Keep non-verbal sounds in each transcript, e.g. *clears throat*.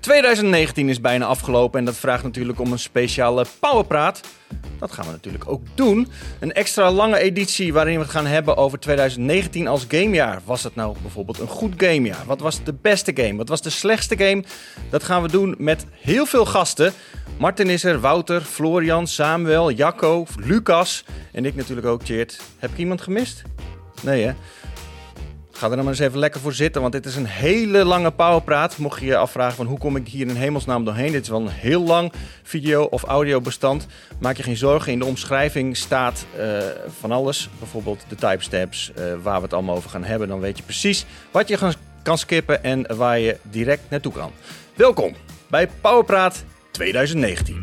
2019 is bijna afgelopen en dat vraagt natuurlijk om een speciale powerpraat. Dat gaan we natuurlijk ook doen. Een extra lange editie waarin we het gaan hebben over 2019 als gamejaar. Was het nou bijvoorbeeld een goed gamejaar? Wat was de beste game? Wat was de slechtste game? Dat gaan we doen met heel veel gasten. Martin is er, Wouter, Florian, Samuel, Jacco, Lucas en ik natuurlijk ook, Cheert. Heb ik iemand gemist? Nee hè? Ga er dan maar eens even lekker voor zitten, want dit is een hele lange powerpraat. Mocht je je afvragen van hoe kom ik hier in hemelsnaam doorheen. Dit is wel een heel lang video- of audiobestand. Maak je geen zorgen, in de omschrijving staat uh, van alles. Bijvoorbeeld de timestamps, uh, waar we het allemaal over gaan hebben. Dan weet je precies wat je kan skippen en waar je direct naartoe kan. Welkom bij Powerpraat 2019.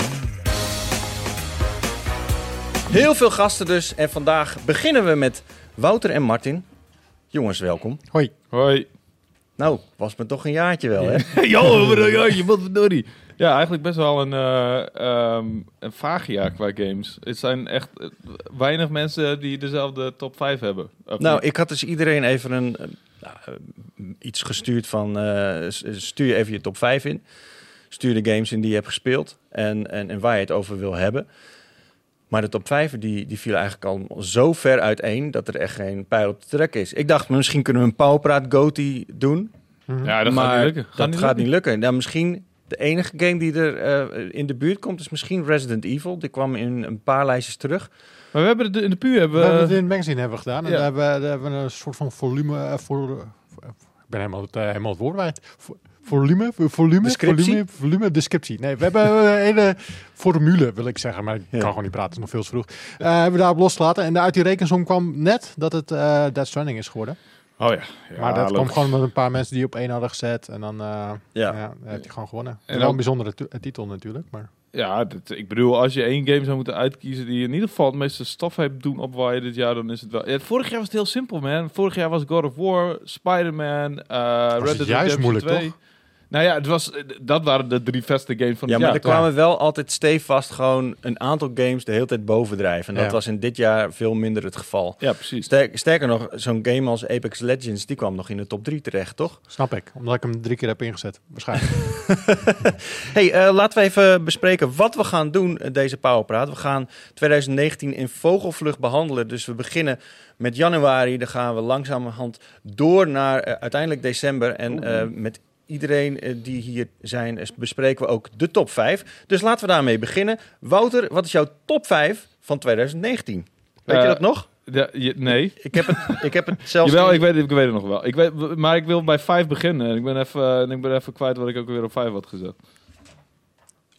Heel veel gasten dus en vandaag beginnen we met Wouter en Martin. Jongens, welkom. Hoi. Hoi. Nou, was me toch een jaartje wel, hè? Jo, wat een jaartje, wat verdorie. Ja, eigenlijk best wel een, uh, um, een vaag jaar qua games. Het zijn echt uh, weinig mensen die dezelfde top 5 hebben. Nou, niet? ik had dus iedereen even een, uh, iets gestuurd van... uh, stuur even je top 5 in. Stuur de games in die je hebt gespeeld en, en, en waar je het over wil hebben. Maar de top 5 die, die viel eigenlijk al zo ver uiteen dat er echt geen pijl op te trekken is. Ik dacht, misschien kunnen we een Powerpraat Goti doen. Ja, dat maar gaat niet lukken. Gaat dat niet gaat lukken. niet lukken. Nou, misschien de enige game die er uh, in de buurt komt is misschien Resident Evil. Die kwam in een paar lijstjes terug. Maar we hebben het in de puur hebben we... hebben het in het magazine hebben we gedaan. En ja. daar, hebben, daar hebben we een soort van volume uh, voor... Uh, ik ben helemaal het, helemaal het woord. Volume, volume, descriptie? volume, volume, descriptie. Nee, we hebben een hele formule, wil ik zeggen, maar ik ja. kan gewoon niet praten, het is nog veel te vroeg. Uh, hebben we daarop losgelaten en uit die rekensom kwam net dat het uh, Death Stranding is geworden. Oh ja. ja maar dat kwam gewoon met een paar mensen die op één hadden gezet en dan uh, ja. Ja, heb je gewoon gewonnen. En wel een bijzondere titel natuurlijk, maar... Ja, ik bedoel, als je één game zou moeten uitkiezen die in ieder geval het meeste stof heeft doen opwaaien dit jaar, dan is het wel... Ja, vorig jaar was het heel simpel, man. Vorig jaar was God of War, Spider-Man, uh, Red Dead moeilijk, 2. toch? Nou ja, het was, dat waren de drie beste games van ja, het jaar. jaar. Ja, maar er kwamen wel altijd stevast gewoon een aantal games de hele tijd bovendrijven. En dat ja. was in dit jaar veel minder het geval. Ja, precies. Sterker, sterker nog, zo'n game als Apex Legends, die kwam nog in de top 3 terecht, toch? Snap ik, omdat ik hem drie keer heb ingezet, waarschijnlijk. *laughs* hey, uh, laten we even bespreken wat we gaan doen deze Powerpraat. We gaan 2019 in vogelvlucht behandelen, dus we beginnen met januari. Dan gaan we langzamerhand door naar uh, uiteindelijk december en uh, met iedereen uh, die hier zijn, bespreken we ook de top 5. Dus laten we daarmee beginnen. Wouter, wat is jouw top 5 van 2019? Weet uh, je dat nog? Je, nee. Ik heb het, ik heb het zelfs... Jawel, ik weet, ik weet het nog wel. Ik weet, maar ik wil bij 5 beginnen. Ik ben, even, ik ben even kwijt wat ik ook weer op 5 had gezet.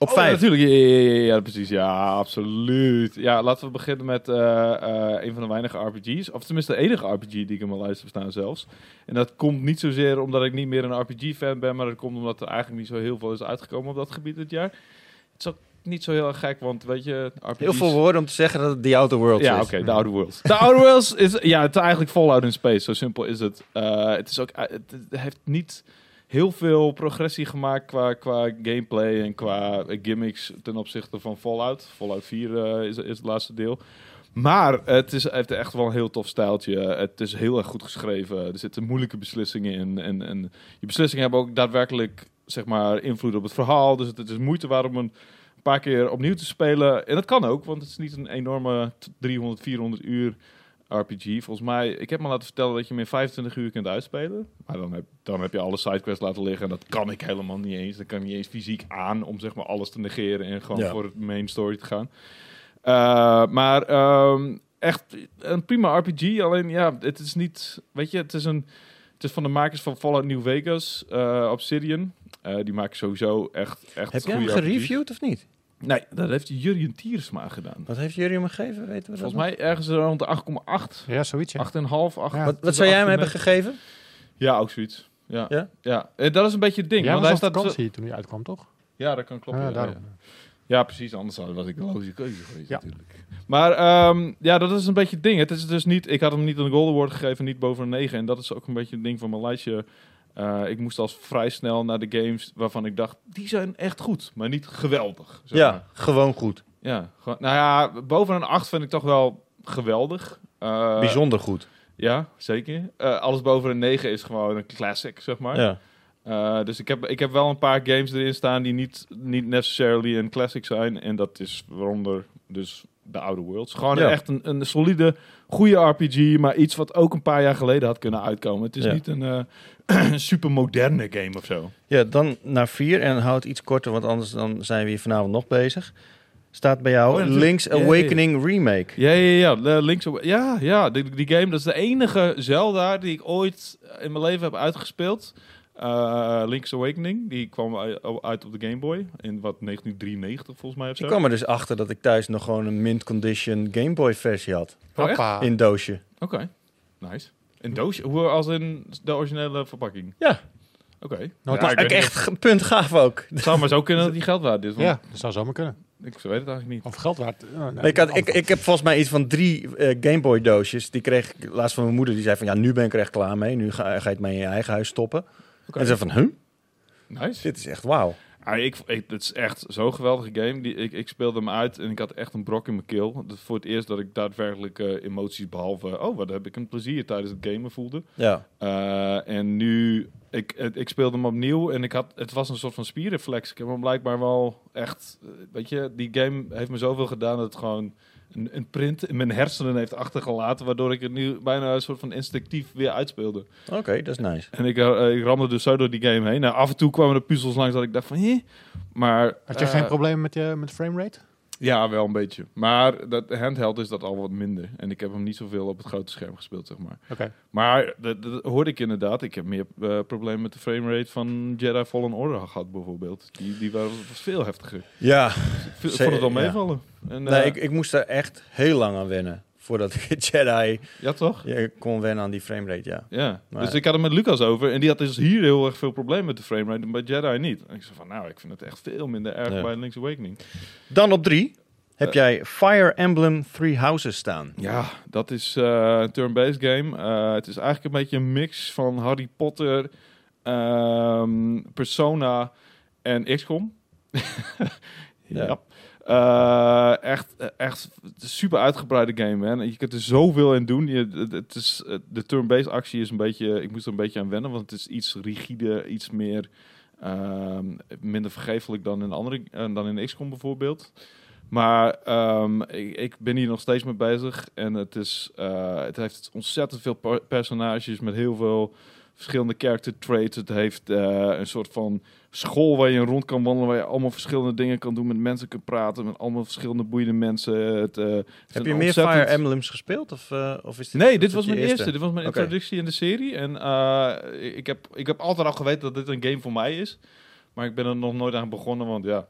Op 5? Oh, natuurlijk, ja, ja, ja, ja, precies. Ja, absoluut. Ja, laten we beginnen met uh, uh, een van de weinige RPG's. Of tenminste de enige RPG die ik in mijn lijst heb staan zelfs. En dat komt niet zozeer omdat ik niet meer een RPG-fan ben, maar dat komt omdat er eigenlijk niet zo heel veel is uitgekomen op dat gebied dit jaar. Het is ook niet zo heel erg gek, want weet je... RPG's... Heel veel woorden om te zeggen dat het The Outer Worlds ja, is. Ja, oké, okay, The Outer Worlds. The Outer Worlds is, ja, het is eigenlijk Fallout in Space. Zo simpel is het. Uh, het is ook, het heeft niet heel veel progressie gemaakt qua, qua gameplay en qua gimmicks ten opzichte van Fallout. Fallout 4 uh, is, is het laatste deel. Maar het is, heeft echt wel een heel tof stijltje. Het is heel erg goed geschreven. Er zitten moeilijke beslissingen in. En, en je beslissingen hebben ook daadwerkelijk zeg maar, invloed op het verhaal. Dus het, het is moeite waard om een paar keer opnieuw te spelen. En dat kan ook, want het is niet een enorme 300, 400 uur RPG. Volgens mij, ik heb me laten vertellen dat je hem in 25 uur kunt uitspelen. Maar dan heb, dan heb je alle sidequests laten liggen. En dat kan ik helemaal niet eens. Dat kan niet eens fysiek aan om zeg maar alles te negeren en gewoon ja. voor het main story te gaan. Uh, maar um, echt een prima RPG. Alleen ja, het is niet, weet je, het is een, het is van de makers van Fallout New Vegas, uh, Obsidian. Uh, die maken sowieso echt, echt. Heb jij hem gereviewd of niet? Nee, dat heeft Jurjen Tiersma gedaan. Wat heeft Jurjen hem gegeven? Weten we Volgens mij ergens rond de 8,8. Ja, zoiets. Ja. 8,5. 8, ja. Wat, wat zou jij hem hebben gegeven? Ja, ook zoiets. Ja. Ja? ja. En dat is een beetje het ding. Jij want was hij staat vakantie toen hij uitkwam, toch? Ja, dat kan kloppen. Ah, ja, ja. ja, precies. Anders was ik de logische keuze geweest natuurlijk. Maar um, ja, dat is een beetje het ding. Het is dus niet... Ik had hem niet een Golden Award gegeven, niet boven een 9. En dat is ook een beetje het ding van mijn lijstje. Uh, ik moest als vrij snel naar de games waarvan ik dacht, die zijn echt goed, maar niet geweldig. Zeg ja, maar. gewoon goed. Ja, gewoon, nou ja, boven een 8 vind ik toch wel geweldig. Uh, Bijzonder goed. Ja, zeker. Uh, alles boven een 9 is gewoon een classic, zeg maar. Ja. Eh, dus ik heb, ik heb wel een paar games erin staan die niet, niet necessarily een classic zijn. En dat is waaronder dus de Outer Worlds. Gewoon Ja. echt een, een solide, goede RPG, maar iets wat ook een paar jaar geleden had kunnen uitkomen. Het is Ja. niet een eh, *clears throat* super moderne game of zo. Ja, dan naar vier en houd iets korter, want anders dan zijn we hier vanavond nog bezig. Staat bij jou Oh. Link's ja. Awakening Remake. Ja, ja, ja. Link's ja, ja die, die game, dat is de enige Zelda die ik ooit in mijn leven heb uitgespeeld. Eh, Link's Awakening, die kwam uit op de Game Boy in wat 1993 volgens mij of zo. Ik kwam er dus achter dat ik thuis nog gewoon een mint condition Game Boy versie had. Oh. In doosje. Oké, nice. Een doosje? Hoe als in de originele verpakking? Ja. Oké. Nou, Ja, ik echt punt gaaf ook. Het zou maar zo kunnen dat die geld waard is. want Ja, dat zou zomaar kunnen. Ik weet het eigenlijk niet. Of geld waard. eh, nee, ik, had, ik, ik heb volgens mij iets van drie eh, Game Boy doosjes. Die kreeg ik laatst van mijn moeder. Die zei van ja, nu ben ik er echt klaar mee. Nu ga, ga je het maar in je eigen huis stoppen. Oké. En ze van, huh? Nice. Dit is echt wauw. Ah, ik, ik, het is echt zo'n geweldige game. Die, ik, ik speelde hem uit en ik had echt een brok in mijn keel. Dat voor het eerst dat ik daadwerkelijk eh, emoties behalve... Oh, wat heb ik een plezier tijdens het gamen voelde. Ja. Eh, en nu... Ik, het- ik speelde hem opnieuw en ik had, het was een soort van spierreflex. Ik heb hem blijkbaar wel echt... eh, Weet je, die game heeft me zoveel gedaan dat het gewoon een, een print in mijn hersenen heeft achtergelaten. Waardoor ik het nu bijna een soort van instinctief weer uitspeelde. Oké, dat is nice. En ik, eh, ik ramde dus zo door die game heen. Nou, af en toe kwamen er puzzels langs dat ik dacht van... Hé? Maar... Had je eh, geen probleem met je met framerate? Ja, wel een beetje. Maar dat handheld is dat al wat minder. En ik heb hem niet zoveel op het grote scherm gespeeld, zeg maar. Oké. Maar dat, dat hoorde ik inderdaad. Ik heb meer eh, problemen met de framerate van Jedi Fallen Order gehad, bijvoorbeeld. Die, die waren, was veel heftiger. Ja. Ik v- Ze- vond het wel ja. meevallen. En, Nee, eh, ik, ik moest er echt heel lang aan wennen. Voordat ik het Jedi Ja, toch? ja, kon wennen aan die framerate, ja. Ja. Maar- Dus ik had het met Lucas over. En die had dus hier heel erg veel problemen met de framerate. En bij Jedi niet. En ik zei van, nou, ik vind het echt veel minder erg Ja. bij Link's Awakening. Dan op drie heb Eh. jij Fire Emblem Three Houses staan. Ja, dat is eh, een turn-based game. Eh, het is eigenlijk een beetje een mix van Harry Potter, ehm, Persona en XCOM. *laughs* ja. Ja. Eh, echt, echt is een super uitgebreide game, man. Je kunt er zoveel in doen. Je, het, is, de turn-based actie is een beetje... Ik moest er een beetje aan wennen, want het is iets rigide, iets meer... ehm, minder vergeeflijk dan in, andere, eh, dan in XCOM bijvoorbeeld. Maar ehm, ik, ik ben hier nog steeds mee bezig. En het, is, eh, het heeft ontzettend veel per- personages met heel veel verschillende character traits. Het heeft eh, een soort van school waar je rond kan wandelen. Waar je allemaal verschillende dingen kan doen. Met mensen kunt praten. Met allemaal verschillende boeiende mensen. Het, eh, het Heb je meer ontzettend- Fire Emblems gespeeld? Of, eh, of is dit, Nee, dit was mijn eerste. Dit was mijn introductie in de serie. En eh, ik, heb, ik heb altijd al geweten dat dit een game voor mij is. Maar ik ben er nog nooit aan begonnen. Want ja,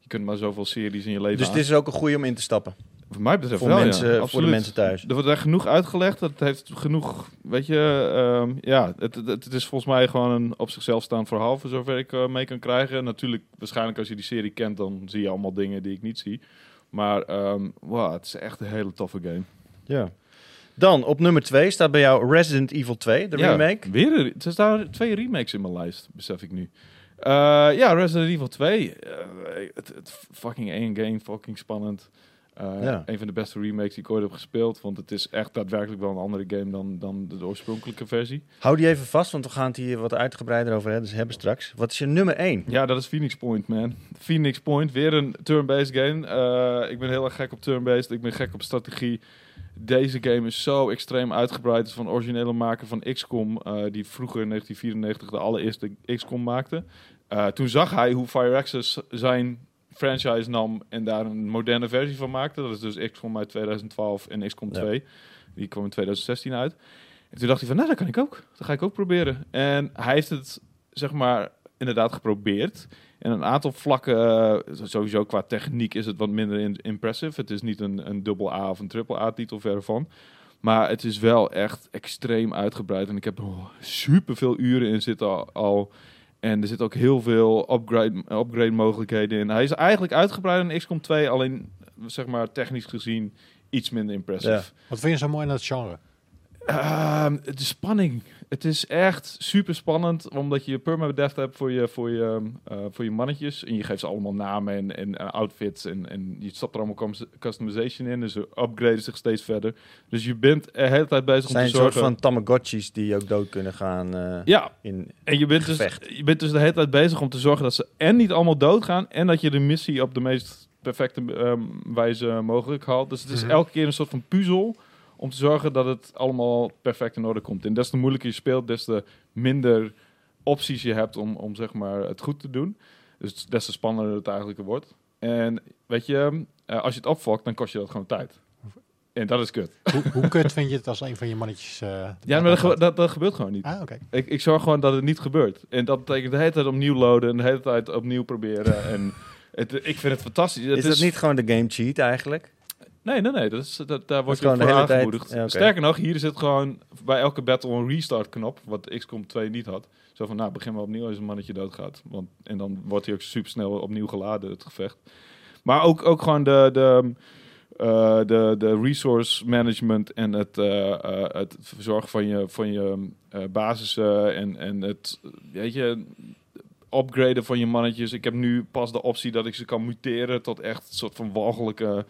je kunt maar zoveel series in je leven Dus aan- dit is ook een goede om in te stappen. Voor mij betreft Voor, wel, ja. mensen, voor de mensen thuis. Er wordt echt genoeg uitgelegd. Het heeft genoeg, weet je, ehm, ja, het, het, het is volgens mij gewoon een op zichzelf staand verhaal, voor zover ik eh, mee kan krijgen. Natuurlijk, waarschijnlijk als je die serie kent, dan zie je allemaal dingen die ik niet zie. Maar wow, het is echt een hele toffe game. Ja. Dan op nummer 2 staat bij jou Resident Evil 2, de Ja, remake. Weer een, er staan twee remakes in mijn lijst, besef ik nu. Eh, ja, Resident Evil 2. eh, het, het fucking één game, fucking spannend. Eh, Ja. Een van de beste remakes die ik ooit heb gespeeld. Want het is echt daadwerkelijk wel een andere game dan, dan de oorspronkelijke versie. Hou die even vast, want we gaan het hier wat uitgebreider over hebben, dus hebben straks. Wat is je nummer 1? Ja, dat is Phoenix Point, man. Phoenix Point, weer een turn-based game. Eh, ik ben heel erg gek op turn-based. Ik ben gek op strategie. Deze game is zo extreem uitgebreid. Het is van originele maker van XCOM, eh, die vroeger in 1994 de allereerste XCOM maakte. Toen zag hij hoe Fire Access zijn franchise nam en daar een moderne versie van maakte. Dat is dus XCOM uit 2012 en XCOM Ja. 2. Die kwam in 2016 uit. En toen dacht hij van, nou, dat kan ik ook. Dat ga ik ook proberen. En hij heeft het, zeg maar, inderdaad geprobeerd. En een aantal vlakken, eh, sowieso qua techniek is het wat minder in- impressive. Het is niet een, een dubbel A of een triple A titel verre van. Maar het is wel echt extreem uitgebreid. En ik heb er super veel uren in zitten al, al. En er zitten ook heel veel upgrade, upgrade mogelijkheden in. Hij is eigenlijk uitgebreid in XCOM 2, alleen zeg maar technisch gezien iets minder impressive. Wat vind je zo mooi aan dat genre? Ehm, de spanning. Het is echt super spannend, omdat je permadeath hebt voor je, voor, je, eh, voor je mannetjes. En je geeft ze allemaal namen en, en, en outfits. En, en je stapt er allemaal cus- customization in. Dus ze upgraden zich steeds verder. Dus je bent de hele tijd bezig Het zijn om een te soort zorgen... van Tamagotchis die ook dood kunnen gaan eh, Ja, in... en je bent, dus, je bent dus de hele tijd bezig om te zorgen dat ze en niet allemaal doodgaan... en dat je de missie op de meest perfecte ehm, wijze mogelijk haalt. Dus het is Mhm. elke keer een soort van puzzel om te zorgen dat het allemaal perfect in orde komt. En des te moeilijker je speelt, des te minder opties je hebt om, om zeg maar het goed te doen. Dus des te spannender het eigenlijk wordt. En weet je, eh, als je het opfokt, dan kost je dat gewoon tijd. En dat is kut. hoe, hoe kut vind je het als een van je mannetjes... eh, Ja, maar dat, ge- dat, dat gebeurt gewoon niet. Ah, oké. Ik, ik zorg gewoon dat het niet gebeurt. En dat betekent de hele tijd opnieuw loaden en de hele tijd opnieuw proberen. en het, ik vind het fantastisch. Het is dat niet gewoon de game cheat eigenlijk? Nee, nee, nee. Dat is, dat, daar word je gewoon voor aangemoedigd. ja. Sterker nog, hier zit gewoon bij elke battle een restart knop. Wat XCOM 2 niet had. Zo van, nou, begin maar opnieuw als een mannetje doodgaat. Want, en dan wordt hij ook super snel opnieuw geladen, het gevecht. Maar ook, ook gewoon de, de, eh, de, de resource management en het, eh, eh, het verzorgen van je, van je basissen en, en het, weet je, upgraden van je mannetjes. Ik heb nu pas de optie dat ik ze kan muteren tot echt een soort van walgelijke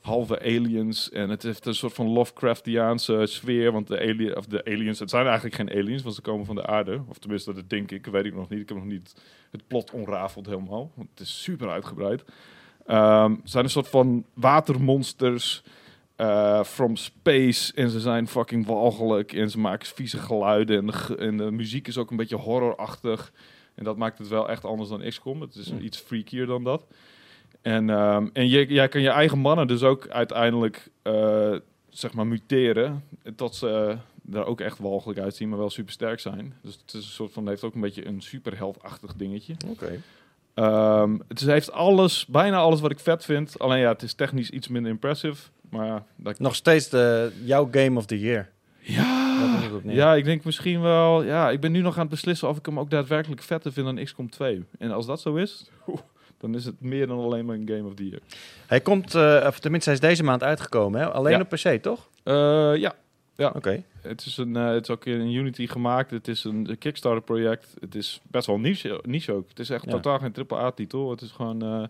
halve aliens. En het heeft een soort van Lovecraftiaanse sfeer. Want de, alien, of de aliens, het zijn eigenlijk geen aliens, want ze komen van de aarde. Of tenminste, dat denk ik. Weet ik nog niet. Ik heb nog niet het plot onrafeld helemaal. Want het is super uitgebreid. Het zijn een soort van watermonsters eh, from space. En ze zijn fucking walgelijk. En ze maken vieze geluiden. En de, en de muziek is ook een beetje horrorachtig. En dat maakt het wel echt anders dan XCOM. Het is Hmm. iets freakier dan dat. En, ehm, en je, jij kan je eigen mannen dus ook uiteindelijk eh, zeg maar muteren. Tot ze er ook echt walgelijk uitzien, maar wel super sterk zijn. Dus het is een soort van, heeft ook een beetje een superheldachtig dingetje. Oké. Ehm, het is- heeft alles, bijna alles wat ik vet vind. Alleen ja, het is technisch iets minder impressive. Maar dat, Nog steeds de, jouw game of the year. ja, ja, ik denk misschien wel. Ja, ik ben nu nog aan het beslissen of ik hem ook daadwerkelijk vetter vind dan XCOM 2. En als dat zo is, oeh, dan is het meer dan alleen maar een Game of the Year. Hij komt, eh, of tenminste hij is deze maand uitgekomen, hè? alleen Ja. op PC, toch? Eh, ja, Oké. het is, een, eh, het is ook in Unity gemaakt. Het is een Kickstarter project. Het is best wel niche, niche ook. Het is echt Ja. totaal geen AAA-titel. Het is gewoon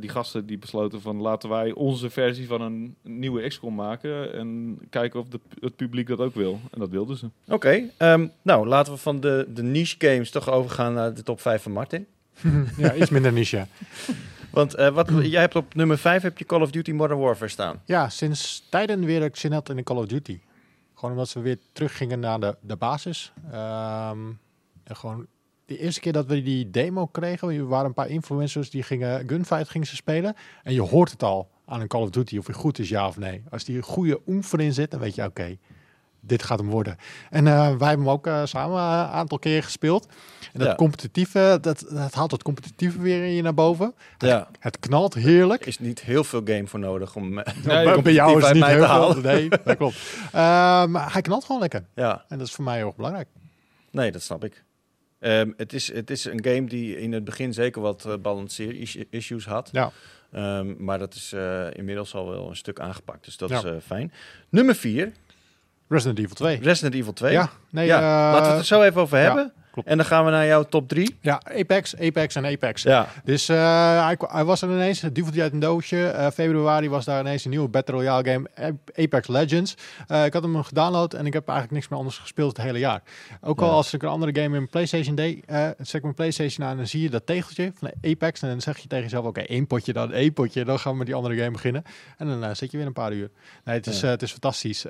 die gasten die besloten van laten wij onze versie van een nieuwe XCOM maken. En kijken of de, het publiek dat ook wil. En dat wilden ze. Oké, ehm, nou laten we van de, de niche games toch overgaan naar de top 5 van Martin. *laughs* ja, iets minder niche. Want eh, wat, jij hebt op nummer 5 heb je Call of Duty Modern Warfare staan. Ja, sinds tijden weer ik zin had in de Call of Duty. Gewoon omdat we weer teruggingen naar de, de basis. Ehm, en gewoon de eerste keer dat we die demo kregen, er waren een paar influencers die gingen Gunfight gingen ze spelen. En je hoort het al aan een Call of Duty of hij goed is, ja of nee. Als die een goede oemfer in zit, dan weet je, oké, dit gaat hem worden. En eh, wij hebben hem ook eh, samen een aantal keer gespeeld. En dat Ja. competitieve, dat, dat haalt het competitieve weer in je naar boven. Ja. Het knalt heerlijk. Er is niet heel veel game voor nodig om eh, Nee, bij jou is het niet heel veel. Nee, dat klopt. *laughs* Eh, maar hij knalt gewoon lekker. Ja, En dat is voor mij heel erg belangrijk. nee, dat snap ik. Ehm, het, is, het is een game die in het begin zeker wat uh, balanceer-issues had. Ja. Ehm, maar dat is eh, inmiddels al wel een stuk aangepakt. Dus dat Ja. is eh, fijn. Nummer 4, Resident Evil 2. Resident Evil 2. Ja, nee, Ja, eh, laten we het er zo even over hebben. Klopt. En dan gaan we naar jouw top 3. Ja, Apex, Apex en Apex. Ja, Dus eh, hij, was er ineens, het duvelde uit een doosje. Eh, februari was daar ineens een nieuwe Battle Royale game, Apex Legends. Eh, ik had hem gedownload en ik heb eigenlijk niks meer anders gespeeld het hele jaar. Ook al Ja. als ik een andere game in PlayStation deed, zet ik mijn PlayStation aan en dan zie je dat tegeltje van Apex. En dan zeg je tegen jezelf, oké, één potje dan, één potje. Dan gaan we met die andere game beginnen. En dan zit je weer een paar uur. Nee, het is, Ja. het is fantastisch.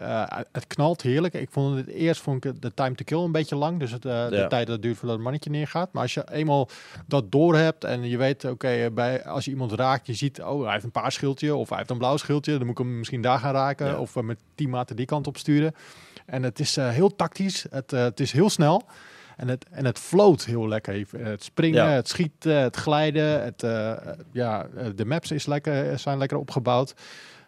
Het knalt heerlijk. Ik vond het eerst vond ik de time to kill een beetje lang. Dus het, de tijd dat het duurt voordat het mannetje neergaat. Maar als je eenmaal dat door hebt en je weet, oké, bij als je iemand raakt, je ziet, oh, hij heeft een paars schildje of hij heeft een blauw schildje, dan moet ik hem misschien daar gaan raken Ja. of eh, met tien maten die kant op sturen. En het is eh, heel tactisch, het, eh, het is heel snel. En het, en het float heel lekker. Het springen, Ja. het schieten, het glijden. Het, ja, de maps is lekker, zijn lekker opgebouwd.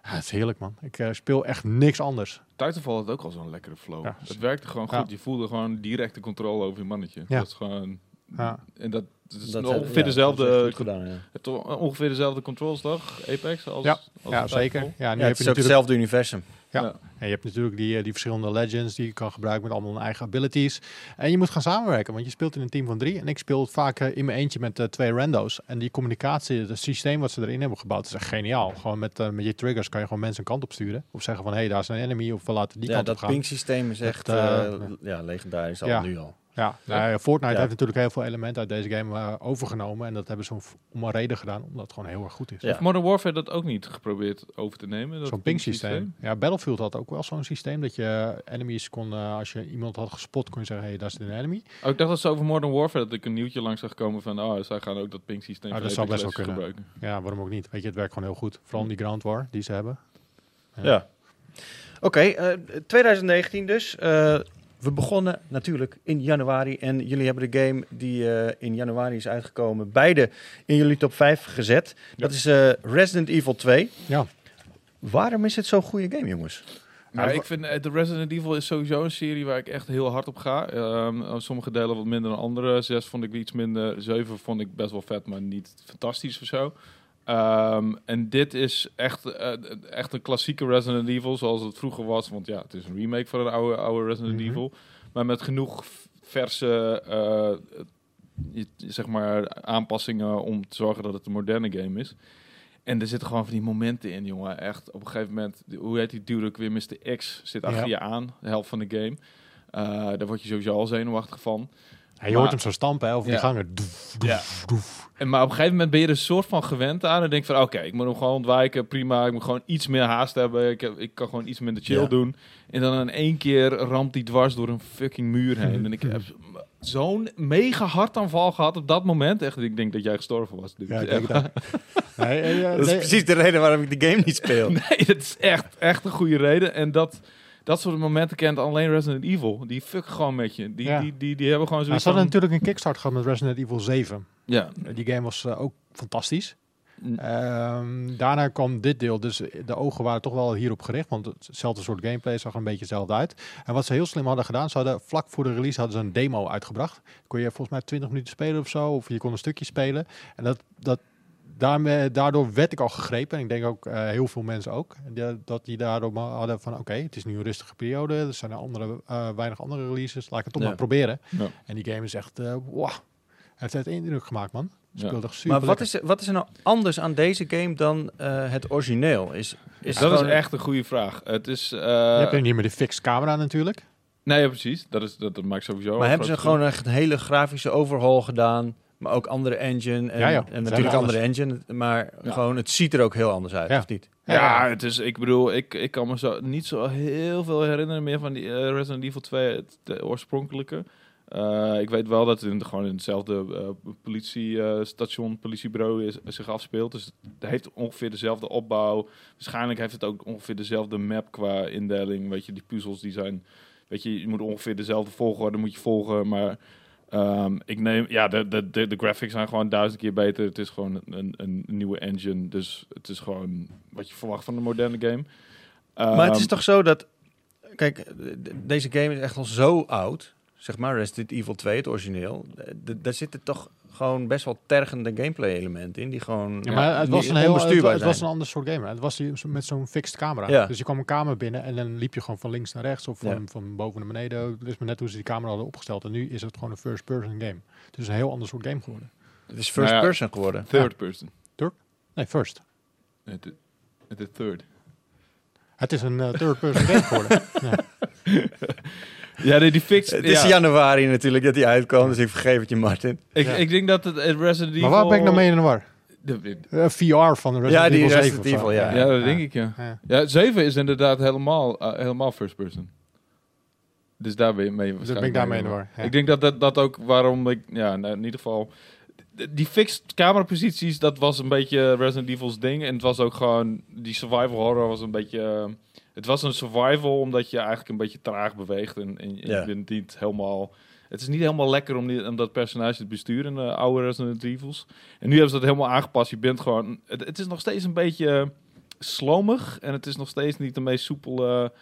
Ja, het is heerlijk, man. Ik eh, speel echt niks anders. Titanfall had ook al zo'n lekkere flow. Ja. Het werkte gewoon goed. Je voelde gewoon direct de controle over je mannetje. Ja. Dat is gewoon... Ja. En dat, dat is Dat- ongeveer ja, dezelfde... dat is echt gedaan, ja. het- ongeveer dezelfde controls, toch? Apex? Als, Ja. als Ja, zeker. Ja, nu Ja, heb het je is ook natuurlijk hetzelfde universum. Ja. Ja. En je hebt natuurlijk die, eh, die verschillende legends die je kan gebruiken met allemaal hun eigen abilities. En je moet gaan samenwerken, want je speelt in een team van drie. En ik speel vaak eh, in mijn eentje met eh, twee rando's. En die communicatie, het systeem wat ze erin hebben gebouwd, is echt geniaal. Gewoon met, met je triggers kan je gewoon mensen een kant op sturen. Of zeggen van, hé, hey, daar is een enemy, of we laten die ja, kant dat op gaan. ping-systeem is echt Dat, eh, eh, ja, legendarisch al Ja. nu al. Ja, nou, ja, Fortnite Ja. heeft natuurlijk heel veel elementen uit deze game eh, overgenomen. En dat hebben ze om, om een reden gedaan, omdat het gewoon heel erg goed is. Ja. Heeft Modern Warfare dat ook niet geprobeerd over te nemen? dat Zo'n ping-systeem. Ja, Battlefield had ook wel zo'n systeem dat je enemies kon, eh, als je iemand had gespot, kon je zeggen, hé, hey, daar is een enemy. Oh, ik dacht dat ze over Modern Warfare dat ik een nieuwtje langs zag komen van, oh, zij gaan ook dat ping-systeem Ah, van dat zou best wel kunnen. gebruiken. Ja, waarom ook niet? Weet je, het werkt gewoon heel goed. Vooral die ground war die ze hebben. Ja. Oké, eh, 2019 dus. Eh, we begonnen natuurlijk in januari. En jullie hebben de game die eh, in januari is uitgekomen, beide in jullie top 5 gezet. Dat is eh, Resident Evil 2. Ja. Waarom is het zo'n goede game, jongens? Nou, Nou, ik vind eh, de Resident Evil is sowieso een serie waar ik echt heel hard op ga. Ehm, sommige delen wat minder dan andere. Zes vond ik iets minder. Zeven vond ik best wel vet, maar niet fantastisch of zo. Ehm, en dit is echt, eh, echt een klassieke Resident Evil zoals het vroeger was. Want ja, het is een remake van een oude, oude Resident Mhm. Evil. Maar met genoeg verse eh, zeg maar, aanpassingen om te zorgen dat het een moderne game is. En er zitten gewoon van die momenten in, jongen. Echt, op een gegeven moment, hoe heet die dude ook weer? Mr. X zit achter Ja. je aan, de helft van de game. Eh, daar word je sowieso al zenuwachtig van. Ja, je Maar- hoort hem zo stampen hè, over Ja. die gangen. Doef, doef, Ja. doef. En maar op een gegeven moment ben je er een soort van gewend aan. En denk van, oké, ik moet hem gewoon ontwijken. Prima, ik moet gewoon iets meer haast hebben. Ik, heb, ik kan gewoon iets minder chill Ja. doen. En dan in één keer ramt hij dwars door een fucking muur heen. en ik heb zo'n mega hartaanval gehad op dat moment. Echt, ik denk dat jij gestorven was. dude. Ja, ik dat. *laughs* Nee, eh, Dat is nee, precies de reden waarom ik de game niet speel. *laughs* Nee, dat is echt, echt een goede reden. En dat, dat soort momenten kent alleen Resident Evil. Die fuck gewoon met je. Die, Ja. die, die, die hebben gewoon Nou, ze hadden natuurlijk een kickstart gehad met Resident Evil 7. Ja. Die game was eh, ook fantastisch. Mm. Ehm, daarna kwam dit deel, dus de ogen waren toch wel hierop gericht, want hetzelfde soort gameplay zag er een beetje hetzelfde uit. En wat ze heel slim hadden gedaan, ze hadden vlak voor de release hadden ze een demo uitgebracht. Kon je volgens mij 20 minuten spelen of zo, of je kon een stukje spelen. En dat, dat, daarmee, daardoor werd ik al gegrepen, en ik denk ook eh, heel veel mensen ook, die- dat die daardoor maar hadden van oké, het is nu een rustige periode, er zijn andere, eh, weinig andere releases, laat ik het toch Ja. maar proberen. Ja. En die game is echt, eh wow, het heeft indruk gemaakt man. Ja. Speelde echt super Maar wat lekker. is, er- wat is er nou anders aan deze game dan eh, het origineel? Is, is dat is echt een goede vraag. Het is... eh, Je hebt hier met de fixed camera natuurlijk. Nee, ja, precies. Dat, is, dat, dat maakt sowieso... Maar hebben ze gewoon echt een hele grafische overhaul gedaan? Maar ook andere engine. En, Ja, en natuurlijk andere engine. Maar Ja. gewoon, het ziet er ook heel anders uit, Ja. of niet? Ja, het is, ik bedoel, ik, ik kan me zo niet zo heel veel herinneren meer van die eh, Resident Evil 2, het de oorspronkelijke. Eh, ik weet wel dat het in, gewoon in hetzelfde eh, politiestation, politiebureau is, zich afspeelt. Dus het heeft ongeveer dezelfde opbouw. Waarschijnlijk heeft het ook ongeveer dezelfde map qua indeling. Weet je, die puzzels die zijn... Weet je, je moet ongeveer dezelfde volgorde moet je volgen, maar... ehm, ik neem, ja, de, de, de, de graphics zijn gewoon duizend keer beter. Het is gewoon een, een, nieuwe engine. Dus het is gewoon wat je verwacht van een moderne game. maar het is Ehm, toch zo dat... Kijk, deze game is echt al zo oud. Zeg maar Resident Evil 2, het origineel. Daar zitten toch gewoon best wel tergende gameplay elementen in. Die gewoon Ja, maar het was een heel het, het was een ander soort game. hè. Het was die met zo'n fixed camera. Ja. Dus je kwam een kamer binnen en dan liep je gewoon van links naar rechts of van, Ja. van boven naar beneden. Dus maar net hoe ze die camera hadden opgesteld. En nu is het gewoon een first person game. Dus een heel ander soort game geworden. Het is first Nou ja, person geworden. third person. Nee, first. Het is- Het is third. Het is een eh, third person game geworden. *laughs* Ja. Ja, die, die fix. Het is ja, januari natuurlijk dat hij uitkwam, dus ik vergeef het je, Martin. ik, Ja. ik denk dat het Resident Evil... Maar waar ben ik nou mee in de war? De- de- Eh, VR van Resident Ja, die Evil 7 Resident of zo. Evil, ja. ja, dat denk ik, ja. Ja. Ja, 7 is inderdaad helemaal, eh, helemaal first person. Dus daar ben je mee. Dus ben ik daarmee in de war. Ja. Ik denk dat, dat dat ook waarom ik, ja, nou, in ieder geval. Die fixed cameraposities, dat was een beetje Resident Evil's ding. En het was ook gewoon, die survival horror was een beetje. Eh, het was een survival omdat je eigenlijk een beetje traag beweegt. En, en, en Ja. je bent niet helemaal. Het is niet helemaal lekker om, die, om dat personage te besturen de oude Resident Evils. En nu hebben ze dat helemaal aangepast. Je bent gewoon. Het, het is nog steeds een beetje slomig. En het is nog steeds niet de meest soepele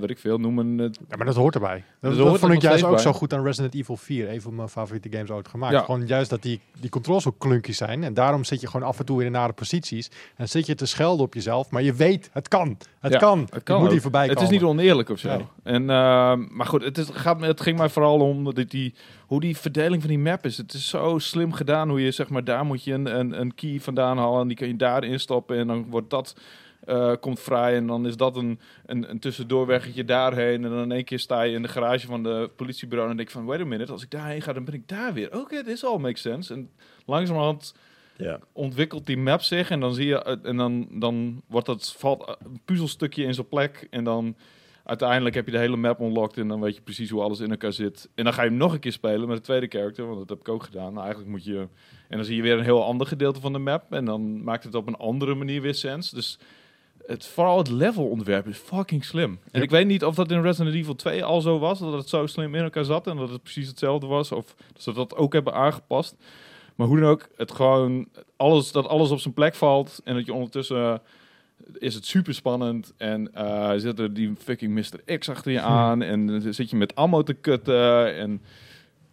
Weet ik veel, noemen het. Ja, maar dat hoort erbij. Dat, hoort dat vond ik juist ook bij. zo goed aan Resident Evil 4. Een van mijn favoriete games ooit gemaakt. Ja. Gewoon juist dat die, die controls zo klunky zijn. En daarom zit je gewoon af en toe in de nare posities. En zit je te schelden op jezelf. Maar je weet, het kan. Het Ja, kan. Het Je kan moet ook. hier voorbij Het komen. is niet oneerlijk of zo. Nee. En, eh, maar goed, het, is, gaat, het ging mij vooral om dat die, hoe die verdeling van die map is. Het is zo slim gedaan hoe je zeg maar daar moet je een, een, een key vandaan halen en die kan je daarin stoppen en dan wordt dat eh, komt vrij en dan is dat een, een, een tussendoorweggetje daarheen en dan in één keer sta je in de garage van de politiebureau en denk je van wait a minute, als ik daarheen ga dan ben ik daar weer. Oké, this all makes sense. En langzamerhand Ja. ontwikkelt die map zich en dan zie je eh, en dan, dan wordt dat valt eh, een puzzelstukje in zijn plek en dan uiteindelijk heb je de hele map unlocked en dan weet je precies hoe alles in elkaar zit. En dan ga je hem nog een keer spelen met de tweede character, want dat heb ik ook gedaan. Nou, eigenlijk moet je en dan zie je weer een heel ander gedeelte van de map en dan maakt het op een andere manier weer sens. Dus het, vooral het levelontwerp is fucking slim. En ik weet niet of dat in Resident Evil 2 al zo was, dat het zo slim in elkaar zat en dat het precies hetzelfde was, of dat ze dat ook hebben aangepast. Maar hoe dan ook, het gewoon alles, dat alles op zijn plek valt en dat je ondertussen eh, is het super spannend en eh zit er die fucking Mr. X achter je *laughs* aan en zit je met ammo te kutten en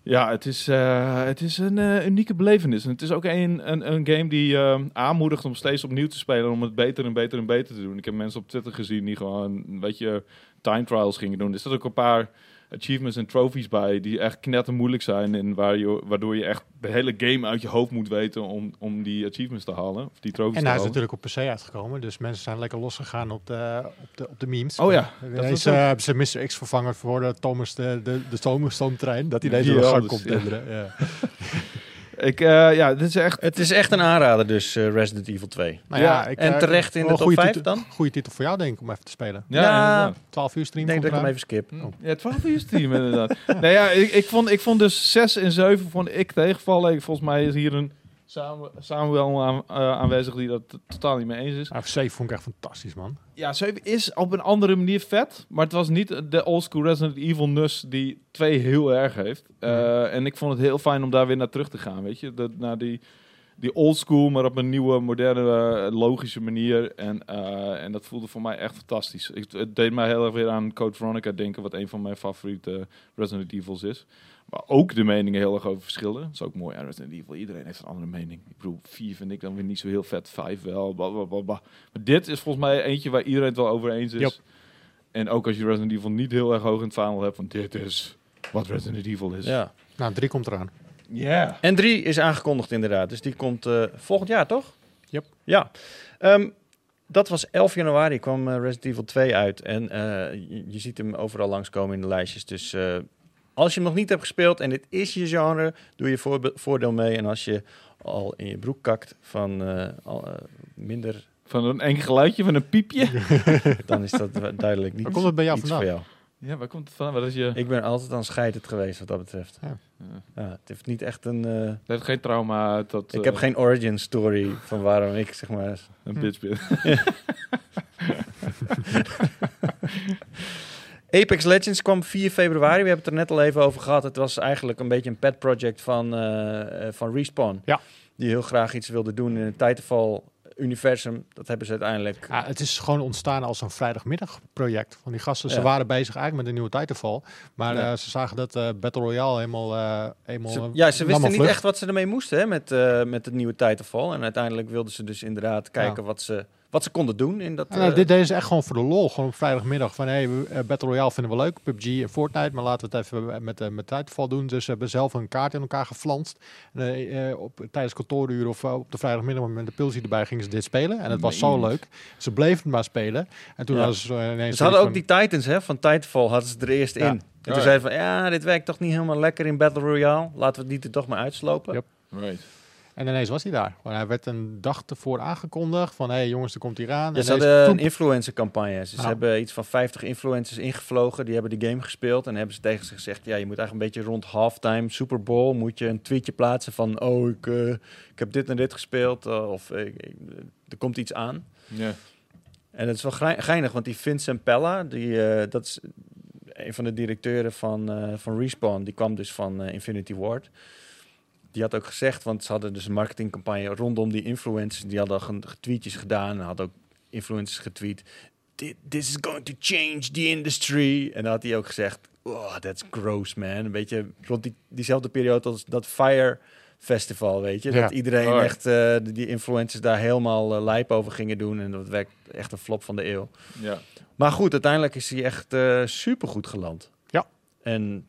ja, het is, eh, het is een eh, unieke belevenis. En het is ook een, een, een game die eh, aanmoedigt om steeds opnieuw te spelen, om het beter en beter en beter te doen. Ik heb mensen op Twitter gezien die gewoon, weet je, time trials gingen doen. Er zitten ook een paar achievements en trophies bij die echt knettermoeilijk zijn en waar je, waardoor je echt de hele game uit je hoofd moet weten om, om die achievements te halen. Of die trophies En hij is natuurlijk op PC uitgekomen. Dus mensen zijn lekker losgegaan op de, op de, op de memes. Oh ja, dat Ineens was eh, hebben ze Mr. X vervangen voor de Thomas de, de, de stoom- stoomtrein. Dat hij deze Ja, de gang komt ja. *laughs* Ja. Ik, eh, ja, dit is echt... Het is echt een aanrader dus, eh, Resident Evil 2. Nou Ja, ik, en eh, terecht in de top goede 5 titel- dan? Goede titel voor jou denk ik om even te spelen. Ja, Ja, inderdaad. 12 uur Ik stream denk dat ik hem even skip. eraan. Ja, 12 uur stream inderdaad. *laughs* nee, ja, ik, ik, vond, ik vond dus 6 en 7 vond ik tegenvallen. Volgens mij is hier een Samuel, Samuel aan, eh, aanwezig die dat totaal niet mee eens is. Maar 7 vond ik echt fantastisch, man. Ja, 7 is op een andere manier vet, maar het was niet de oldschool Resident Evil nus die 2 heel erg heeft. Eh, En ik vond het heel fijn om daar weer naar terug te gaan, weet je. Dat, naar die, die oldschool, maar op een nieuwe, moderne, logische manier. En, eh, en dat voelde voor mij echt fantastisch. Ik, het deed mij heel erg weer aan Code Veronica denken, wat een van mijn favoriete Resident Evils is. Maar ook de meningen heel erg over verschillen. Dat is ook mooi aan Resident Evil. Iedereen heeft een andere mening. Ik bedoel, 4 vind ik dan weer niet zo heel vet. 5 wel. Blah, blah, blah, blah. Maar dit is volgens mij eentje waar iedereen het wel over eens is. Yep. En ook als je Resident Evil niet heel erg hoog in het vaandel hebt van dit is wat Resident Evil is. Ja. Nou, 3 komt eraan. Yeah. En 3 is aangekondigd inderdaad. Dus die komt eh, volgend jaar, toch? Yep. Ja. Ehm, dat was 11 januari kwam eh, Resident Evil 2 uit. En eh, je, je ziet hem overal langskomen in de lijstjes. Dus eh, als je hem nog niet hebt gespeeld en dit is je genre, doe je voordeel mee. En als je al in je broek kakt van eh, al, eh, minder, Van een enkel geluidje, van een piepje. *laughs* dan is dat duidelijk niet Waar komt het bij jou iets vandaan? voor jou. ja, waar komt het van? Wat is je... Ik ben altijd aan scheidend geweest wat dat betreft. Ja. Ja, het heeft niet echt een... eh, Het heeft geen trauma dat... ik heb geen origin story van waarom ik zeg maar Een bitch ben. *laughs* *laughs* Apex Legends kwam 4 februari. We hebben het er net al even over gehad. Het was eigenlijk een beetje een pet project van, eh, eh, van Respawn. Ja. Die heel graag iets wilde doen in het Titanfall universum. Dat hebben ze uiteindelijk... Ja, het is gewoon ontstaan als een vrijdagmiddagproject. Van die gasten, ze Ja. waren bezig eigenlijk met een nieuwe Titanfall. Maar Ja. eh, ze zagen dat Battle Royale helemaal... helemaal Ze- ja, ze wisten niet echt wat ze ermee moesten hè, met, met het nieuwe Titanfall. En uiteindelijk wilden ze dus inderdaad kijken wat, ze, wat ze konden doen in dat... Ja, nou, eh, dit deden ze echt gewoon voor de lol. Gewoon op vrijdagmiddag van, hey, we- eh, Battle Royale vinden we leuk. PUBG en Fortnite, maar laten we het even met, eh, met Titanfall doen. Dus ze hebben zelf een kaart in elkaar geflanst. En, eh, eh, op, tijdens kantooruren of op de vrijdagmiddag met de pilsie erbij gingen ze dit spelen. En het was zo leuk. Ze bleven het maar spelen. En toen Ja. hadden ze ineens ze hadden ook die Titans hè, van Titanfall, hadden ze er eerst Ja. in. En toen ja. zeiden van, ja, dit werkt toch niet helemaal lekker in Battle Royale. Laten we het niet er toch maar uitslopen. Yep. Right. En ineens was hij daar. Maar hij werd een dag ervoor aangekondigd van, hé hey, jongens, er komt hier aan. Ja, En ze hadden een ploep. influencer campagne. Dus ze Nou. hebben iets van 50 influencers ingevlogen. Die hebben de game gespeeld. En hebben ze tegen ze gezegd... Ja, je moet eigenlijk een beetje rond halftime, Super Bowl... moet je een tweetje plaatsen van... Oh, ik, eh, ik heb dit en dit gespeeld. eh, of eh, ik- er komt iets aan. Ja. En het is wel geinig, want die Vincent Pella... Die, eh, dat is een van de directeuren van, eh, van Respawn. Die kwam dus van Infinity Ward. Die had ook gezegd, want ze hadden dus een marketingcampagne rondom die influencers. Die hadden tweetjes gedaan en hadden ook influencers getweet. "Thi- This is going to change the industry. En dan had hij ook gezegd, oh, that's gross, man. Een beetje rond die, diezelfde periode als dat Fire Festival, weet je. Ja. Dat iedereen Oh echt, eh, die influencers daar helemaal eh, lijp over gingen doen. En dat werd echt een flop van de eeuw. Ja. Maar goed, uiteindelijk is hij echt super supergoed geland. Ja. En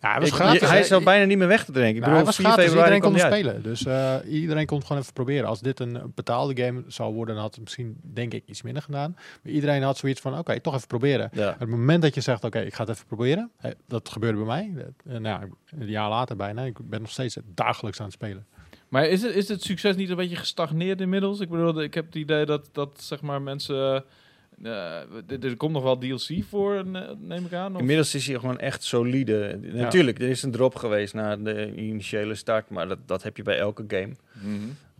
Ja, hij was ik- gratis. je- hij is al bijna niet meer weg te drinken. Ik Nou, hij bedoel, was 4 gratis, februari iedereen kon spelen. Dus eh, iedereen kon het gewoon even proberen. Als dit een betaalde game zou worden, dan had het misschien, denk ik, iets minder gedaan. Maar iedereen had zoiets van, oké, toch even proberen. Ja. Het moment dat je zegt, oké, ik ga het even proberen. Dat gebeurde bij mij. Eh, nou, ja, een jaar later bijna. Ik ben nog steeds dagelijks aan het spelen. Maar is het, is het succes niet een beetje gestagneerd inmiddels? Ik bedoel, ik heb het idee dat, dat zeg maar mensen... er, er komt nog wel DLC voor, eh, neem ik aan. Of? Inmiddels is hij gewoon echt solide. Natuurlijk, er is een drop geweest na de initiële start, maar dat, dat heb je bij elke game. Mhm.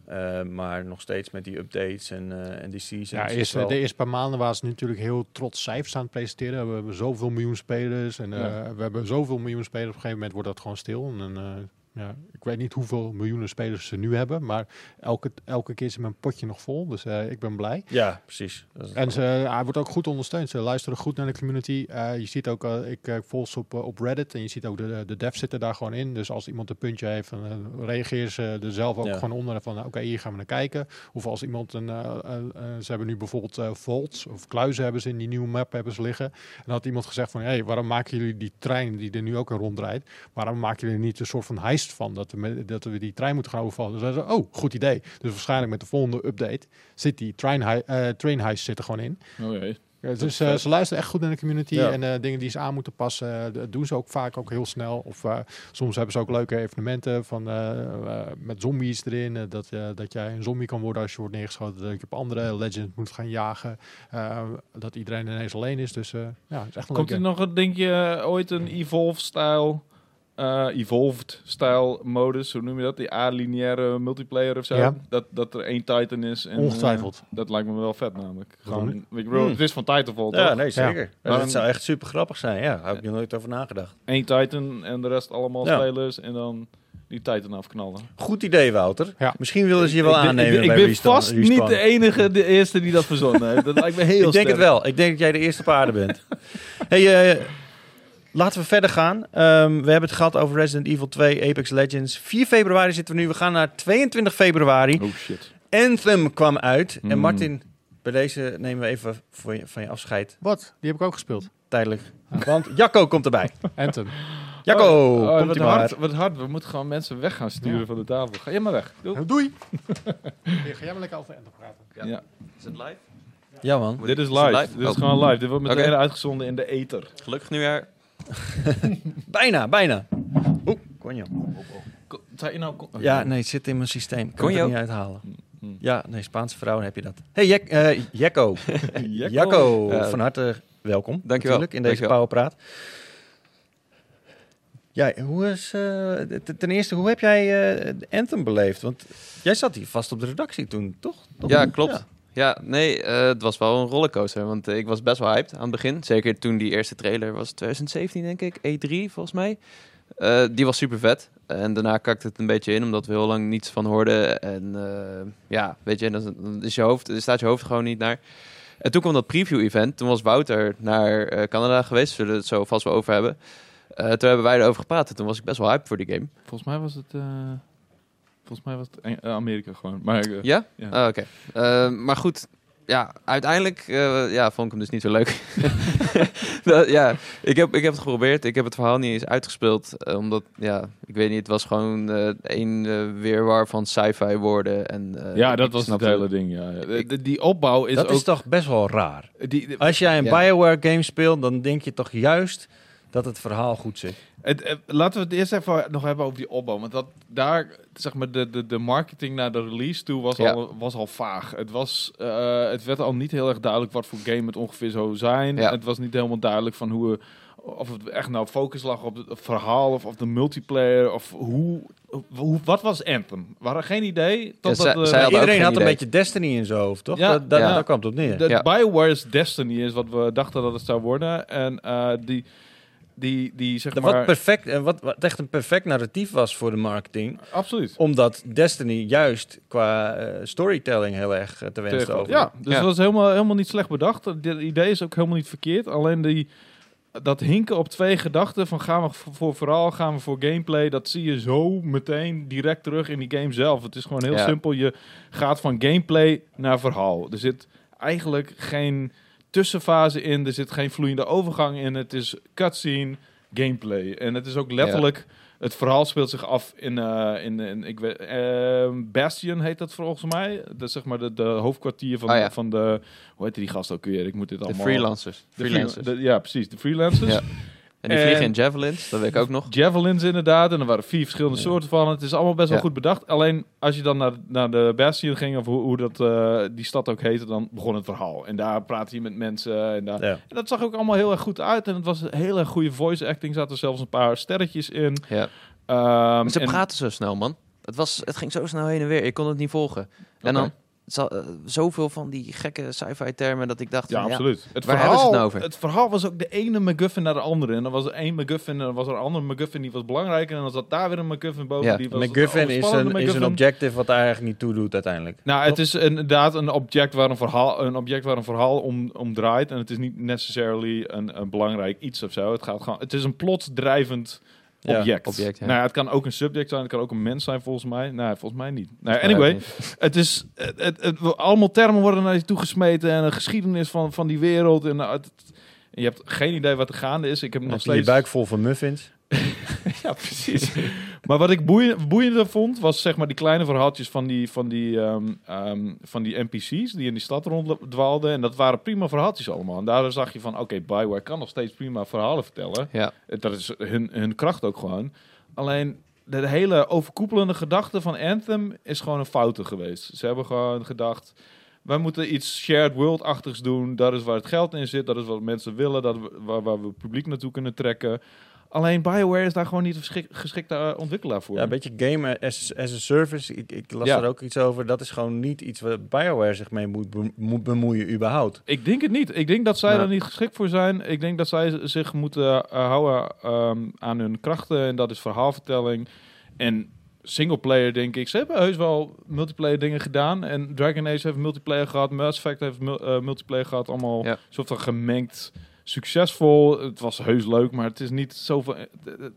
Eh, maar nog steeds met die updates en, eh, en die seasons. Ja, is eerst, wel- de eerste paar maanden waren ze natuurlijk heel trots cijfers aan het presenteren. We hebben zoveel miljoen spelers en eh, Ja. we hebben zoveel miljoen spelers. Op een gegeven moment wordt dat gewoon stil. En, eh, ja, ik weet niet hoeveel miljoenen spelers ze nu hebben, maar elke, elke keer is mijn potje nog vol. Dus eh, ik ben blij. Ja, precies. En ze, hij wordt ook goed ondersteund. Ze luisteren goed naar de community. Eh, je ziet ook, eh, ik eh, volg ze op, eh, op Reddit en je ziet ook de, de devs zitten daar gewoon in. Dus als iemand een puntje heeft, dan eh, reageren ze er zelf ook Ja. gewoon onder van, oké, hier gaan we naar kijken. Of als iemand een, eh, eh, eh, ze hebben nu bijvoorbeeld eh vaults of kluizen hebben ze in die nieuwe map hebben ze liggen. En dan had iemand gezegd van, hé, hey, waarom maken jullie die trein die er nu ook in rondrijdt, waarom maken jullie niet een soort van heist van, dat we, dat we die trein moeten gaan overvallen? Dus hij zei, oh, goed idee. Dus waarschijnlijk met de volgende update zit die train, eh, train heist zit er gewoon in. Oh jee. Ja, dus eh, ze luisteren echt goed naar de community Ja. en eh, dingen die ze aan moeten passen, dat doen ze ook vaak ook heel snel. Of soms hebben ze ook leuke evenementen van, met zombies erin. dat, dat jij een zombie kan worden als je wordt neergeschoten. Dat je op andere legends moet gaan jagen. dat iedereen ineens alleen is. Dus ja, het is echt een Komt er nog, een- denk je, ooit een Evolve-style... eh, Evolved-style modus, hoe noem je dat? Die A-lineaire multiplayer of zo? Ja. Dat, dat er één Titan is. En, Ongetwijfeld. eh, dat lijkt me wel vet namelijk. Gewoon, ik bedoel, Hmm. Het is van Titanfall, ja, toch? nee, zeker. Maar dat zou echt super grappig zijn. Ja, daar heb ik er nooit over nagedacht. Eén Titan en de rest allemaal Ja. spelers. En dan die Titan afknallen. Goed idee, Wouter. Ja. Misschien willen ze je wel ik aannemen ik bij ik ben Respawn- vast niet de enige, de eerste die dat verzonnen heeft. Dat lijkt me heel *laughs* Ik denk het wel. Ik denk dat jij de eerste paarden bent. *laughs* hey, eh, laten we verder gaan. Ehm, we hebben het gehad over Resident Evil 2, Apex Legends. 4 februari zitten we nu. We gaan naar 22 februari. Oh shit. Anthem kwam uit. En Mm. Martin, bij deze nemen we even voor je, van je afscheid. Wat? Die heb ik ook gespeeld. Tijdelijk. Want Jacco komt erbij. *laughs* Anthem. Jacco, Oh, oh, komt wat, hard, wat hard. We moeten gewoon mensen weg gaan sturen Ja. van de tafel. Ga je maar weg. Doei. Doei! *laughs* Hier, ga jij maar lekker over Anthem praten. Ja. Is het live? Ja man. Dit is live. live? Dit is Oh. gewoon live. Dit wordt meteen uitgezonden in de ether. Gelukkig nieuwjaar. *laughs* Bijna, bijna. Oeh, Zei je nou... Ja, nee, het zit in mijn systeem. Kan het Konjo? er niet uithalen. Mm. Ja, nee, Spaanse vrouwen heb je dat. Hey, Jek, eh. Jacco, *laughs* Ja. van harte welkom. Dankjewel. In deze. Powerpraat. Ja, hoe is, eh, ten eerste, hoe heb jij eh, Anthem beleefd? Want jij zat hier vast op de redactie toen, toch? Toch? Ja, klopt. Ja, nee, eh, het was wel een rollercoaster. Want ik was best wel hyped aan het begin. Zeker toen die eerste trailer was 2017, denk ik. E3, volgens mij. Eh, die was super vet. En daarna kakte het een beetje in, omdat we heel lang niets van hoorden. En eh, ja, weet je, dan, is je hoofd, staat je hoofd gewoon niet naar. En toen kwam dat preview-event. Toen was Wouter naar Canada geweest. Zullen het zo vast wel over hebben. Toen hebben wij erover gepraat. En toen was ik best wel hyped voor die game. Volgens mij was het... volgens mij was het eh, Amerika gewoon. Maar eh, Ja? ja. Ah, Oké. Eh, maar goed, ja, uiteindelijk eh, ja, vond ik hem dus niet zo leuk. *laughs* Dat- ja, ik heb, ik heb het geprobeerd. Ik heb het verhaal niet eens uitgespeeld. omdat, ja, ik weet niet, het was gewoon eh één eh, weerwar van sci-fi woorden. En, eh, ja, dat was het hele ding. Ja. De- de- die opbouw is dat ook... is toch best wel raar. die, Als jij een Ja. Bioware game speelt, dan denk je toch juist dat het verhaal goed zit. Het, eh, laten we het eerst even nog hebben over die opbouw. Want dat, daar, zeg maar, de, de, de marketing naar de release toe was, Ja. al, was al vaag. Het, was, eh, het werd al niet heel erg duidelijk wat voor game het ongeveer zou zijn. Ja. Het was niet helemaal duidelijk van hoe... we- Of het echt nou focus lag op het verhaal of op de multiplayer. Of hoe, hoe, wat was Anthem? We hadden geen idee. Totdat, zij Iedereen geen had een beetje Destiny in zijn hoofd, toch? Ja. Dat, dat, Ja. Daar kwam het op neer. Dat Ja. Bioware's Destiny is wat we dachten dat het zou worden. En eh, die, die, die zeg maar... Wat, perfect, en wat, wat echt een perfect narratief was voor de marketing. Absoluut. Omdat Destiny juist qua eh, storytelling heel erg eh, te wensen over. Ja, dus Ja. dat was helemaal, helemaal niet slecht bedacht. Het idee is ook helemaal niet verkeerd. Alleen die, dat hinken op twee gedachten van gaan we voor, voor verhaal, gaan we voor gameplay. Dat zie je zo meteen direct terug in die game zelf. Het is gewoon heel Ja. simpel. Je gaat van gameplay naar verhaal. Er zit eigenlijk geen tussenfase in. Er zit geen vloeiende overgang in. Het is cutscene, gameplay. En het is ook letterlijk... Het verhaal speelt zich af in, eh, in, in ik weet, eh, Bastion heet dat volgens mij. Dat is zeg maar de, de hoofdkwartier van, Ah, ja. van de, hoe heet die gast ook weer? Ik moet dit De allemaal... freelancers. De freelancers. free- de- ja, precies. De freelancers. Ja. En die vliegen En- in javelins, dat weet ik ook nog. Javelins inderdaad. En er waren vier verschillende Ja. soorten van. Het is allemaal best wel Ja. goed bedacht. Alleen als je dan naar, naar de Bastion ging, of hoe, hoe dat, eh, die stad ook heette, dan begon het verhaal. En daar praatte je met mensen. En, daar, Ja. en dat zag ook allemaal heel erg goed uit. En het was een hele goede voice acting. Er zaten zelfs een paar sterretjes in. Ja. Ehm, ze en- praten zo snel, man. Het, was, het ging zo snel heen en weer. Ik kon het niet volgen. En dan zoveel van die gekke sci-fi termen dat ik dacht... Ja, van, absoluut. Het Waar verhaal, hebben ze het nou over? Het verhaal was ook de ene MacGuffin naar de andere. En dan was er één MacGuffin en dan was er een andere MacGuffin die was belangrijker. En dan zat daar weer een MacGuffin boven. Ja. Die was McGuffin een is een, is een MacGuffin. objective wat daar eigenlijk niet toe doet uiteindelijk. Nou, het is inderdaad een object waar een verhaal, een object waar een verhaal om, om draait. En het is niet necessarily een, een belangrijk iets of zo. Het, gaat gewoon, het is een plotdrijvend Ja, object. object, ja. Nou, ja, het kan ook een subject zijn, het kan ook een mens zijn volgens mij. Nee, volgens mij niet. Nou, anyway, niet. *laughs* het is, het, het, het- allemaal termen worden naar je toegesmeten en een geschiedenis van, van die wereld. En, en je hebt geen idee wat er gaande is. Ik heb nog heb je je steeds... buik vol van muffins. *laughs* Ja, precies. maar wat ik boeiend, boeiender vond, was zeg maar die kleine verhaaltjes van die, van die, ehm, ehm, van die NPC's die in die stad ronddwaalden. En dat waren prima verhaaltjes allemaal. En daardoor zag je van, oké, Bioware kan nog steeds prima verhalen vertellen. Ja. Dat is hun, hun kracht ook gewoon. Alleen de hele overkoepelende gedachte van Anthem is gewoon een foute geweest. Ze hebben gewoon gedacht, wij moeten iets shared world-achtigs doen. Dat is waar het geld in zit, dat is wat mensen willen, dat we, waar, waar we het publiek naartoe kunnen trekken. Alleen Bioware is daar gewoon niet de geschik- geschikte eh, ontwikkelaar voor. Ja, een beetje game as, as a service. Ik, ik las Ja. daar ook iets over. Dat is gewoon niet iets waar BioWare zich mee moet, be- moet bemoeien überhaupt. Ik denk het niet. Ik denk dat zij Ja. er niet geschikt voor zijn. Ik denk dat zij zich moeten eh, houden ehm, aan hun krachten. En dat is verhaalvertelling. En singleplayer, denk ik. Ze hebben heus wel multiplayer dingen gedaan. En Dragon Age heeft multiplayer gehad. Mass Effect heeft eh, multiplayer gehad. Allemaal Ja. soort van gemengd. Succesvol. Het was heus leuk, maar het is niet zoveel. Het,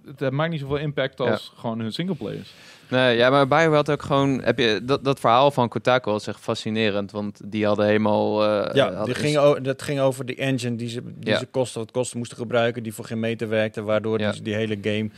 het, het maakt niet zoveel impact als gewoon hun singleplayers. Nee, ja, maar Bioware had ook gewoon... Heb je, dat, dat verhaal van Kotaku was echt fascinerend. Want die hadden helemaal... eh, Ja, hadden die dus- ging dat ging over de engine die ze, die Ja. ze kosten wat kosten moesten gebruiken. Die voor geen meter werkte. Waardoor Ja. die, die hele game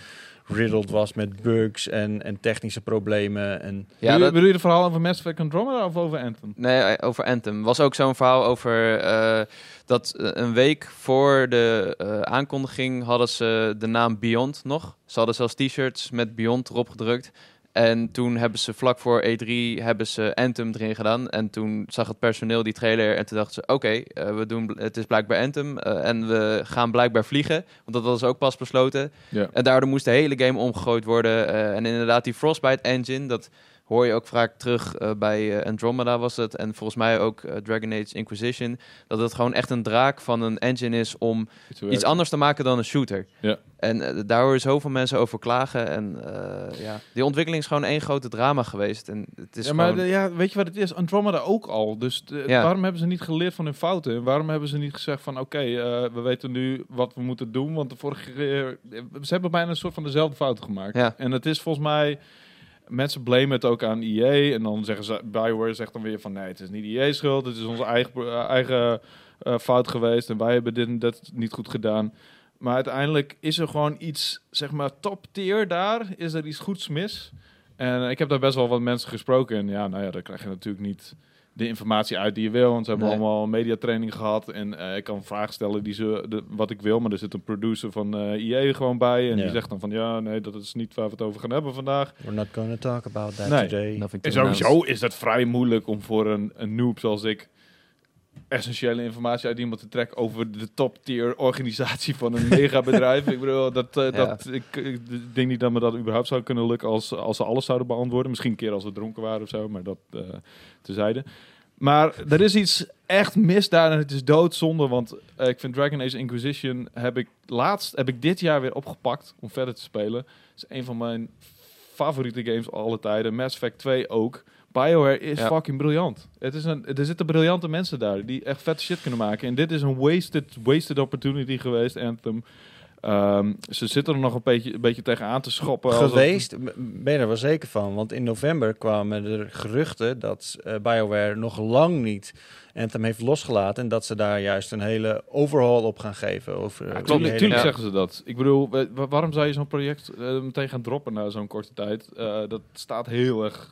riddled was met bugs en, en technische problemen. En, Ja, bedoel, dat, bedoel je het verhaal over Mass Effect Andromeda of over Anthem? Nee, eh, over Anthem. Was ook zo'n verhaal over eh, dat eh, een week voor de eh, aankondiging hadden ze de naam Beyond nog. Ze hadden zelfs t-shirts met Beyond erop gedrukt. En toen hebben ze vlak voor E3 hebben ze Anthem erin gedaan. En toen zag het personeel die trailer en toen dachten ze... Oké, eh, we doen, het is blijkbaar Anthem eh, en we gaan blijkbaar vliegen. Want dat was ook pas besloten. Ja. En daardoor moest de hele game omgegooid worden. eh, en inderdaad, die Frostbite engine, dat hoor je ook vaak terug eh, bij eh, Andromeda was het. En volgens mij ook eh, Dragon Age Inquisition. Dat het gewoon echt een draak van een engine is om iets anders te maken dan een shooter. Ja. En daar hoor je zoveel mensen over klagen. En ja, die ontwikkeling is gewoon één grote drama geweest. En het is ja, maar gewoon... de- ja, weet je wat het is? Andromeda ook al. Dus de- Ja. waarom hebben ze niet geleerd van hun fouten? En waarom hebben ze niet gezegd van... oké, we weten nu wat we moeten doen. Want de vorige keer... Ze hebben bijna een soort van dezelfde fouten gemaakt. Ja. En het is volgens mij... Mensen blamen het ook aan EA. En dan zeggen ze... Bioware zegt dan weer van... nee, het is niet EA's schuld. Het is onze eigen, eh, eigen eh, fout geweest. En wij hebben dit en dat niet goed gedaan. Maar uiteindelijk is er gewoon iets... zeg maar top tier daar. Is er iets goeds mis. En ik heb daar best wel wat mensen gesproken. En ja, nou ja, dan krijg je natuurlijk niet de informatie uit die je wil. Want ze hebben Nee. allemaal mediatraining gehad. En eh, ik kan vragen stellen die ze, de, wat ik wil. Maar er zit een producer van eh IE gewoon bij. En Ja. die zegt dan van ja, nee, dat is niet waar we het over gaan hebben vandaag. we're not going to talk about that Nee. today. En sowieso is dat vrij moeilijk om voor een, een noob zoals ik essentiële informatie uit iemand te trekken over de top tier organisatie van een megabedrijf. *laughs* ik bedoel, dat, eh, Ja. dat, ik, ik denk niet dat me dat überhaupt zou kunnen lukken als, als ze alles zouden beantwoorden. Misschien een keer als we dronken waren of zo, maar dat eh tezijde. Maar er is iets echt mis daar en het is doodzonde. Want eh, ik vind Dragon Age Inquisition heb ik laatst, heb ik dit jaar weer opgepakt om verder te spelen. Het is een van mijn favoriete games alle tijden. Mass Effect 2 ook. BioWare is Ja. fucking briljant. Het is een, er zitten briljante mensen daar die echt vette shit kunnen maken. En dit is een wasted, wasted opportunity geweest, Anthem. Ehm, ze zitten er nog een beetje, een beetje tegenaan te schoppen. alsof- Geweest, ben je er wel zeker van. Want in november kwamen er geruchten dat eh, BioWare nog lang niet Anthem heeft losgelaten. En dat ze daar juist een hele overhaul op gaan geven. Over, Ja, over die tuurlijk, hele- tuurlijk Ja. zeggen ze dat. Ik bedoel, wa- wa- waarom zou je zo'n project eh, meteen gaan droppen na zo'n korte tijd? Eh, dat staat heel erg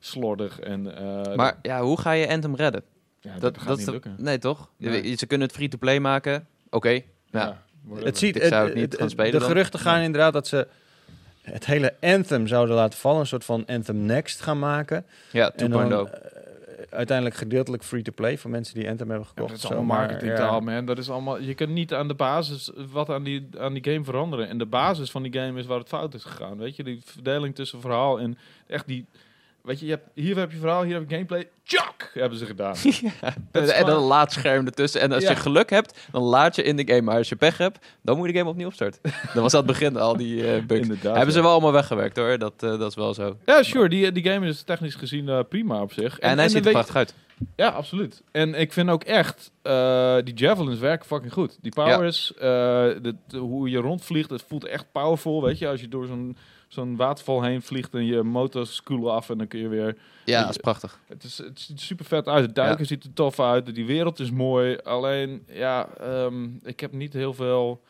slordig. En, eh, Maar ja, hoe ga je Anthem redden? ja, dat, Dat, gaat dat niet is lukken. Nee, toch? Je Nee. weet- Ze kunnen het free-to-play maken. Oké. Ja. Ja, whatever. Het ziet, Ik zou het het- niet het- gaan spelen De dan. geruchten gaan inderdaad dat ze het hele Anthem zouden laten vallen. Een soort van Anthem Next gaan maken. Ja, En dan 2.0. eh, uiteindelijk gedeeltelijk free-to-play voor mensen die Anthem hebben Ja, gekocht. dat is allemaal marketingtaal, ja. man. Dat is allemaal, je kunt niet aan de basis wat aan die, aan die game veranderen. En de basis van die game is waar het fout is gegaan. Weet je, die verdeling tussen verhaal en echt die... Weet je, je hebt, hier heb je verhaal, hier heb je gameplay. Tjak! Hebben ze gedaan. *laughs* Dat En dan een laadscherm ertussen. En als Ja. je geluk hebt, dan laat je in de game. Maar als je pech hebt, dan moet je de game opnieuw opstarten. *laughs* dat was het begin al die eh, bugs. Inderdaad, Hebben ze wel allemaal weggewerkt hoor. Dat, eh, dat is wel zo. Ja, sure. Die, die game is technisch gezien eh, prima op zich. En, hij ziet er prachtig uit. Ja, absoluut. En ik vind ook echt, eh, die javelins werken fucking goed. Die powers, eh, de, de- hoe je rondvliegt, het voelt echt powerful. Weet je, als je door zo'n zo'n waterval heen vliegt en je motors koelen af en dan kun je weer... Ja, dat is prachtig. Het, is, het ziet er super vet uit. Het duiken Ja. ziet er tof uit. Die wereld is mooi. Alleen, ja, ehm, ik heb niet heel veel...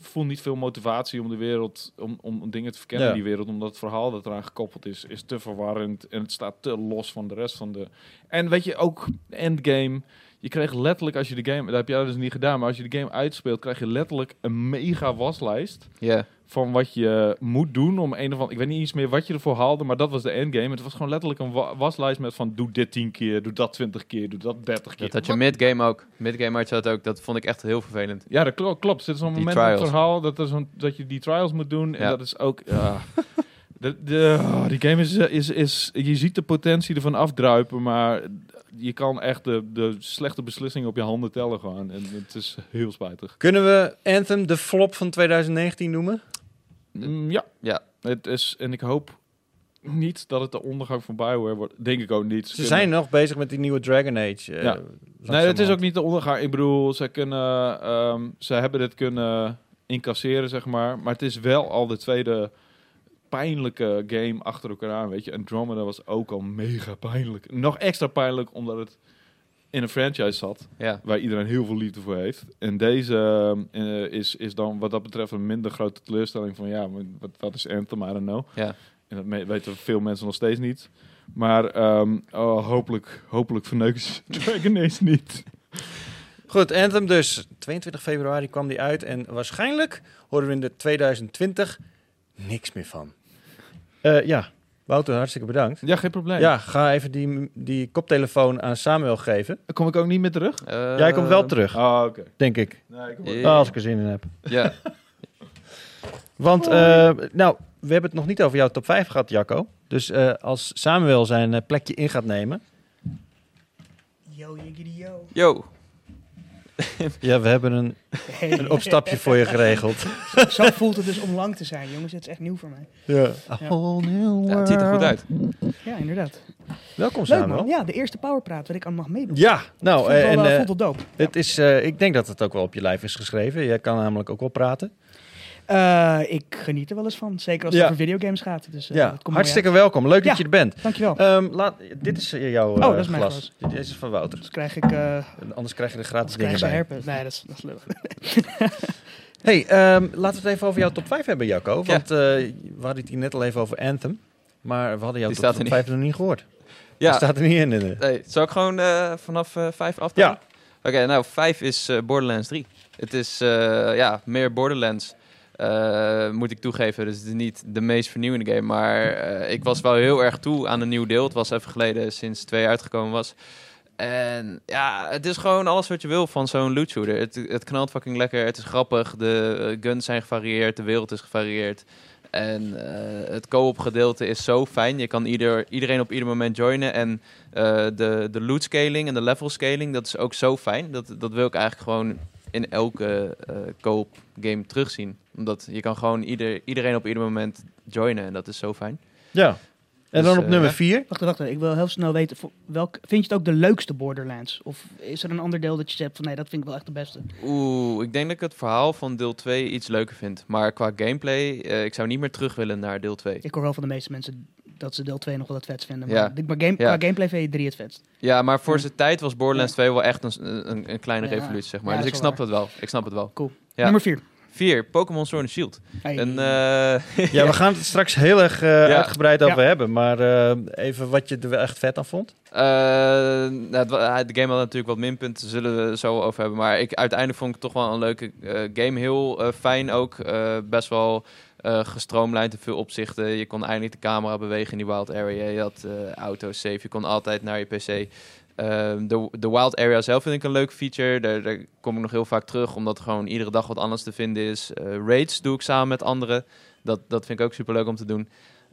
voel niet veel motivatie om de wereld, om, om, dingen te verkennen Ja. in die wereld. Omdat het verhaal dat eraan gekoppeld is, is te verwarrend. En het staat te los van de rest van de... En weet je, ook endgame... Je kreeg letterlijk, als je de game... Dat heb jij dus niet gedaan, maar als je de game uitspeelt... krijg je letterlijk een mega waslijst Ja. Van wat je moet doen om een of andere... Ik weet niet eens meer wat je ervoor haalde, maar dat was de endgame. Het was gewoon letterlijk een wa- waslijst met van... Doe dit 10 keer, doe dat 20 keer, doe dat 30 keer. Dat had je midgame ook. Midgame had je dat ook. Dat vond ik echt heel vervelend. Ja, dat klo- klopt. Er is zo'n Die moment in het verhaal dat, er dat je die trials moet doen. En Ja. dat is ook... Ja. *laughs* De, de, oh, die game is, eh, is, is... Je ziet de potentie ervan afdruipen, maar... Je kan echt de, de slechte beslissingen op je handen tellen gewoon. En het is heel spijtig. Kunnen we Anthem de flop van 2019 noemen? Mm, ja. Ja. Het is, en ik hoop niet dat het de ondergang van Bioware wordt. Denk ik ook niet. Ze kunnen- zijn nog bezig met die nieuwe Dragon Age. eh, Ja. Nee, het is ook niet de ondergang. Ik bedoel, ze, kunnen, ehm, ze hebben dit kunnen incasseren, zeg maar. Maar het is wel al de tweede pijnlijke game achter elkaar aan, weet je. Andromeda was ook al mega pijnlijk. Nog extra pijnlijk, omdat het in een franchise zat, Ja. waar iedereen heel veel liefde voor heeft. En deze eh, is, is dan wat dat betreft een minder grote teleurstelling van, ja, wat, wat is Anthem? I don't know. Ja. En dat weten veel mensen nog steeds niet. Maar ehm, oh, hopelijk, hopelijk verneuken ze *laughs* Dragon Age niet. Goed, Anthem dus. 22 februari kwam die uit. En waarschijnlijk horen we in de 2020 niks meer van. Eh, ja, Wouter, hartstikke bedankt. Ja, geen probleem. Ja, ga even die, die koptelefoon aan Samuel geven. Kom ik ook niet meer terug? Eh, Jij komt wel terug, Ah, oké. denk ik. Nee, ik kom. Als ik er zin in heb. Ja. *laughs* Want, eh, nou, we hebben het nog niet over jouw top 5 gehad, Jacco. Dus eh, als Samuel zijn eh, plekje in gaat nemen. Yo, jiggity yo. Yo. *laughs* Ja, we hebben een, Hey. een *laughs* opstapje voor je geregeld. Zo voelt het dus om lang te zijn, jongens. Het is echt nieuw voor mij. Ja. Ja. Ja, het ziet er goed uit. Ja, inderdaad. Welkom, man. Ja, de eerste powerpraat waar ik aan mag meedoen. Ja, nou, wel, eh, en eh, eh, voelt wel dope. het is, eh, ik denk dat het ook wel op je lijf is geschreven. Jij kan namelijk ook wel praten. Eh, ik geniet er wel eens van. Zeker als Ja. het over videogames gaat. Dus, eh, ja, dat komt hartstikke welkom. Leuk dat je er bent. Dankjewel. Ehm, laat, dit is eh, jouw Oh, dat is mijn glas. Dit is van Wouter. Dus krijg ik, eh En Anders krijg je er gratis krijg dingen bij. herpes. Nee, dat is, dat is leuk. *laughs* Hey, ehm, laten we het even over jouw top 5 hebben, Jacco. Ja. Want eh, we hadden het hier net al even over Anthem. Maar we hadden jouw Die top, staat er top niet. 5 nog niet gehoord. *laughs* Die Ja. staat er niet in. in Nee, zal ik gewoon vanaf eh, vijf aftellen? Ja. Oké, nou, vijf is Borderlands 3. Het is, eh, ja, meer Borderlands. Eh, moet ik toegeven. Dus het is niet de meest vernieuwende game. Maar eh, ik was wel heel erg toe aan een nieuw deel. Het was even geleden sinds twee uitgekomen was. En ja, het is gewoon alles wat je wil van zo'n loot shooter. Het, het knalt fucking lekker. Het is grappig. De eh, guns zijn gevarieerd. De wereld is gevarieerd. En het co-op gedeelte is zo fijn. Je kan ieder, iedereen op ieder moment joinen. En de, de loot scaling en de level scaling, dat is ook zo fijn. Dat, dat wil ik eigenlijk gewoon in elke eh co-op game terugzien. Omdat je kan gewoon ieder, iedereen op ieder moment joinen. En dat is zo fijn. Ja. En Dus, dan op eh, nummer ja. 4. Wacht, wacht, ik wil heel snel weten, voor welk, vind je het ook de leukste Borderlands? Of is er een ander deel dat je zegt van nee, dat vind ik wel echt de beste? Oeh, ik denk dat ik het verhaal van deel 2 iets leuker vind. Maar qua gameplay, eh, ik zou niet meer terug willen naar deel 2. Ik hoor wel van de meeste mensen dat ze deel 2 nog wel het vetst vinden. Maar, Ja. maar game, Ja. qua gameplay vind je 3 het vetst. Ja, maar voor Ja. zijn tijd was Borderlands 2 wel echt een, een, een kleine Ja. revolutie, zeg maar. Ja, dus ik snap wel het wel. Ik snap het wel. Cool. Ja. Nummer 4. 4, Pokémon Sword and Shield. En, eh, *laughs* Ja, we gaan het straks heel erg eh, Ja. uitgebreid over Ja. hebben. Maar eh, even wat je er wel echt vet aan vond. Eh, nou, het wa- de game had natuurlijk wat minpunten, zullen we zo over hebben. Maar ik, uiteindelijk vond ik het toch wel een leuke game. Heel fijn ook. Eh, best wel eh gestroomlijnd in veel opzichten. Je kon eindelijk de camera bewegen in die wild area. Je had eh auto's safe. Je kon altijd naar je PC. Ehm, de, de wild area zelf vind ik een leuk feature. Daar, kom ik nog heel vaak terug, omdat gewoon iedere dag wat anders te vinden is. Eh, raids doe ik samen met anderen. Dat, dat vind ik ook super leuk om te doen.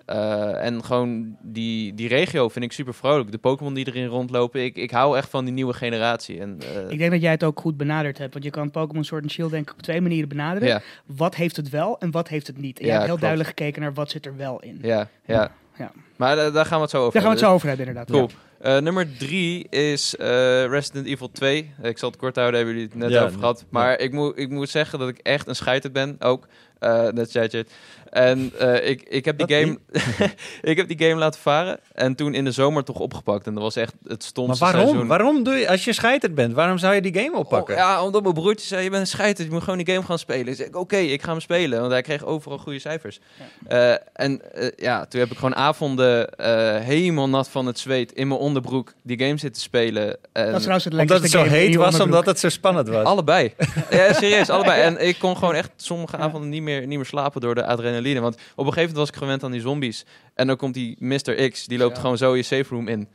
Eh, en gewoon die, die regio vind ik super vrolijk. De Pokémon die erin rondlopen. Ik, ik hou echt van die nieuwe generatie. En, eh, Ik denk dat jij het ook goed benaderd hebt. Want je kan Pokémon Sword and Shield denk ik op twee manieren benaderen. ja, Wat heeft het wel en wat heeft het niet? En Ja, jij hebt heel klopt. duidelijk gekeken naar wat zit er wel in. ja, ja. Ja. Maar eh, daar gaan we het zo over Daar gaan we het zo hebben. over hebben inderdaad. Cool. Eh, nummer drie is eh, Resident Evil 2. ik zal het kort houden, hebben jullie het net Ja, over gehad. Maar ik, moet, ik moet zeggen dat ik echt een scheiter ben, ook. Eh net zei je het. En eh, ik, ik, heb die Dat game, *laughs* ik heb die game laten varen. En toen in de zomer toch opgepakt. En dat was echt het Maar stomste waarom? seizoen. Waarom doe je, als je scheiterd bent, waarom zou je die game oppakken? Oh, ja, omdat mijn broertje zei, je bent een scheiter, je moet gewoon die game gaan spelen. Ik zei, oké, ik ga hem spelen, want hij kreeg overal goede cijfers. Eh, en eh, ja, toen heb ik gewoon avonden eh, helemaal nat van het zweet in mijn onderbroek die game zitten spelen. En Dat is trouwens het omdat het zo heet was, omdat het zo spannend was. allebei. *laughs* ja, serieus, allebei. En ik kon gewoon echt sommige avonden niet meer, niet meer slapen door de adrenaline. Want op een gegeven moment was ik gewend aan die zombies. En dan komt die Mr. X, die loopt Ja. gewoon zo je safe room in.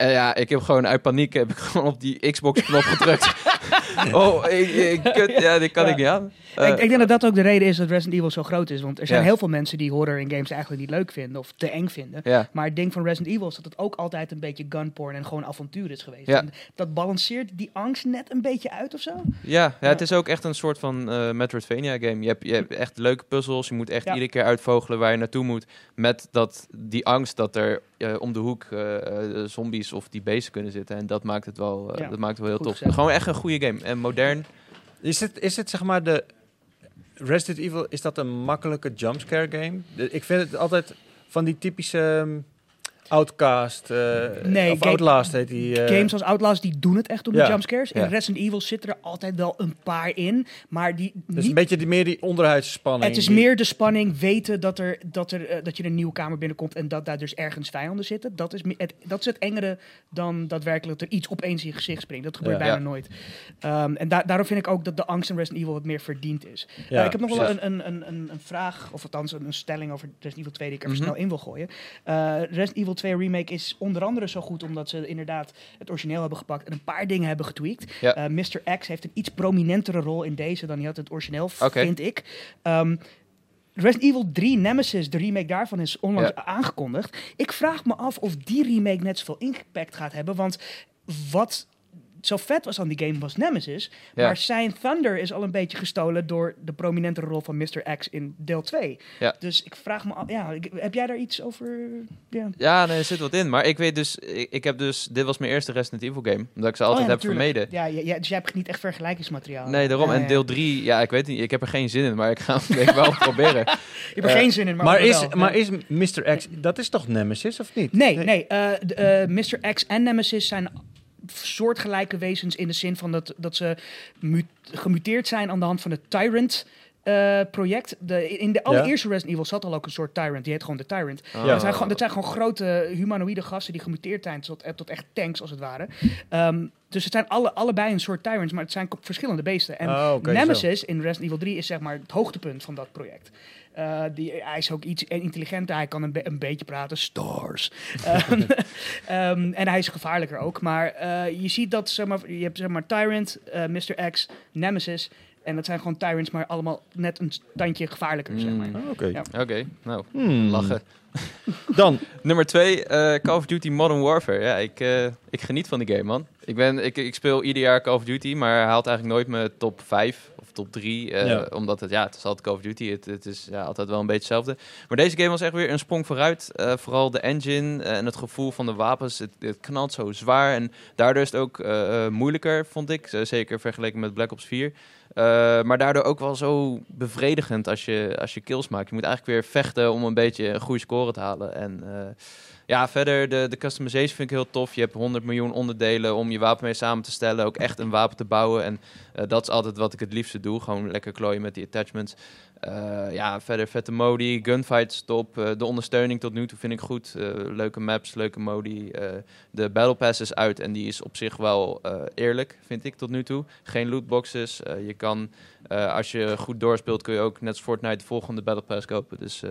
En ja, ik heb gewoon uit paniek heb ik *laughs* gewoon op die Xbox-knop gedrukt. *laughs* oh, ik, ik, kut, ja, die kan Ja. ik niet aan. ik, Eh, ik denk dat dat ook de reden is dat Resident Evil zo groot is. Want er zijn Ja. heel veel mensen die horror in games eigenlijk niet leuk vinden of te eng vinden. ja. Maar het ding van Resident Evil is dat het ook altijd een beetje gunporn en gewoon avontuur is geweest. Ja. En dat balanceert die angst net een beetje uit of zo. Ja, het is ook echt een soort van eh Metroidvania game. Je hebt, je hebt echt leuke puzzels. Je moet echt Ja. iedere keer uitvogelen waar je naartoe moet. Met dat, die angst dat er eh, om de hoek eh, of die beesten kunnen zitten. En dat maakt het wel, eh, Ja, dat maakt het wel heel goed tof. gezegd. Gewoon echt een goede game. En modern. Is het, is het zeg maar de... Resident Evil, is dat een makkelijke jumpscare game? De- ik vind het altijd van die typische ehm, Outcast, eh, Nee, of game- Outlast heet die. eh, Games als Outlast die doen het echt Ja. de jumpscares. In Ja. Resident Evil zitten er altijd wel een paar in. Maar die Dus niet een beetje die, meer die onderhuidse spanning. Het is die- meer de spanning weten dat, er, dat, er, eh, dat je een nieuwe kamer binnenkomt en dat daar dus ergens vijanden zitten. Dat is, het, dat is het engere dan daadwerkelijk dat er iets opeens in je gezicht springt. Dat gebeurt Ja. bijna nooit. Um, en da- daarom vind ik ook dat de angst in Resident Evil wat meer verdiend is. Ja, ik heb nog wel een, een, een, een, vraag, of althans een, een stelling over Resident Evil 2 die ik er Mhm. snel in wil gooien. Resident Evil 2 Remake is onder andere zo goed omdat ze inderdaad het origineel hebben gepakt en een paar dingen hebben getweakt. Ja. Eh, Mr. X heeft een iets prominentere rol in deze dan hij had het origineel, vind ik. Ehm, Resident Evil 3 Nemesis, de remake daarvan, is onlangs Ja. aangekondigd. Ik vraag me af of die remake net zoveel impact gaat hebben. Want wat zo vet was aan die game was Nemesis. Ja. Maar zijn Thunder is al een beetje gestolen door de prominente rol van Mr. X in deel 2. Ja. Dus ik vraag me af, ja, ik- heb jij daar iets over? Ja. Ja, nee, er zit wat in. Maar ik weet dus, ik, ik heb dus, dit was mijn eerste Resident Evil game. Omdat ik ze altijd Oh ja, heb natuurlijk. vermeden. Ja, ja, dus jij hebt niet echt vergelijkingsmateriaal. Nee, daarom. Ja, En ja. deel 3, ja, ik weet niet, ik heb er geen zin in, maar ik ga ik wel *laughs* proberen. Je hebt er eh, geen zin in, maar, Maar is, wel. maar Ja. is Mr. X, dat is toch Nemesis of niet? Nee, nee. eh, de, eh, Mr. X en Nemesis zijn soortgelijke wezens in de zin van dat, dat ze mu- gemuteerd zijn aan de hand van het Tyrant. eh, project. De, in de allereerste Resident Evil zat al ook een soort Tyrant. Die heet gewoon de Tyrant. Oh. Dat, zijn gewoon, dat zijn gewoon grote humanoïde gasten die gemuteerd zijn tot, eh, tot echt tanks als het ware. Ehm, dus het zijn alle, allebei een soort Tyrants, maar het zijn verschillende beesten. En Oh, oké, Nemesis in Resident Evil 3 is zeg maar het hoogtepunt van dat project. Eh, die, hij is ook iets intelligenter, hij kan een, be- een beetje praten. Stars. *laughs* Ehm, ehm, en hij is gevaarlijker ook. Maar eh, je ziet dat, zeg maar, je hebt zeg maar Tyrant, eh, Mr. X, Nemesis. En dat zijn gewoon tyrants, maar allemaal net een tandje gevaarlijker, zeg maar. Mm. Oké. Ja. Oké, nou, Hmm. lachen. *laughs* Dan, Nummer twee, eh, Call of Duty Modern Warfare. Ja, ik, eh, ik geniet van die game, man. Ik, ben, ik, ik speel ieder jaar Call of Duty, maar hij haalt eigenlijk nooit mijn top 5 of top 3. eh, Ja. Omdat het, ja, het is altijd Call of Duty. Het, het is ja, altijd wel een beetje hetzelfde. Maar deze game was echt weer een sprong vooruit. Eh, vooral de engine eh, en het gevoel van de wapens. Het, het knalt zo zwaar. En daardoor is het ook moeilijker, vond ik. Zeker vergeleken met Black Ops 4. Eh, maar daardoor ook wel zo bevredigend als je, als je kills maakt. Je moet eigenlijk weer vechten om een beetje een goede score te halen. En eh, ja, verder de, de customization vind ik heel tof. Je hebt 100 miljoen onderdelen om je wapen mee samen te stellen. Ook echt een wapen te bouwen. En eh, dat is altijd wat ik het liefste doe. Gewoon lekker klooien met die attachments. Eh, ja, verder vette modi, gunfights top. Eh, de ondersteuning tot nu toe vind ik goed. Eh, leuke maps, leuke modi. De battle pass is uit en die is op zich wel eerlijk, vind ik tot nu toe. Geen lootboxes. Je kan, als je goed doorspeelt, kun je ook net als Fortnite de volgende battle pass kopen. Dus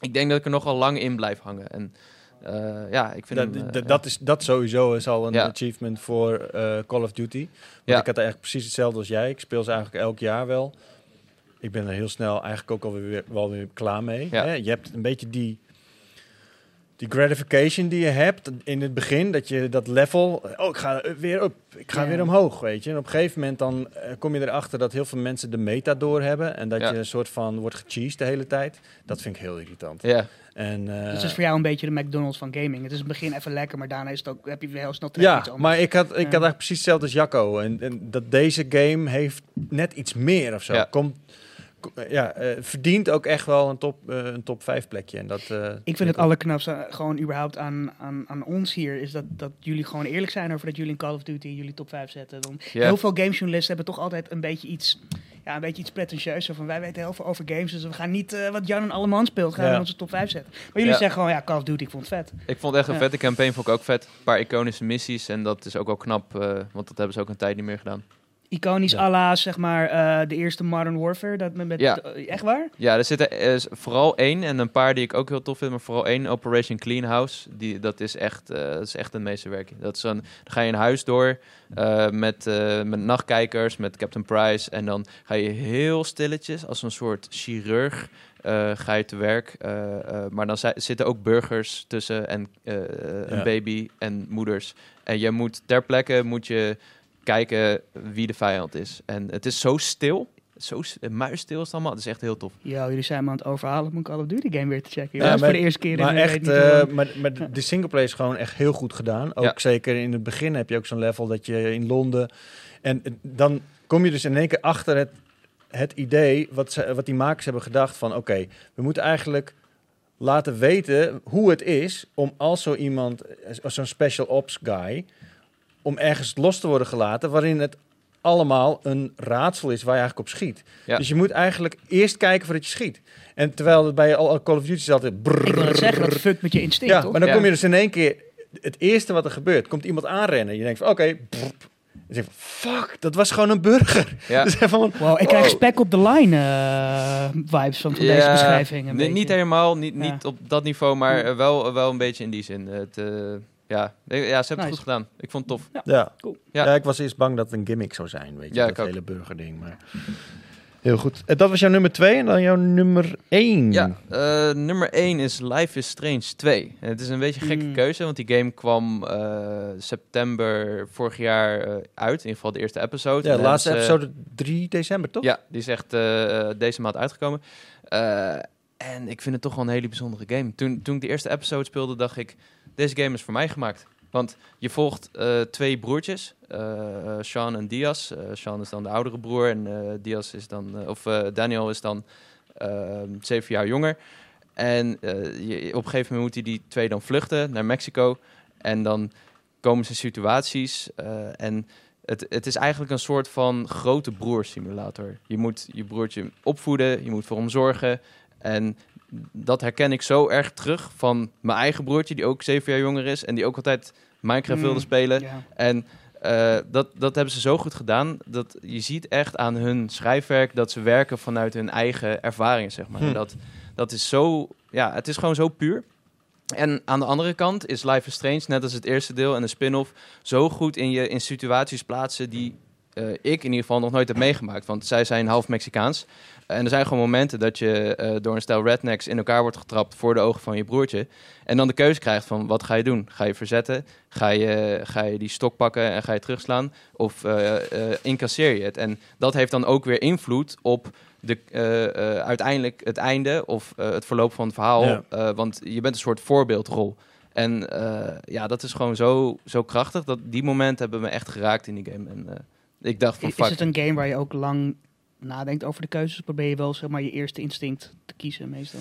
ik denk dat ik er nogal lang in blijf hangen. En ja, ik vind dat, hem, dat- dat, is, dat sowieso is al een Ja. achievement voor Call of Duty. Want Ja. Ik had eigenlijk precies hetzelfde als jij. Ik speel ze eigenlijk elk jaar wel. Ik ben er heel snel eigenlijk ook alweer wel weer klaar mee. Ja. Hè? Je hebt een beetje die, die gratification die je hebt in het begin. Dat je dat level... Oh, ik ga weer op. Ik ga Ja. weer omhoog, weet je. En op een gegeven moment dan eh, kom je erachter dat heel veel mensen de meta doorhebben. En dat Ja. je een soort van wordt gecheased de hele tijd. Dat vind ik heel irritant. ja, En, eh, Dus het is voor jou een beetje de McDonald's van gaming. Het is in het begin even lekker, maar daarna is het ook, heb je weer heel snel trek Ja, iets maar ik had, ik had eigenlijk precies hetzelfde als Jacco. En, en dat deze game heeft net iets meer of zo. Ja. Komt, ko- ja, eh, verdient ook echt wel een top, eh, een top 5 plekje. En dat, eh, Ik vind het allerknapste gewoon überhaupt aan, aan, aan ons hier, is dat, dat jullie gewoon eerlijk zijn over dat jullie in Call of Duty jullie top 5 zetten. Dan. Heel veel gamejournalisten hebben toch altijd een beetje iets, ja, een beetje iets pretentieus. Zo van wij weten heel veel over games, dus we gaan niet wat Jan en Alleman speelt, gaan we Ja. in onze top 5 zetten. Maar jullie Ja. zeggen gewoon, ja, Call of Duty, ik vond het vet. ik vond het echt een vette campaign. Vond ik ook vet. Een paar iconische missies. En dat is ook wel knap, eh, want dat hebben ze ook een tijd niet meer gedaan. Iconisch Ja. à la, zeg maar, eh, de eerste Modern Warfare. Dat met, met, Ja. eh, echt waar? Ja, er zitten s- vooral één en een paar die ik ook heel tof vind, maar vooral één, Operation Clean House. Die, dat, is echt, eh, dat is echt een meesterwerking. Dat is een, dan ga je een huis door eh, met, eh, met nachtkijkers, met Captain Price. En dan ga je heel stilletjes, als een soort chirurg, eh, ga je te werk. Eh, eh, maar dan zi- zitten ook burgers tussen en eh, een baby en moeders. En je moet ter plekke moet je kijken wie de vijand is. En het is zo stil. Zo muisstil is het allemaal. Het is echt heel tof. Ja, jullie zijn me aan het overhalen om een Call of Duty game weer te checken. Ja, Ja, dat is maar- voor de eerste keer maar in echt, eh, lang. maar, maar de- de singleplay is gewoon echt heel goed gedaan. Ook Ja. zeker in het begin heb je ook zo'n level dat je in Londen... En dan kom je dus in één keer achter het, het idee wat, ze, wat die makers hebben gedacht van... Oké, we moeten eigenlijk laten weten hoe het is om als zo iemand, als zo'n special ops guy... om ergens los te worden gelaten waarin het allemaal een raadsel is waar je eigenlijk op schiet. Ja. Dus je moet eigenlijk eerst kijken voordat je schiet. En terwijl het bij al Call of Duty is altijd... Ik wil het zeggen, dat fuckt met je instinct, Ja, toch? maar dan Ja. kom je dus in één keer... Het eerste wat er gebeurt, komt iemand aanrennen. Je denkt van, oké... fuck, dat was gewoon een burger. Ja. *laughs* Dus van, Wow, ik krijg wow. spek op de line eh, vibes van, van deze beschrijving. een nee, niet helemaal, niet, Ja. niet op dat niveau, maar wel, wel een beetje in die zin. Het, eh, ja. Ja, ze hebben het goed gedaan. Ik vond het tof. Ja. Cool. Ja. Ja. ik was eerst bang dat het een gimmick zou zijn, weet je. Ja, dat hele burgerding. Maar heel goed. En dat was jouw nummer twee en dan jouw nummer één. Ja, eh, nummer 1 is Life is Strange 2. En het is een beetje een gekke Mm. keuze, want die game kwam eh, september vorig jaar eh, uit. In ieder geval de eerste episode. Ja, En de laatste episode 3 december, toch? Ja, die is echt eh, eh, deze maand uitgekomen. Eh, en ik vind het toch wel een hele bijzondere game. Toen, toen ik de eerste episode speelde, dacht ik... Deze game is voor mij gemaakt. Want je volgt eh, twee broertjes, eh eh, Sean en Diaz. Eh, Sean is dan de oudere broer en Diaz is dan... of Daniel is dan eh, zeven jaar jonger. En je, op een gegeven moment moeten die twee dan vluchten naar Mexico. En dan komen ze situaties en het, het is eigenlijk een soort van grote broer-simulator. Je moet je broertje opvoeden, je moet voor hem zorgen. En dat herken ik zo erg terug van mijn eigen broertje, die ook zeven jaar jonger is en die ook altijd Minecraft Mm, wilde spelen. Ja. En eh, dat, dat hebben ze zo goed gedaan. Dat je ziet echt aan hun schrijfwerk dat ze werken vanuit hun eigen ervaringen, zeg maar. Hm. Dat, dat is zo, ja, het is gewoon zo puur. En aan de andere kant is Life is Strange, net als het eerste deel en de spin-off, zo goed in je in situaties plaatsen die eh, ik in ieder geval nog nooit heb meegemaakt. Want zij zijn half Mexicaans. En er zijn gewoon momenten dat je eh, door een stel rednecks in elkaar wordt getrapt voor de ogen van je broertje. En dan de keuze krijgt van wat ga je doen? Ga je verzetten? Ga je, ga je die stok pakken en ga je terugslaan? Of eh, incasseer je het? En dat heeft dan ook weer invloed op de, uiteindelijk het einde of het verloop van het verhaal. Ja. Want je bent een soort voorbeeldrol. En ja, dat is gewoon zo, zo krachtig. Dat die momenten hebben me echt geraakt in die game. En ik dacht van Is fuck. het een game waar je ook lang nadenkt over de keuzes? Of probeer je wel zeg maar, je eerste instinct te kiezen meestal?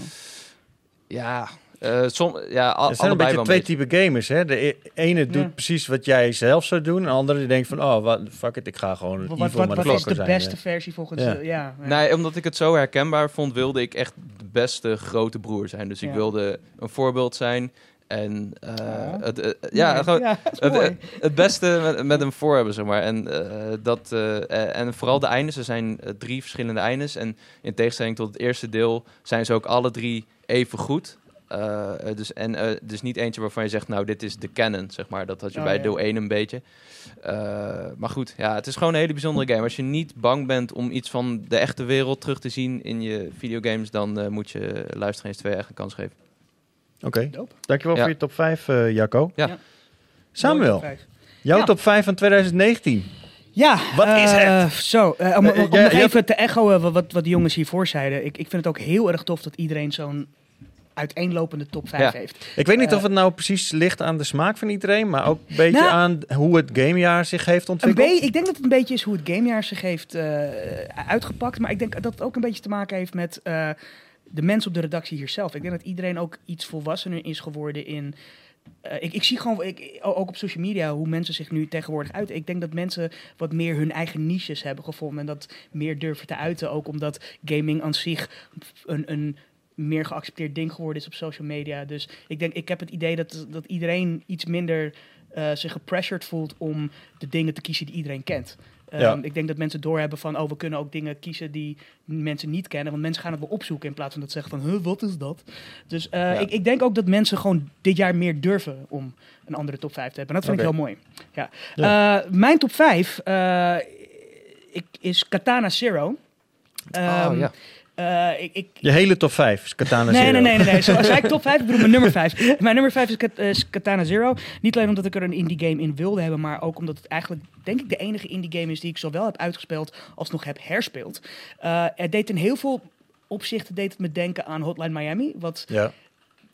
Ja, eh som, ja al, Er zijn een allebei beetje twee typen gamers. Hè? De e- ene doet Ja. precies wat jij zelf zou doen. En de andere die denkt van, oh, wat, fuck it, ik ga gewoon Wat, evil wat, wat is motherfucker de zijn. beste versie volgens... Ja. Ja. ja, ja. Nee, omdat ik het zo herkenbaar vond, wilde ik echt de beste grote broer zijn. Dus ik Ja. wilde een voorbeeld zijn. En eh, Ja. het, eh, ja, Nee, gewoon, ja, het, het, het beste met, met hem voor hebben, zeg maar. En, eh, dat, en vooral de eindes, er zijn drie verschillende eindes. En in tegenstelling tot het eerste deel zijn ze ook alle drie even goed. Dus, en dus niet eentje waarvan je zegt, nou, dit is de canon, zeg maar. Dat had je Oh, bij ja. deel 1 een beetje. Maar goed, ja, het is gewoon een hele bijzondere game. Als je niet bang bent om iets van de echte wereld terug te zien in je videogames, dan moet je Luister eens 2 echt een kans geven. Oké, Dope. dankjewel Ja. voor je top 5, eh Jacco. Ja. Samuel, jouw Ja. top 5 van 2019. Ja, Wat is eh, het? Zo, eh, om, om, om jij- nog even te echoen wat, wat, de jongens hiervoor zeiden. Ik, ik vind het ook heel erg tof dat iedereen zo'n uiteenlopende top 5 Ja. heeft. Ik weet niet of het nou precies ligt aan de smaak van iedereen, maar ook een beetje Nou, aan hoe het gamejaar zich heeft Een ontwikkeld. beetje, ik denk dat het een beetje is hoe het gamejaar zich heeft eh, uitgepakt. Maar ik denk dat het ook een beetje te maken heeft met eh, de mensen op de redactie hier zelf. Ik denk dat iedereen ook iets volwassener is geworden in... eh, ik, ik zie gewoon, ik, ook op social media, hoe mensen zich nu tegenwoordig uiten. Ik denk dat mensen wat meer hun eigen niches hebben gevonden. En dat meer durven te uiten. Ook omdat gaming aan zich een, een meer geaccepteerd ding geworden is op social media. Dus ik denk, ik heb het idee dat, dat iedereen iets minder eh, zich gepressured voelt om de dingen te kiezen die iedereen kent. Ehm, Ja. Ik denk dat mensen doorhebben van, oh, we kunnen ook dingen kiezen die mensen niet kennen. Want mensen gaan het wel opzoeken in plaats van dat ze zeggen van, huh, wat is dat? Dus eh, Ja. ik, ik denk ook dat mensen gewoon dit jaar meer durven om een andere top 5 te hebben. En dat vind ik heel mooi. Ja. Eh, mijn top 5 eh, ik, is Katana Zero. Oh ja. Eh, ik, ik, Je hele top 5 is Katana Nee, Zero. nee, nee, nee, nee. Zo, als ik top 5, ik bedoel mijn nummer 5. *laughs* Mijn nummer 5 is, Kat- eh, is Katana Zero. Niet alleen omdat ik er een indie game in wilde hebben, maar ook omdat het eigenlijk, denk ik, de enige indie game is die ik zowel heb uitgespeeld als nog heb herspeeld. Eh het deed in heel veel opzichten deed het me denken aan Hotline Miami, wat Ja.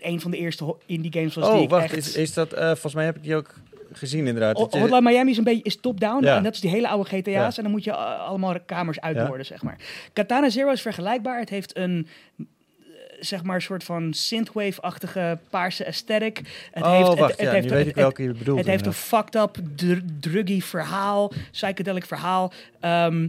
een van de eerste indie games was die Oh, ik wacht. echt... Is, is dat, volgens mij heb ik die ook gezien inderdaad. Je- Hotline Miami is een beetje is top-down. Ja. En dat is die hele oude GTA's. Ja. En dan moet je uh, allemaal kamers uitmoorden, zeg maar. Katana Zero is vergelijkbaar. Het heeft een eh, zeg maar een soort van synthwave-achtige paarse aesthetic. Het oh, heeft, wacht. het, ja, heeft, nu weet ik welke je bedoelt. het heeft een fucked up, dr- druggy verhaal, psychedelic verhaal. Ehm,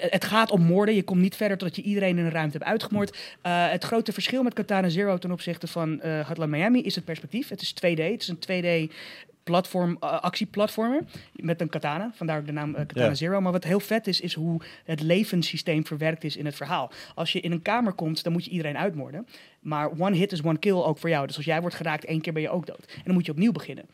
het gaat om moorden. Je komt niet verder totdat je iedereen in een ruimte hebt uitgemoord. Eh, het grote verschil met Katana Zero ten opzichte van eh Hotline Miami is het perspectief. Het is 2D. Het is een 2D platform, eh, actieplatformer met een katana. Vandaar ook de naam eh, Katana Ja. Zero. Maar wat heel vet is, is hoe het levenssysteem verwerkt is in het verhaal. Als je in een kamer komt, dan moet je iedereen uitmoorden. Maar one hit is one kill ook voor jou. Dus als jij wordt geraakt, één keer ben je ook dood. En dan moet je opnieuw beginnen.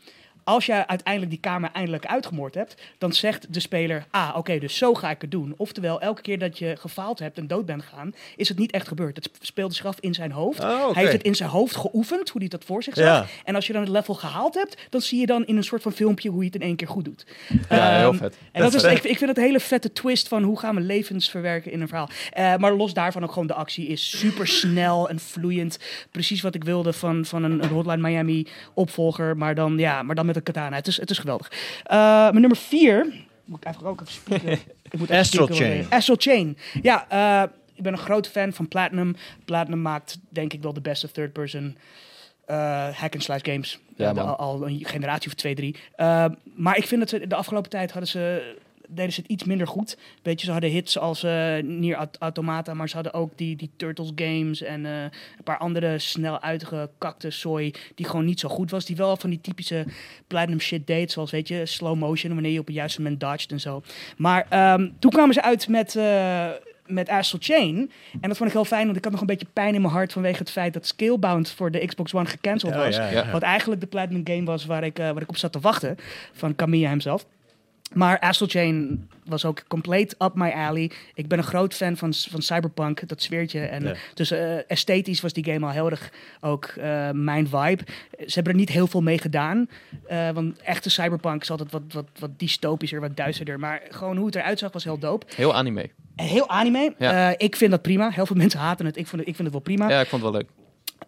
Als je uiteindelijk die kamer eindelijk uitgemoord hebt, dan zegt de speler: Ah, oké, dus zo ga ik het doen. Oftewel, elke keer dat je gefaald hebt en dood bent gegaan, is het niet echt gebeurd. Het speelde zich af in zijn hoofd. Oh, oké. Hij heeft het in zijn hoofd geoefend, hoe hij dat voor zich zag. Ja. En als je dan het level gehaald hebt, dan zie je dan in een soort van filmpje hoe je het in één keer goed doet. Ja, heel Ehm, vet. En dat Dat is, is ik, ik vind het een hele vette twist van hoe gaan we levens verwerken in een verhaal. Eh, maar los daarvan ook gewoon de actie is super snel en vloeiend. Precies wat ik wilde van, van een, een Hotline Miami opvolger, maar dan, ja, maar dan met een katana. Het is, het is geweldig. Eh, mijn nummer vier, moet ik eigenlijk ook even spieken. *laughs* Ik moet Astral Chain. Astral Chain. Ja, eh, ik ben een grote fan van Platinum. Platinum maakt denk ik wel de beste third-person eh hack-and-slash games. Ja, de- al een generatie of twee, drie. Maar ik vind dat ze de afgelopen tijd hadden ze, deden ze het iets minder goed. Weet je, ze hadden hits als eh Nier Aut- Automata, maar ze hadden ook die, die Turtles games en eh, een paar andere snel uitgekakte zooi die gewoon niet zo goed was. Die wel van die typische Platinum shit deed, zoals weet je, slow motion, wanneer je op het juiste moment dodged en zo. Maar ehm, toen kwamen ze uit met... eh, met Astral Chain. En dat vond ik heel fijn, want ik had nog een beetje pijn in mijn hart vanwege het feit dat Scalebound voor de Xbox One gecanceld Oh, was. ja, Ja. Wat eigenlijk de Platinum game was waar ik, waar ik op zat te wachten. Van Kamiya hemzelf. Maar Astral Chain was ook compleet up my alley. Ik ben een groot fan van, van Cyberpunk, dat sfeertje. En Ja. dus eh, esthetisch was die game al heel erg ook eh, mijn vibe. Ze hebben er niet heel veel mee gedaan. eh, want echte Cyberpunk is altijd wat, wat, wat dystopischer, wat duisterder. Maar gewoon hoe het eruit zag was heel dope. Heel anime. Heel anime. Ja. Ik vind dat prima. Heel veel mensen haten het. Ik vind het, ik vind het wel prima. Ja, ik vond het wel leuk.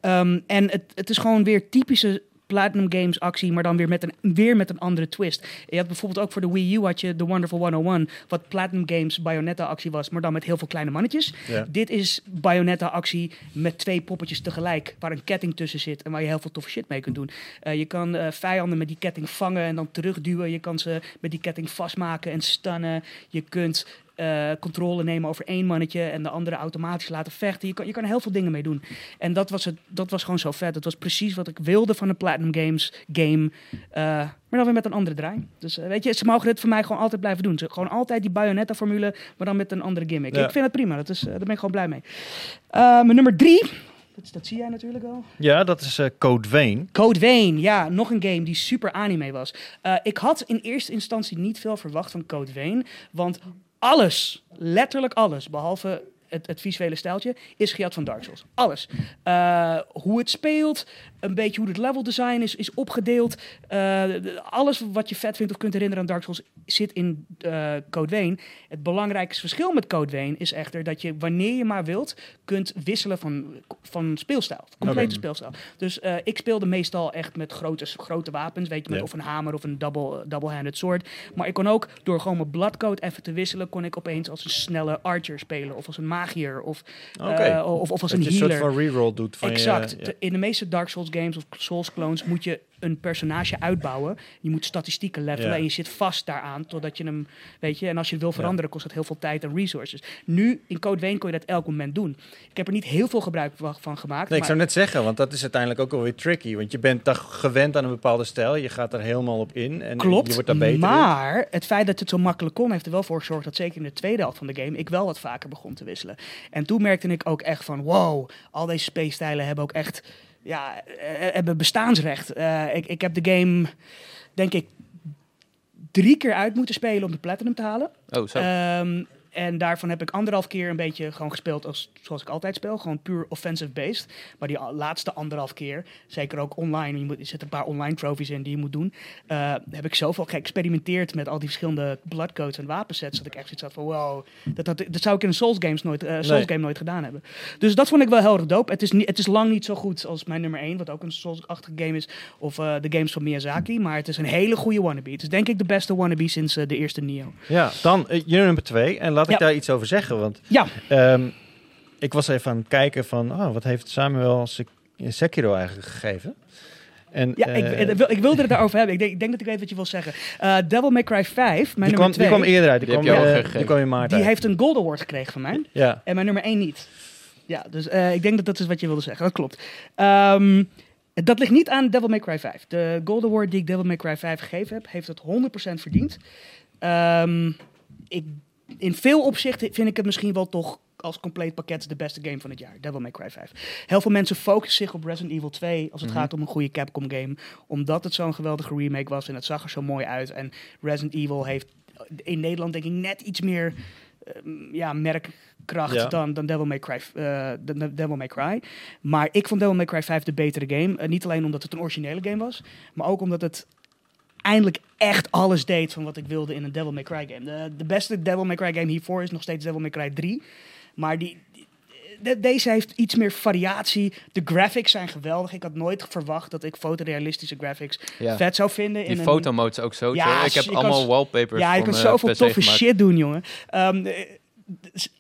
Ehm, en het, het is gewoon weer typische Platinum Games actie, maar dan weer met, een, weer met een andere twist. Je had bijvoorbeeld ook voor de Wii U had je The Wonderful 101, wat Platinum Games Bayonetta actie was, maar dan met heel veel kleine mannetjes. Ja. Dit is Bayonetta actie met twee poppetjes tegelijk, waar een ketting tussen zit en waar je heel veel toffe shit mee kunt doen. Eh, je kan eh, vijanden met die ketting vangen en dan terugduwen. Je kan ze met die ketting vastmaken en stunnen. Je kunt eh, controle nemen over één mannetje en de andere automatisch laten vechten. Je kan, je kan heel veel dingen mee doen. En dat was, het, dat was gewoon zo vet. Het was precies wat ik wilde van een Platinum Games game. eh, maar dan weer met een andere draai. Dus eh, weet je, ze mogen dit voor mij gewoon altijd blijven doen. Ze, gewoon altijd die Bayonetta-formule, maar dan met een andere gimmick. Ja. Ik vind het prima. Dat is, daar ben ik gewoon blij mee. Mijn nummer drie. Dat, dat zie jij natuurlijk al. Ja, dat is Code Vein. Code Vein, ja, nog een game die super anime was. Ik had in eerste instantie niet veel verwacht van Code Vein, want alles, letterlijk alles, behalve het, het visuele stijltje, is gejat van Dark Souls. Alles. Eh, hoe het speelt, een beetje hoe het level design is, is opgedeeld. Eh, alles wat je vet vindt of kunt herinneren aan Dark Souls zit in eh Code Vein. Het belangrijkste verschil met Code Vein is echter dat je wanneer je maar wilt, kunt wisselen van, van speelstijl. Complete speelstijl. Dus ik speelde meestal echt met grote, grote wapens, weet je, met of een hamer of een double, double-handed sword. Maar ik kon ook, door gewoon mijn bloodcode even te wisselen, kon ik opeens als een snelle archer spelen. Of als een magier. Of, Oké. eh, of, of als Dat een je een healer. soort van reroll doet van Exact. je... ja. In de meeste Dark Souls games of Souls clones moet je een personage uitbouwen. Je moet statistieken levelen Ja. en je zit vast daaraan totdat je hem, weet je, en als je het wil veranderen kost dat heel veel tijd en resources. Nu, in Code Vein kon je dat elk moment doen. Ik heb er niet heel veel gebruik van gemaakt. Nee, ik zou net zeggen, want dat is uiteindelijk ook alweer tricky. Want je bent gewend aan een bepaalde stijl. Je gaat er helemaal op in en je Klopt, wordt daar beter in. maar het feit dat het zo makkelijk kon, heeft er wel voor gezorgd dat zeker in de tweede helft van de game ik wel wat vaker begon te wisselen. En toen merkte ik ook echt van, wow, al deze space-stijlen hebben ook echt, ja, eh, hebben bestaansrecht. Eh, ik, ik heb de game, denk ik, drie keer uit moeten spelen om de platinum te halen. Oh, zo. Ehm, en daarvan heb ik anderhalf keer een beetje gewoon gespeeld als, zoals ik altijd speel. Gewoon puur offensive based. Maar die laatste anderhalf keer, zeker ook online, je, moet, er zitten een paar online trophies in die je moet doen. eh, heb ik zoveel geëxperimenteerd met al die verschillende bloodcodes en wapensets. Dat ik echt zoiets had van wow, dat, dat, dat zou ik in een Souls, games nooit, eh, Souls Nee. game nooit gedaan hebben. Dus dat vond ik wel heel erg dope. Het is, niet, het is lang niet zo goed als mijn nummer 1, wat ook een Souls-achtige game is. Of eh, de games van Miyazaki. Maar het is een hele goede wannabe. Het is denk ik de beste wannabe sinds de eerste Nio. Ja, dan je nummer twee. En laat ik Ja. daar iets over zeggen. Want Ja, ehm, ik was even aan het kijken van... Oh, wat heeft Samuel Sek- Sekiro eigenlijk gegeven? En, Ja, eh, ik, ik, wil- ik wilde het daarover hebben. Ik denk, ik denk dat ik weet wat je wil zeggen. Eh, Devil May Cry 5, mijn die, nummer kwam, 2, die kwam eerder uit. Die, Die kwam, heb je al eh, die kwam in maart die uit. heeft een Gold Award gekregen van mij. Ja, En mijn nummer 1 niet. Ja, dus eh, ik denk dat dat is wat je wilde zeggen. Dat klopt. Ehm, dat ligt niet aan Devil May Cry 5. De Gold Award die ik Devil May Cry 5 gegeven heb, heeft het 100% verdiend. Ehm, ik, in veel opzichten vind ik het misschien wel toch als compleet pakket de beste game van het jaar. Devil May Cry 5. Heel veel mensen focussen zich op Resident Evil 2 als het Mhm. gaat om een goede Capcom game. Omdat het zo'n geweldige remake was en het zag er zo mooi uit. En Resident Evil heeft in Nederland denk ik net iets meer ehm, ja, merkkracht Ja. dan, dan Devil May Cry. eh, dan Devil May Cry. Maar ik vond Devil May Cry 5 de betere game. Eh, niet alleen omdat het een originele game was, maar ook omdat het eindelijk echt alles deed van wat ik wilde in een Devil May Cry game. De, de beste Devil May Cry game hiervoor is nog steeds Devil May Cry 3. Maar die, de- deze heeft iets meer variatie. De graphics zijn geweldig. Ik had nooit verwacht dat ik fotorealistische graphics ja. vet zou vinden. Die in een- fotomode is ook zo. Ja, ik heb allemaal wallpapers ja, je mijn zoveel PC toffe gemaakt. shit doen, jongen. Ehm, eh,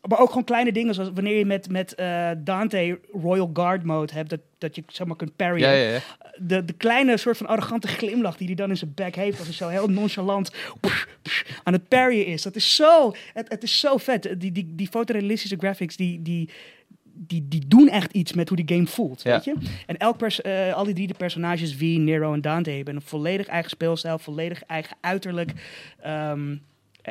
maar ook gewoon kleine dingen, zoals wanneer je met, met eh, Dante Royal Guard mode hebt, dat, dat je zeg maar kunt parryen. Ja, ja, ja. De, de kleine soort van arrogante glimlach die hij dan in zijn bek heeft, als hij zo heel nonchalant psh, psh, aan het parryen is. Dat is zo, het, het is zo vet. Die, die, die fotorealistische graphics, die, die, die, die doen echt iets met hoe die game voelt, Ja. weet je? En elk pers eh, al die drie de personages, V, Nero en Dante, hebben een volledig eigen speelstijl, volledig eigen uiterlijk. Ehm,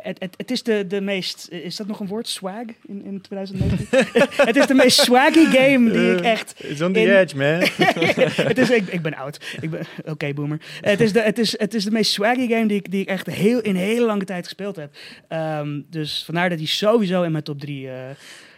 Het, het, het is de, de meest... Is dat nog een woord? Swag in, in 2019? *laughs* het is de meest swaggy game die ik echt... It's on the in- edge, man. *laughs* het is, ik, ik ben oud. Ik ben- Oké, boomer. Het is, de, het, is, het is de meest swaggy game die ik, die ik echt heel, in hele lange tijd gespeeld heb. Ehm, dus vandaar dat hij sowieso in mijn top 3...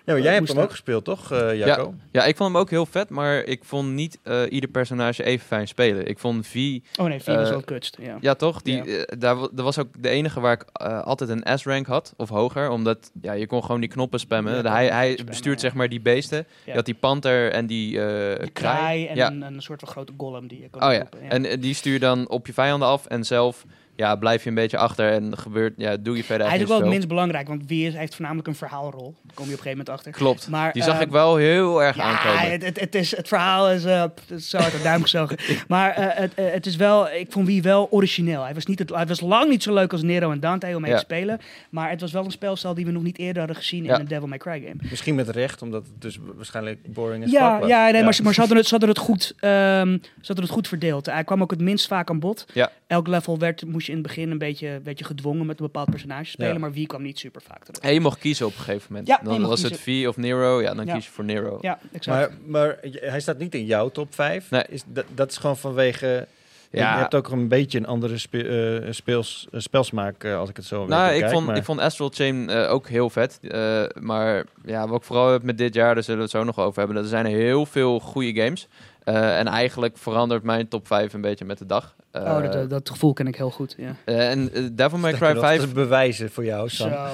Ja, maar jij hebt hem ook dat? gespeeld, toch, eh Jacco? Ja, ik vond hem ook heel vet, maar ik vond niet eh, ieder personage even fijn spelen. Ik vond V, oh nee, 4 is Eh, wel kutst. Ja. ja toch, die, Ja. eh, daar, wa- dat was ook de enige waar ik eh, altijd een S-rank had, of hoger. Omdat ja, je kon gewoon die knoppen spammen. Ja, hij hij spammen, bestuurt ja. zeg maar die beesten. Ja. Je had die panter en die eh De kraai en Ja. een, een soort van grote golem die je kan Oh ja, en eh, die stuur je dan op je vijanden af en zelf ja, blijf je een beetje achter en gebeurt, ja, doe je verder Hij is eigenlijk ook wel het minst belangrijk, want wie is, hij heeft voornamelijk een verhaalrol. Daar kom je op een gegeven moment achter. Klopt, Maar, die zag eh, ik wel heel erg Ja, aankomen. het, het, het, is, het verhaal is, eh, het is zo uit de duim gezogen. *laughs* maar eh, het, eh, het is wel, ik vond wie wel origineel. Hij was, niet het, hij was lang niet zo leuk als Nero en Dante om mee Ja. te spelen. Maar het was wel een spelstijl die we nog niet eerder hadden gezien Ja. in een Devil May Cry game. Misschien met recht, omdat het dus waarschijnlijk boring is. Ja, ja, nee, Maar, ze- maar ze hadden het, ze hadden het, goed, ehm, ze hadden het goed verdeeld. Hij kwam ook het minst vaak aan bod. Ja. Elk level werd, moest je in het begin een beetje, werd je gedwongen met een bepaald personage spelen. Ja. Maar wie kwam niet super vaak terug. En je mocht kiezen op een gegeven moment. Ja, je dan was het V of Nero, ja, dan Ja. kies je voor Nero. Ja, exact. Maar, maar hij staat niet in jouw top 5. Nee. Is, dat, dat is gewoon vanwege... Ja. Je hebt ook een beetje een andere spe- eh, speels, eh, spelsmaak, eh, als ik het zo Nou, weet ik vond, maar- ik vond Astral Chain ook heel vet. Eh, maar ja, wat ik vooral heb met dit jaar, daar zullen we het zo nog over hebben. Er zijn heel veel goede games. Eh, en eigenlijk verandert mijn top 5 een beetje met de dag. Eh, oh, dat, dat, dat gevoel ken ik heel goed. Ja. eh, en eh, Devil May Cry nog, 5 Dat is bewijzen voor jou, Sam. Zo. *laughs*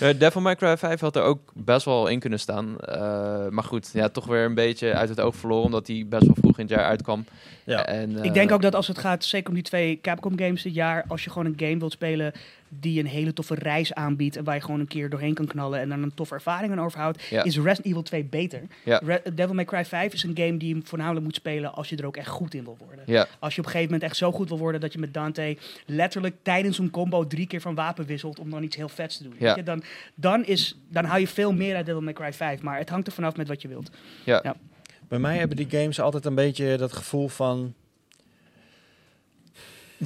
*laughs* Eh, Devil May Cry 5 had er ook best wel in kunnen staan. Eh, maar goed, ja, toch weer een beetje uit het oog verloren, omdat hij best wel vroeg in het jaar uitkwam. Ja. En, Ik eh, denk ook dat als het gaat, zeker om die twee Capcom games dit jaar, als je gewoon een game wilt spelen die een hele toffe reis aanbiedt en waar je gewoon een keer doorheen kan knallen en dan een toffe ervaring aan overhoudt, Ja. is Resident Evil 2 beter. Ja. Re- Devil May Cry 5 is een game die je voornamelijk moet spelen als je er ook echt goed in wil worden. Ja, Als je op een gegeven moment echt zo goed wil worden dat je met Dante letterlijk tijdens een combo drie keer van wapen wisselt om dan iets heel vets te doen. Ja. Weet je? Dan, dan, is, dan hou je veel meer uit Devil May Cry 5, maar het hangt er vanaf met wat je wilt. Bij mij hebben die games altijd een beetje dat gevoel van... *laughs*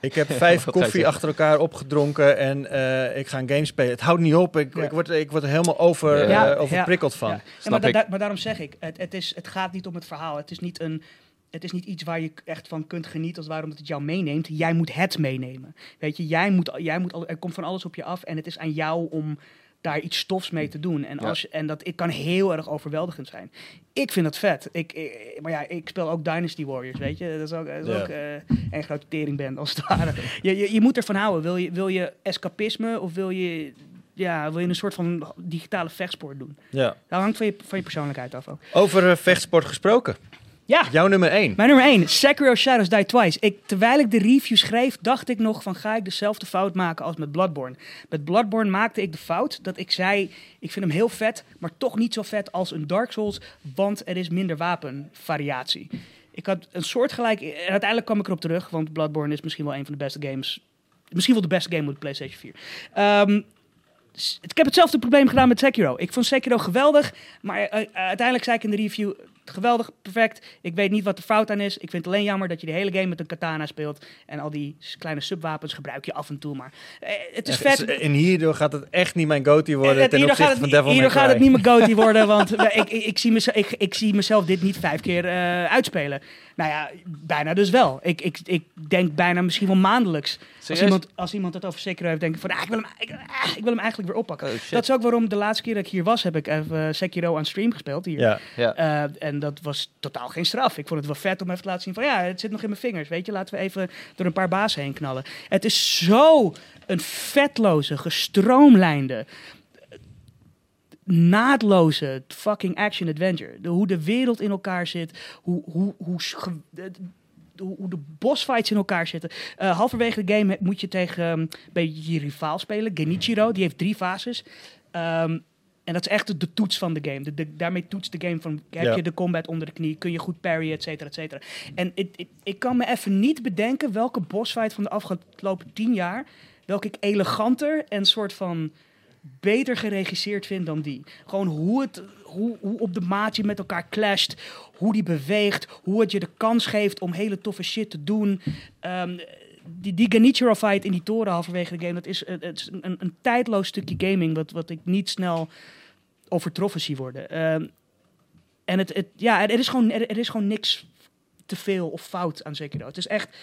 ik heb *laughs* vijf koffie achter elkaar opgedronken en eh, ik ga een game spelen. Het houdt niet op. Ik, Ja. ik, word, ik word er helemaal over, Ja. eh, Ja, overprikkeld van. Ja. Maar, da- ik. da- maar daarom zeg ik, het, het, is, het gaat niet om het verhaal. Het is niet, een, het is niet iets waar je echt van kunt genieten als omdat het jou meeneemt. Jij moet het meenemen. Weet je, jij moet, jij moet, al- er komt van alles op je af en het is aan jou om daar iets stofs mee te doen. En, als, en dat ik kan heel erg overweldigend zijn. Ik vind dat vet. Ik, ik- maar ja, ik speel ook Dynasty Warriors, weet je. Dat is ook, dat is Ja. ook eh, een grote teringband als het ware. *laughs* je, je, je moet ervan houden. Wil je, wil je escapisme of wil je, ja, wil je een soort van digitale vechtsport doen? Ja. Dat hangt van je, van je persoonlijkheid af ook. Over eh, vechtsport gesproken. Ja, Jouw nummer 1. mijn nummer 1. Sekiro Shadows Die Twice. Ik, terwijl ik de review schreef, dacht ik nog van ga ik dezelfde fout maken als met Bloodborne. Met Bloodborne maakte ik de fout dat ik zei, ik vind hem heel vet, maar toch niet zo vet als een Dark Souls, want er is minder wapenvariatie. Ik had een soortgelijk, en uiteindelijk kwam ik erop terug, want Bloodborne is misschien wel een van de beste games, misschien wel de beste game op de PlayStation 4. Ehm, ik heb hetzelfde probleem gedaan met Sekiro. Ik vond Sekiro geweldig, maar eh, eh, uiteindelijk zei ik in de review... Geweldig, perfect. Ik weet niet wat de fout aan is. Ik vind het alleen jammer dat je de hele game met een katana speelt. En al die kleine subwapens gebruik je af en toe. Maar eh, het is vet. En hierdoor gaat het echt niet mijn worden Eh, het- ten opzichte gaat van het, Devil May hierdoor gaat het niet mijn goatee *laughs* worden, want we- ik, ik, ik, zie mezelf, ik, ik zie mezelf dit niet vijf keer eh, uitspelen. Nou ja, bijna dus wel. Ik, ik, ik denk bijna misschien wel maandelijks. Als iemand, als iemand het over Sekiro heeft, denk ik van, ah, ik, wil hem, ik, ah, ik wil hem eigenlijk weer oppakken. Oh. Dat is ook waarom de laatste keer dat ik hier was, heb ik even Sekiro aan stream gespeeld. Hier. Ja. Ja. Eh, en dat was totaal geen straf. Ik vond het wel vet om even te laten zien van ja, het zit nog in mijn vingers. Weet je, laten we even door een paar bazen heen knallen. Het is zo een vetloze, gestroomlijnde, naadloze fucking action adventure. De, hoe de wereld in elkaar zit, hoe, hoe, hoe, hoe de bossfights in elkaar zitten. Eh, halverwege de game moet je tegen ehm, een beetje je rivaal spelen, Genichiro. Die heeft drie fases. Ehm, en dat is echt de, toets van de game. De, de- daarmee toetst de game van, heb Ja. je de combat onder de knie, kun je goed parryen, et cetera, et cetera. En it- it- ik kan me even niet bedenken welke bossfight van de afgelopen tien jaar, welke ik eleganter en soort van beter geregisseerd vind dan die. Gewoon hoe het, hoe, hoe op de maat je met elkaar clasht, hoe die beweegt, hoe het je de kans geeft om hele toffe shit te doen. Ehm, die, die fight in die toren halverwege de game, dat is, een, een tijdloos stukje gaming wat, wat ik niet snel overtroffen zie worden. Ehm, en het, het, ja, er, is gewoon, er, er is gewoon niks te veel of fout aan Sekiro. Het is echt...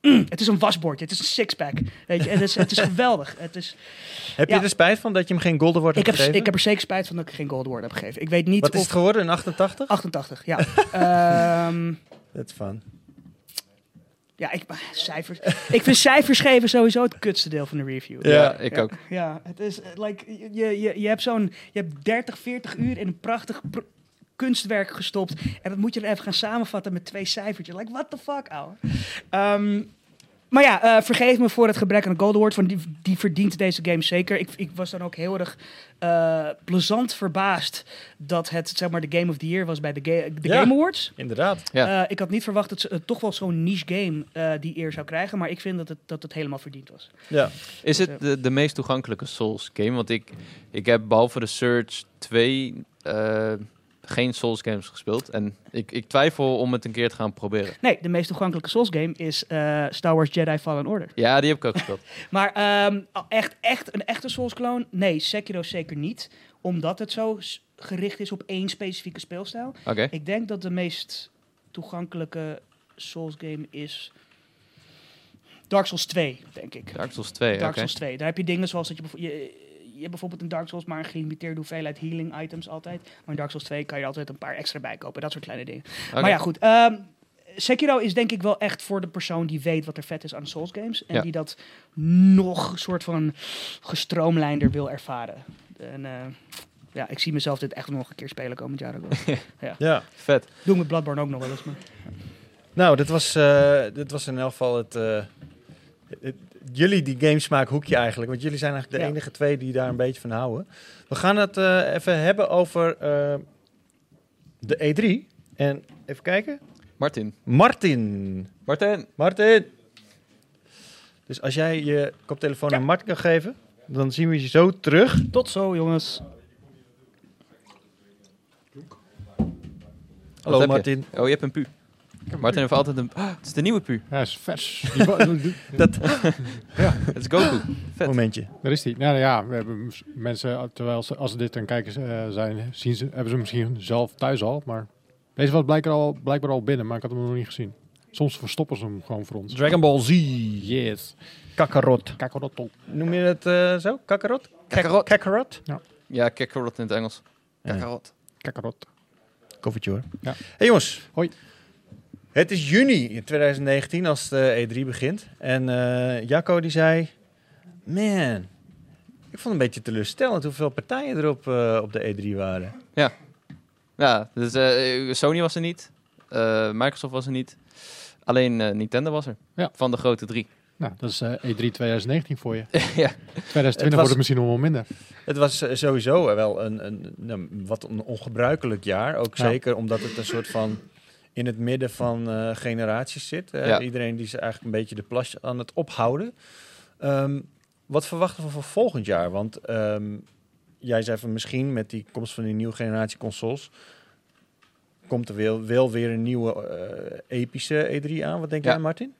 mm, het is een wasbordje, het is een sixpack. Weet je, het is, het is geweldig. Het is, Heb je er spijt van dat je hem geen Golden Award ik, hebt heb, gegeven? ik heb er zeker spijt van dat ik geen Gold Award heb gegeven. Ik weet niet Wat is of... het geworden? Een 88? 88, ja. *laughs* Ehm, Dat is fun. ja, ik, cijfers. ik vind cijfers geven sowieso het kutste deel van de review. Ja. Ja, ik Ja, ook. Ja, het is eh, like, je, je, je hebt zo'n je hebt 30, 40 uur in een prachtig kunstwerk gestopt. En dat moet je dan even gaan samenvatten met twee cijfertjes. Like, what the fuck, ouwe? Ehm, maar ja, eh, vergeef me voor het gebrek aan een Gold Award, want die, die verdient deze game zeker. Ik, ik was dan ook heel erg eh, plezant verbaasd dat het zeg maar de Game of the Year was bij de, ga- de Ja. Game Awards. Inderdaad. Ja. Eh, ik had niet verwacht dat ze toch wel zo'n niche game eh, die eer zou krijgen, maar ik vind dat het, dat het helemaal verdiend was. Ja. Is het de, de meest toegankelijke Souls game? Want ik, ik heb behalve de Surge 2 eh, geen Souls games gespeeld. En ik, ik twijfel om het een keer te gaan proberen. Nee, de meest toegankelijke Souls game is eh, Star Wars Jedi Fallen Order. Ja, die heb ik ook gespeeld. *laughs* Maar ehm, echt, echt een echte Souls clone? Nee, Sekiro zeker niet. Omdat het zo gericht is op één specifieke speelstijl. Oké. Ik denk dat de meest toegankelijke Souls game is Dark Souls 2, denk ik. Dark Souls 2, oké. Dark Souls 2. Daar heb je dingen zoals dat je, bijvo- je, hebt bijvoorbeeld in Dark Souls maar een gelimiteerde hoeveelheid healing items altijd. Maar in Dark Souls 2 kan je altijd een paar extra bij kopen. Dat soort kleine dingen. Maar ja, goed. ehm, Sekiro is denk ik wel echt voor de persoon die weet wat er vet is aan Souls games. En Ja. die dat nog soort van gestroomlijnder wil ervaren. En eh, ja, ik zie mezelf dit echt nog een keer spelen komend jaar ook wel. *laughs* ja. Vet. Doe ik met Bloodborne ook nog wel eens. Maar... Nou, dit was, eh, dit was in elk geval het, eh, het- jullie die gamesmaak hoekje eigenlijk. Want jullie zijn eigenlijk de Ja. enige twee die daar een beetje van houden. We gaan het eh, even hebben over eh, de E3. En even kijken. Martin. Martin. Martin. Martin. Dus als jij je koptelefoon Ja. aan Martin kan geven, dan zien we je zo terug. Tot zo, jongens. Hallo je? Martin. Oh, je hebt een pu. Martin heeft altijd een... Ah, het is de nieuwe pu. Ja, is vers. *laughs* Dat *laughs* Het is Goku. Vet. momentje. Daar is die. Nou ja, we hebben mensen, terwijl ze, als ze dit aan kijken eh, zijn, zien ze, hebben ze misschien zelf thuis al. Maar deze was blijkbaar al, blijkbaar al binnen, maar ik had hem nog niet gezien. Soms verstoppen ze hem gewoon voor ons. Dragon Ball Z. Yes. Kakarot. Kakarottel. Noem je het eh, zo? Kakarot? Kakarot. Kakarot? Ja, Kakarot in het Engels. Ja. Kakarot. Kakarot. Koffietje hoor. Ja. Hey jongens. Hoi. Het is juni in 2019 als de E3 begint. En eh Jacco die zei... Man, ik vond het een beetje teleurstellend hoeveel partijen er op, eh, op de E3 waren. Ja, dus eh, Sony was er niet. Eh, Microsoft was er niet. Alleen eh, Nintendo was er. Ja. Van de grote drie. Nou, dat is eh, E3 2019 voor je. *laughs* ja. 2020 was- wordt het misschien nog wel minder. Het was sowieso wel een, een, nou, wat een ongebruikelijk jaar. Ook Ja. zeker omdat het een soort van in het midden van eh, generaties zit. Eh, Ja. Iedereen die is eigenlijk een beetje de plas aan het ophouden. Ehm, wat verwachten we voor volgend jaar? Want ehm, jij zei van misschien met die komst van die nieuwe generatie consoles... komt er wel, wel weer een nieuwe eh, epische E3 aan. Wat denk Ja. jij, Martin?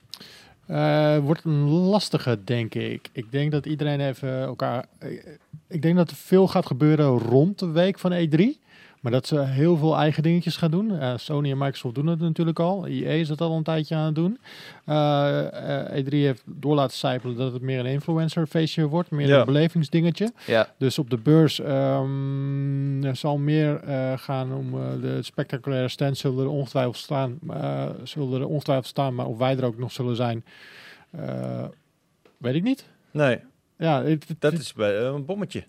Eh, wordt een lastige, denk ik. Ik denk dat iedereen even elkaar. Ik denk dat er veel gaat gebeuren rond de week van E3. Maar dat ze heel veel eigen dingetjes gaan doen. Eh, Sony en Microsoft doen het natuurlijk al. EA is dat al een tijdje aan het doen. Eh, eh, E3 heeft door laten sijpelen dat het meer een influencer feestje wordt. Meer Ja. een belevingsdingetje. ja. Dus op de beurs ehm, er zal meer eh, gaan om eh, de spectaculaire stand zullen er ongetwijfeld staan. eh, zullen er ongetwijfeld staan, maar of wij er ook nog zullen zijn, eh, weet ik niet. Nee, Ja, het, het- dat is bij- een bommetje.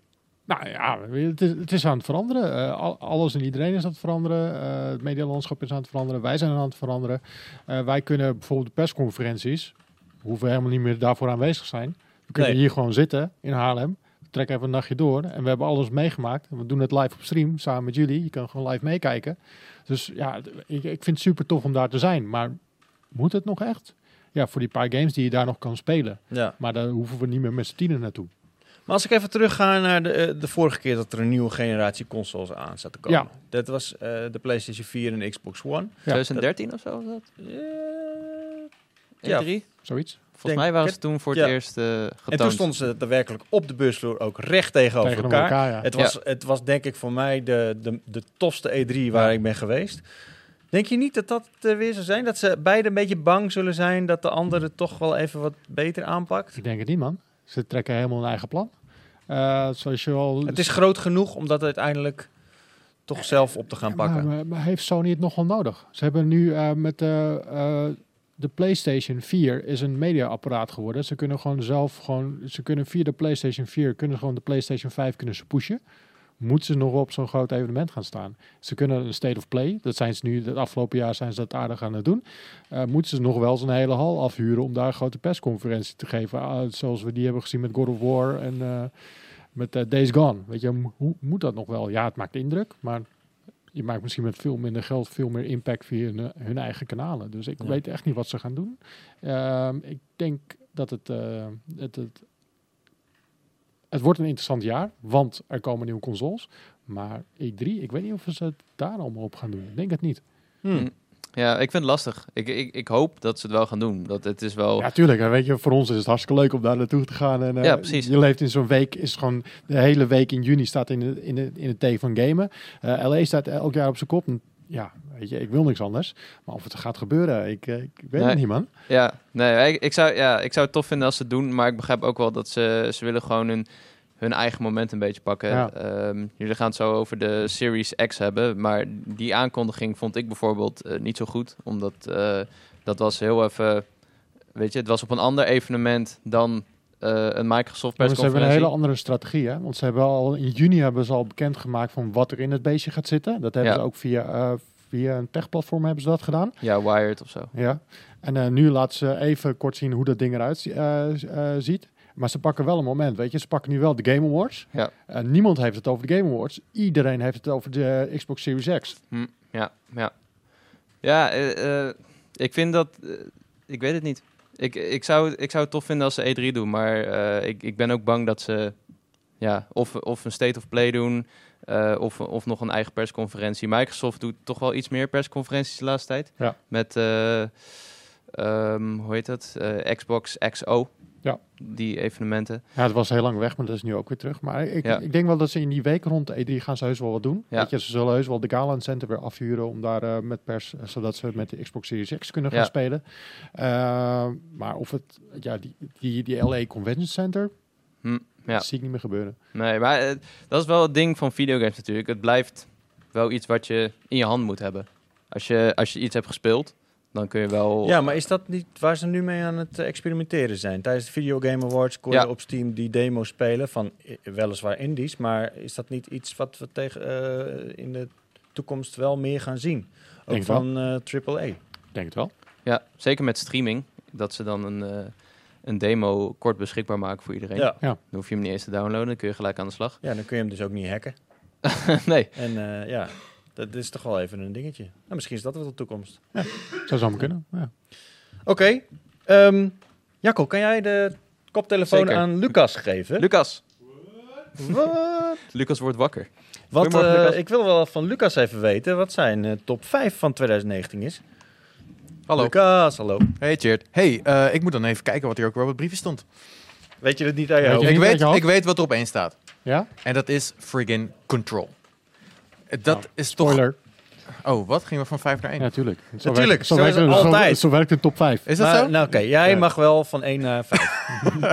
Nou ja, het is, het is aan het veranderen. Eh, al- alles en iedereen is aan het veranderen. Eh, het medialandschap is aan het veranderen. Wij zijn aan het veranderen. Eh, wij kunnen bijvoorbeeld de persconferenties, we hoeven helemaal niet meer daarvoor aanwezig zijn. We kunnen Nee. hier gewoon zitten in Haarlem. Trekken even een nachtje door en we hebben alles meegemaakt. We doen het live op stream samen met jullie. Je kan gewoon live meekijken. Dus ja, ik, ik vind het super tof om daar te zijn. Maar moet het nog echt? Ja, voor die paar games die je daar nog kan spelen. Ja. Maar daar hoeven we niet meer met z'n tienen naartoe. Maar als ik even terugga naar de, eh, de vorige keer dat er een nieuwe generatie consoles aan zat te komen. Ja. Dat was eh, de PlayStation 4 en de Xbox One. 2013 of zo was dat? Ja. E3? Zoiets. Volgens Denk mij waren ze toen voor Ja. het eerst En getoond. toen stonden ze daadwerkelijk op de beursvloer ook recht tegenover Tegenover elkaar. elkaar, ja. Het, was, het was denk ik voor mij de, de, de tofste E3 waar Ja. ik ben geweest. Denk je niet dat dat weer zou zijn? Dat ze beide een beetje bang zullen zijn dat de andere toch wel even wat beter aanpakt? Ik denk het niet, man. Ze trekken helemaal een eigen plan. Eh, zoals je al... Het is groot genoeg om dat uiteindelijk toch zelf op te gaan pakken. Maar, maar- heeft Sony het nog wel nodig? Ze hebben nu eh, met de, eh, de PlayStation 4 is een mediaapparaat geworden. Ze kunnen gewoon zelf gewoon, ze kunnen via de PlayStation 4 kunnen gewoon de PlayStation 5 kunnen ze pushen. Moeten ze nog op zo'n groot evenement gaan staan? Ze kunnen een state of play. Dat zijn ze nu. Het afgelopen jaar zijn ze dat aardig aan het doen. Eh, moeten ze nog wel zo'n hele hal afhuren om daar een grote persconferentie te geven, Ah, zoals we die hebben gezien met God of War en eh, met eh, Days Gone. Weet je, hoe moet dat nog wel? Ja, het maakt indruk, maar je maakt misschien met veel minder geld veel meer impact via hun, eh, hun eigen kanalen. Dus ik Ja. weet echt niet wat ze gaan doen. Ehm, ik denk dat het, eh, het, het, het wordt een interessant jaar, want er komen nieuwe consoles. Maar E3, ik weet niet of ze het daar allemaal op gaan doen. Ik denk het niet. Hmm. Ja, ik vind het lastig. Ik, ik, ik hoop dat ze het wel gaan doen. Dat het is wel... Ja, tuurlijk. hè, Weet je, voor ons is het hartstikke leuk om daar naartoe te gaan. En, eh, Ja, precies. Je leeft in zo'n week, is gewoon de hele week in juni staat in, de, in, de, in het teken van gamen. Eh, LA staat elk jaar op zijn kop. En ja, weet je, ik wil niks anders. Maar of het gaat gebeuren, ik, eh, ik weet Nee. het niet, man. Ja, nee, ik, ik, zou, ja, ik zou het tof vinden als ze het doen, maar ik begrijp ook wel dat ze, ze willen gewoon hun, hun eigen moment een beetje pakken. Ja. Ehm, jullie gaan het zo over de Series X hebben, maar die aankondiging vond ik bijvoorbeeld eh, niet zo goed, omdat eh, dat was heel even, weet je, het was op een ander evenement dan een Microsoft Maar ze hebben een persconferentie. hele andere strategie, hè? Want ze hebben al in juni hebben ze al bekendgemaakt van wat er in het beestje gaat zitten. Dat hebben Ja. ze ook via, eh, via een techplatform hebben ze dat gedaan. Ja, Wired of zo. Ja. En eh, nu laten ze even kort zien hoe dat ding eruit zie- eh, eh, ziet. Maar ze pakken wel een moment, weet je. Ze pakken nu wel de Game Awards. Ja. Eh, niemand heeft het over de Game Awards. Iedereen heeft het over de Xbox Series X. Hm, ja, ja. Ja, eh, eh, ik vind dat... eh, ik weet het niet. Ik, ik, zou, ik zou het tof vinden als ze E3 doen, maar eh, ik, ik ben ook bang dat ze... Ja, of, of een state of play doen, eh, of, of nog een eigen persconferentie. Microsoft doet toch wel iets meer persconferenties de laatste tijd. Ja. Met, eh, ehm, hoe heet dat? Xbox XO. Ja. Die evenementen. Ja, het was heel lang weg, maar dat is nu ook weer terug. Maar ik, Ja. ik denk wel dat ze in die week rond de E3 gaan ze heus wel wat doen. Ja. Weet je, ze zullen heus wel de Gala Center weer afhuren om daar eh, met pers, eh, zodat ze met de Xbox Series X kunnen gaan Ja. spelen. Eh, maar of het, ja, die, die, die LA Convention Center, Hm, ja. dat zie ik niet meer gebeuren. Nee, maar dat is wel het ding van videogames natuurlijk. Het blijft wel iets wat je in je hand moet hebben. Als je, als je iets hebt gespeeld, dan kun je wel... Ja, maar is dat niet waar ze nu mee aan het eh, experimenteren zijn? Tijdens de Video Game Awards kon Ja. je op Steam die demo spelen van eh, weliswaar indies, maar is dat niet iets wat we tegen, eh, in de toekomst wel meer gaan zien? Ook Denk van eh AAA. Ik denk het wel. Ja, zeker met streaming. Dat ze dan een, eh, een demo kort beschikbaar maken voor iedereen. Ja. Dan hoef je hem niet eens te downloaden, dan kun je gelijk aan de slag. ja, dan kun je hem dus ook niet hacken. *laughs* nee, En eh, ja, dat is toch wel even een dingetje. Nou, misschien is dat wel de toekomst. Zou zo maar kunnen. Ja. Oké, ehm, Jacco, kan jij de koptelefoon Zeker. aan Lucas geven? Lucas. Wat? Lucas wordt wakker. Wat, eh, Lucas. ik wil wel van Lucas even weten wat zijn eh, top 5 van 2019 is. Hallo. Lucas, hallo. Hey, Cheert. Hey, eh, ik moet dan even kijken wat hier ook weer op het briefje stond. Weet je het niet aan Weet je- Ik weet, ik weet wat er op één staat. ja? En dat is friggin Control. Eh, Dat Nou, is toch... Spoiler. Oh, wat? Gingen we van 5 naar 1? Ja, natuurlijk. Zo Natuurlijk, werkt- zo werkt is het altijd. Zo, werkt de top 5. Is dat Maar, zo? Nou oké, jij mag wel van 1 naar 5.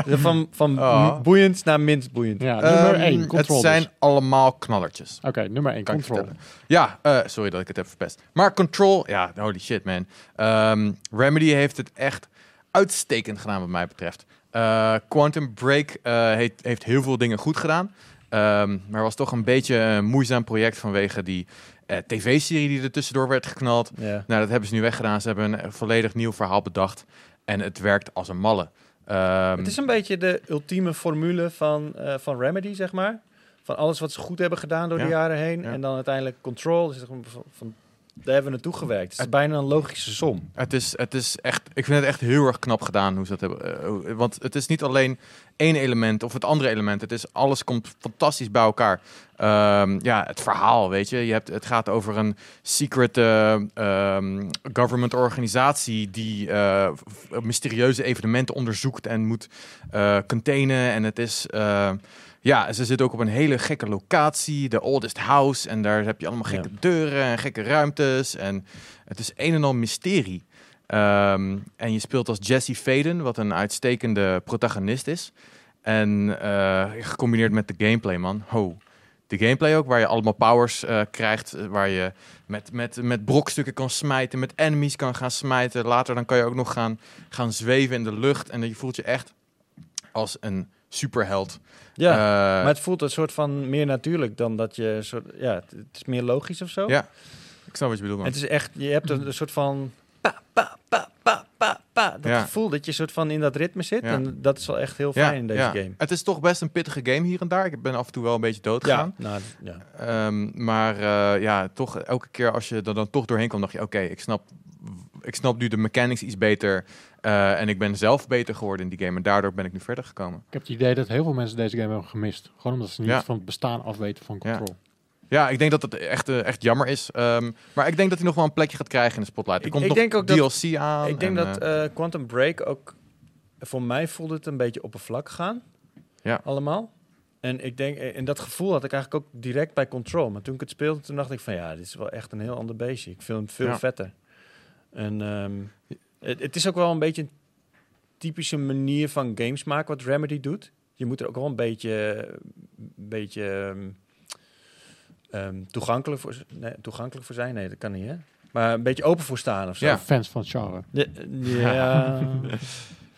*laughs* van van Oh. boeiend naar minst boeiend. Ja, Ehm, nummer 1, Het zijn dus. allemaal knallertjes. Oké, nummer 1, Kan ik control. Ja, eh, sorry dat ik het heb verpest. Maar Control, ja, holy shit man. Ehm, Remedy heeft het echt uitstekend gedaan wat mij betreft. Eh, Quantum Break eh, heeft, heeft heel veel dingen goed gedaan. Ehm, maar was toch een beetje een moeizaam project vanwege die eh, tv-serie die er tussendoor werd geknald. Nou, dat hebben ze nu weggedaan. Ze hebben een volledig nieuw verhaal bedacht. En het werkt als een malle. Ehm, Het is een beetje de ultieme formule van, eh, van Remedy, zeg maar. Van alles wat ze goed hebben gedaan door de Ja. jaren heen. Ja. En dan uiteindelijk Control. Dus van, van Daar hebben we naartoe gewerkt. Het is bijna een logische som. Het is, het is echt, ik vind het echt heel erg knap gedaan hoe ze dat hebben. eh, want het is niet alleen één element of het andere element. Het is, alles komt fantastisch bij elkaar. Ehm, ja, het verhaal, weet je. je hebt, het gaat over een secret eh, ehm, government organisatie die eh, mysterieuze evenementen onderzoekt en moet containen. En het is... ja, ze zit ook op een hele gekke locatie, de oldest house. En daar heb je allemaal gekke deuren en gekke ruimtes. En het is een en al mysterie. Ehm, en je speelt als Jesse Faden, wat een uitstekende protagonist is. En eh, gecombineerd met de gameplay, man. Ho. De gameplay ook, waar je allemaal powers eh, krijgt. eh, Waar je met, met, met brokstukken kan smijten, met enemies kan gaan smijten. Later dan kan je ook nog gaan, gaan zweven in de lucht. En je voelt je echt als een superheld. Ja, Eh, maar het voelt een soort van meer natuurlijk dan dat je... Soort, ja, het is meer logisch of zo. Ja, ik snap wat je bedoelt, man. Het is echt, je hebt een, een soort van... Pa, pa, pa, pa, pa, pa. Dat Ja. gevoel dat je soort van in dat ritme zit. Ja. En dat is wel echt heel fijn in deze game. Het is toch best een pittige game hier en daar. Ik ben af en toe wel een beetje dood Ja, gegaan. nou, ja. Ehm, maar eh, ja, toch elke keer als je er dan toch doorheen komt, dacht je, oké, ik snap, ik snap nu de mechanics iets beter. eh, en ik ben zelf beter geworden in die game. En daardoor ben ik nu verder gekomen. Ik heb het idee dat heel veel mensen deze game hebben gemist. Gewoon omdat ze niet Ja. van het bestaan afweten van. Control. Ja, ik denk dat het echt, eh, echt jammer is. Ehm, maar ik denk dat hij nog wel een plekje gaat krijgen in de spotlight. Er Ik- komt ik denk ook dat- DLC aan. Ik denk en, dat eh, Quantum Break ook... Voor mij voelde het een beetje oppervlakkig gaan. Ja. Allemaal. En ik denk, en dat gevoel had ik eigenlijk ook direct bij Control. Maar toen ik het speelde, toen dacht ik van ja, dit is wel echt een heel ander beestje. Ik vind hem veel Ja. vetter. En ehm, het, het is ook wel een beetje een typische manier van games maken wat Remedy doet. Je moet er ook wel een beetje, een beetje ehm, ehm, toegankelijk, voor, nee, toegankelijk voor zijn. Nee, dat kan niet, hè? Maar een beetje open voor staan of zo. Ja. Fans van het genre. Ja. ja. *laughs*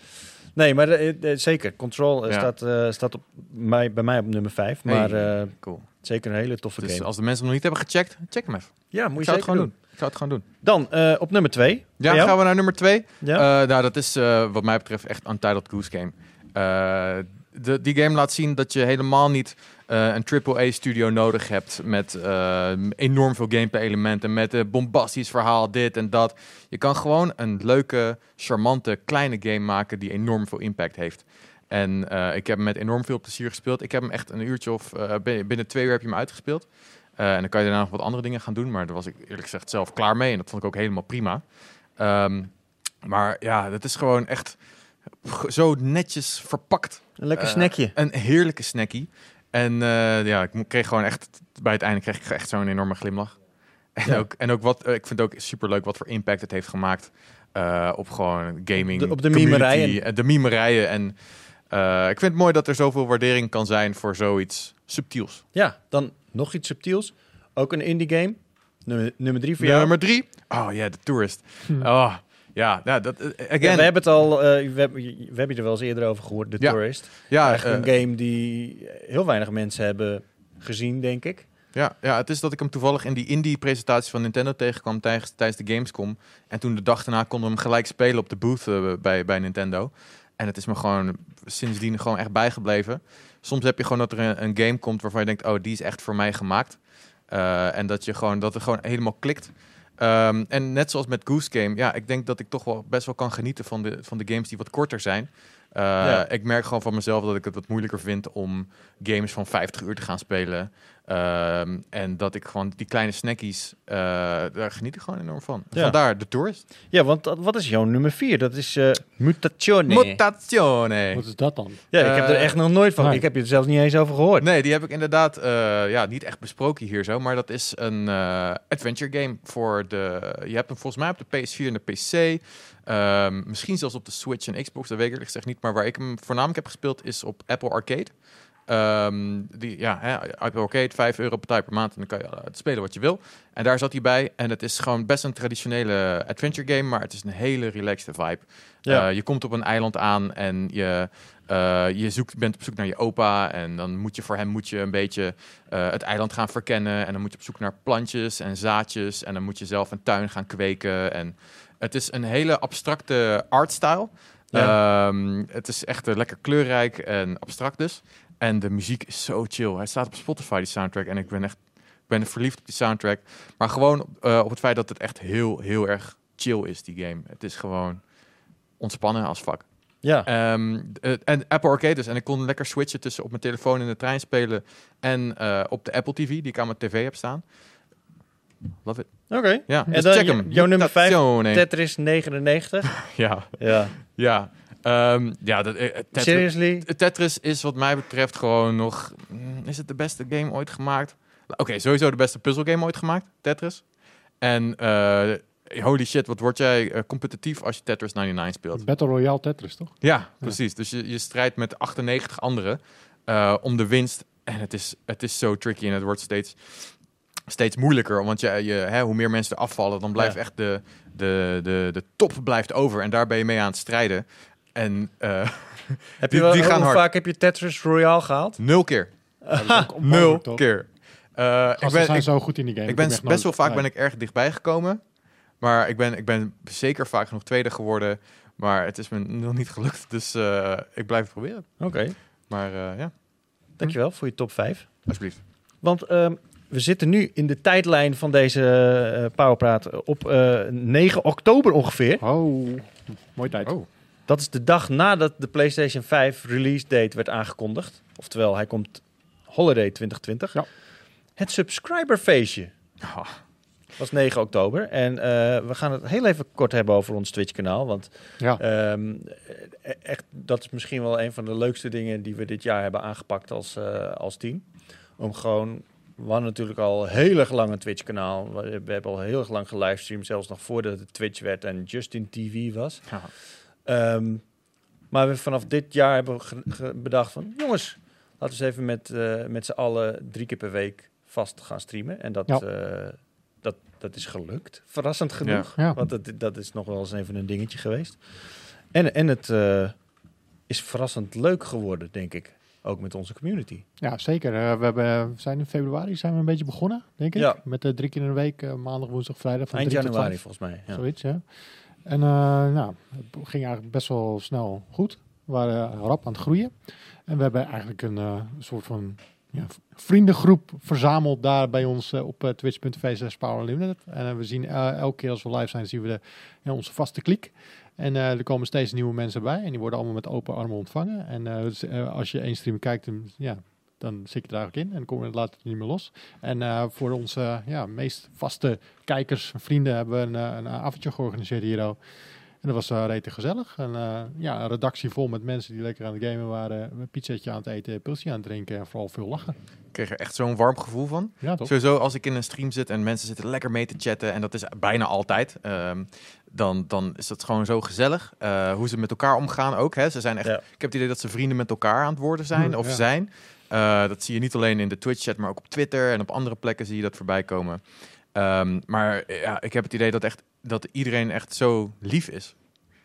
*laughs* nee, maar eh, eh, zeker. Control eh, Ja. staat, eh, staat op mij, bij mij op nummer 5. Hey, Maar eh, cool. zeker een hele toffe Dus game. als de mensen hem nog niet hebben gecheckt, check hem even. Ja, moet Ik je zeker het gewoon doen. doen. Ik zou het gewoon doen. Dan eh, op nummer 2. Ja, gaan we naar nummer twee. Ja? Eh, nou, dat is eh, wat mij betreft echt Untitled Goose Game. Eh, de, die game laat zien dat je helemaal niet eh, een AAA-studio nodig hebt met enorm veel gameplay-elementen, met een bombastisch verhaal, dit en dat. Je kan gewoon een leuke, charmante, kleine game maken die enorm veel impact heeft. En eh, ik heb hem met enorm veel plezier gespeeld. Ik heb hem echt een uurtje of eh, binnen binnen twee uur heb je hem uitgespeeld. Eh, en dan kan je daarna nog wat andere dingen gaan doen, maar daar was ik eerlijk gezegd zelf klaar mee. En dat vond ik ook helemaal prima. Ehm, maar ja, dat is gewoon echt zo netjes verpakt. een lekker eh, snackje. Een heerlijke snackie. En eh, ja, ik kreeg gewoon echt, bij het einde kreeg ik echt zo'n enorme glimlach. En Ja. ook, en ook wat, ik vind het ook superleuk wat voor impact het heeft gemaakt op gewoon gaming. De- op de mimerijen. De mimerijen. En eh, ik vind het mooi dat er zoveel waardering kan zijn voor zoiets subtiels. Ja, dan nog iets subtiels. Ook een indie game. Nummer, nummer 3 voor jou. Nummer drie. Oh ja, The Tourist. Hm. Oh, ja, nou, dat, eh, Ja, again. we hebben het al, eh, we, hebben, we hebben er wel eens eerder over gehoord, The Ja. Tourist. ja, Echt een game die heel weinig mensen hebben gezien, denk ik. Ja, ja, het is dat ik hem toevallig in die indie-presentatie van Nintendo tegenkwam tijdens, tijdens de Gamescom. En toen de dag daarna konden we hem gelijk spelen op de booth bij, bij Nintendo. En het is me gewoon sindsdien gewoon echt bijgebleven. Soms heb je gewoon dat er een, game komt waarvan je denkt, oh, die is echt voor mij gemaakt. Eh, en dat, je gewoon, dat het gewoon helemaal klikt. Ehm, en net zoals met Goose Game, ja, ik denk dat ik toch wel best wel kan genieten van de, van de games die wat korter zijn. Eh, Ja. Ik merk gewoon van mezelf dat ik het wat moeilijker vind om games van 50 uur te gaan spelen. Ehm, en dat ik gewoon die kleine snackies, eh, daar geniet ik gewoon enorm van. Ja. Vandaar de tourist. Ja, want dat- wat is jouw nummer 4? Dat is eh Mutazione. Mutazione. Wat is dat dan? ja, ik heb er echt nog nooit van. nee. Ik heb je er zelfs niet eens over gehoord. Nee, die heb ik inderdaad eh, ja, niet echt besproken hier zo. Maar dat is een eh, adventure game voor de... Je hebt hem volgens mij op de PS4 en de PC. Ehm, misschien zelfs op de Switch en Xbox, dat weet ik niet. Maar waar ik hem voornamelijk heb gespeeld is op Apple Arcade. Ehm, die, ja, hè, Apple Arcade, 5 euro per per maand. En dan kan je eh, het spelen wat je wil. En daar zat hij bij. En het is gewoon best een traditionele adventure game. Maar het is een hele relaxed vibe. Ja. Eh, je komt op een eiland aan en je, eh, je zoekt, bent op zoek naar je opa. En dan moet je voor hem moet je een beetje eh, het eiland gaan verkennen. En dan moet je op zoek naar plantjes en zaadjes. En dan moet je zelf een tuin gaan kweken. En het is een hele abstracte artstyle. Ehm, het is echt eh, lekker kleurrijk en abstract dus. En de muziek is zo chill. Hij staat op Spotify, die soundtrack. En ik ben echt ben verliefd op die soundtrack. Maar gewoon eh, op het feit dat het echt heel, heel erg chill is, die game. Het is gewoon ontspannen als fuck. Ja. Ehm, eh, en Apple Arcade dus. En ik kon lekker switchen tussen op mijn telefoon in de trein spelen en eh, op de Apple TV, die ik aan mijn tv heb staan. Love it. Oké. Ja, En dus dan check hem. jouw nummer vijf, Mutazione. Tetris 99. *laughs* Ja, ja. ja. Ehm, ja, dat, eh, Tetris, Seriously? Tetris is wat mij betreft gewoon nog... mm, Is het de beste game ooit gemaakt? Oké, sowieso de beste puzzelgame ooit gemaakt, Tetris. En eh, holy shit, wat word jij eh, competitief als je Tetris 99 speelt. Battle Royale Tetris, toch? Ja, precies. Dus je, je strijdt met 98 anderen eh, om de winst. En het is, het is zo tricky en het wordt steeds, steeds moeilijker. Want je, je, hè, hoe meer mensen er afvallen, dan blijft Ja. echt de, de, de, de top blijft over. En daar ben je mee aan het strijden. En eh, *laughs* Heb Die- je wel, die gaan hoe vaak heb je Tetris Royale gehaald? nul keer. *laughs* Nul keer. Eh, ik ben, zijn ik, zo goed in die game. ik ben best wel vaak ben ik erg dichtbij gekomen. Maar ik ben, ik ben zeker vaak genoeg tweede geworden. Maar het is me nog niet gelukt. Dus eh, ik blijf het proberen. Oké. Maar ja, Dankjewel voor je top 5. alsjeblieft. Want ehm, we zitten nu in de tijdlijn van deze eh Powerpraat op eh 9 oktober ongeveer. Oh, mooie tijd. Oh. Dat is de dag nadat de PlayStation 5 release date werd aangekondigd. Oftewel, hij komt Holiday 2020. Ja. Het subscriberfeestje was 9 oktober. En eh, we gaan het heel even kort hebben over ons Twitch-kanaal. Want Ja. Ehm, e- echt, dat is misschien wel een van de leukste dingen die we dit jaar hebben aangepakt als, eh, als team. Om gewoon, we hadden natuurlijk al heel erg lang een Twitch-kanaal. We, we hebben al heel erg lang gelivestreamd, zelfs nog voordat het Twitch werd en Justin TV was. Ehm, maar we vanaf dit jaar hebben we ge- ge- bedacht van, jongens, laten we eens even met, eh, met z'n allen drie keer per week vast gaan streamen. En dat, Ja. eh, dat, dat is gelukt, verrassend genoeg. Ja. Want dat, dat is nog wel eens even een dingetje geweest. En, en het eh, is verrassend leuk geworden, denk ik. Ook met onze community. Ja, zeker. Eh, we, hebben, we zijn in februari zijn we een beetje begonnen, denk ik. Ja. Met eh, drie keer in de week, eh, maandag, woensdag, vrijdag. Van Eind tot januari volgens mij. Ja. Zoiets, ja. En nou, het ging eigenlijk best wel snel goed. We waren rap aan het groeien. En we hebben eigenlijk een soort van ja, vriendengroep verzameld daar bij ons eh, op uh, twitch.tv slash Power. En eh, we zien eh, elke keer als we live zijn, zien we de, onze vaste kliek. En eh, er komen steeds nieuwe mensen bij. En die worden allemaal met open armen ontvangen. En eh, eh, als je één stream kijkt, dan, ja, dan zit je er eigenlijk in. En kom je het later niet meer los. En eh, voor onze ja, meest vaste kijkers en vrienden hebben we een, eh, een avondje georganiseerd hier. ook. En dat was uh, rete gezellig. En eh, ja, een redactie vol met mensen die lekker aan het gamen waren. Een pizzetje aan het eten, pilsje aan het drinken en vooral veel lachen. Ik kreeg er echt zo'n warm gevoel van. Ja, toch? Sowieso als ik in een stream zit en mensen zitten lekker mee te chatten, en dat is bijna altijd, ehm, dan, dan is dat gewoon zo gezellig. Eh, hoe ze met elkaar omgaan ook. Hè. Ze zijn echt, Ja. Ik heb het idee dat ze vrienden met elkaar aan het worden zijn, of Ja. zijn. Eh, dat zie je niet alleen in de Twitch-chat, maar ook op Twitter en op andere plekken zie je dat voorbij komen. Ehm, maar ja, ik heb het idee dat, echt, dat iedereen echt zo lief is.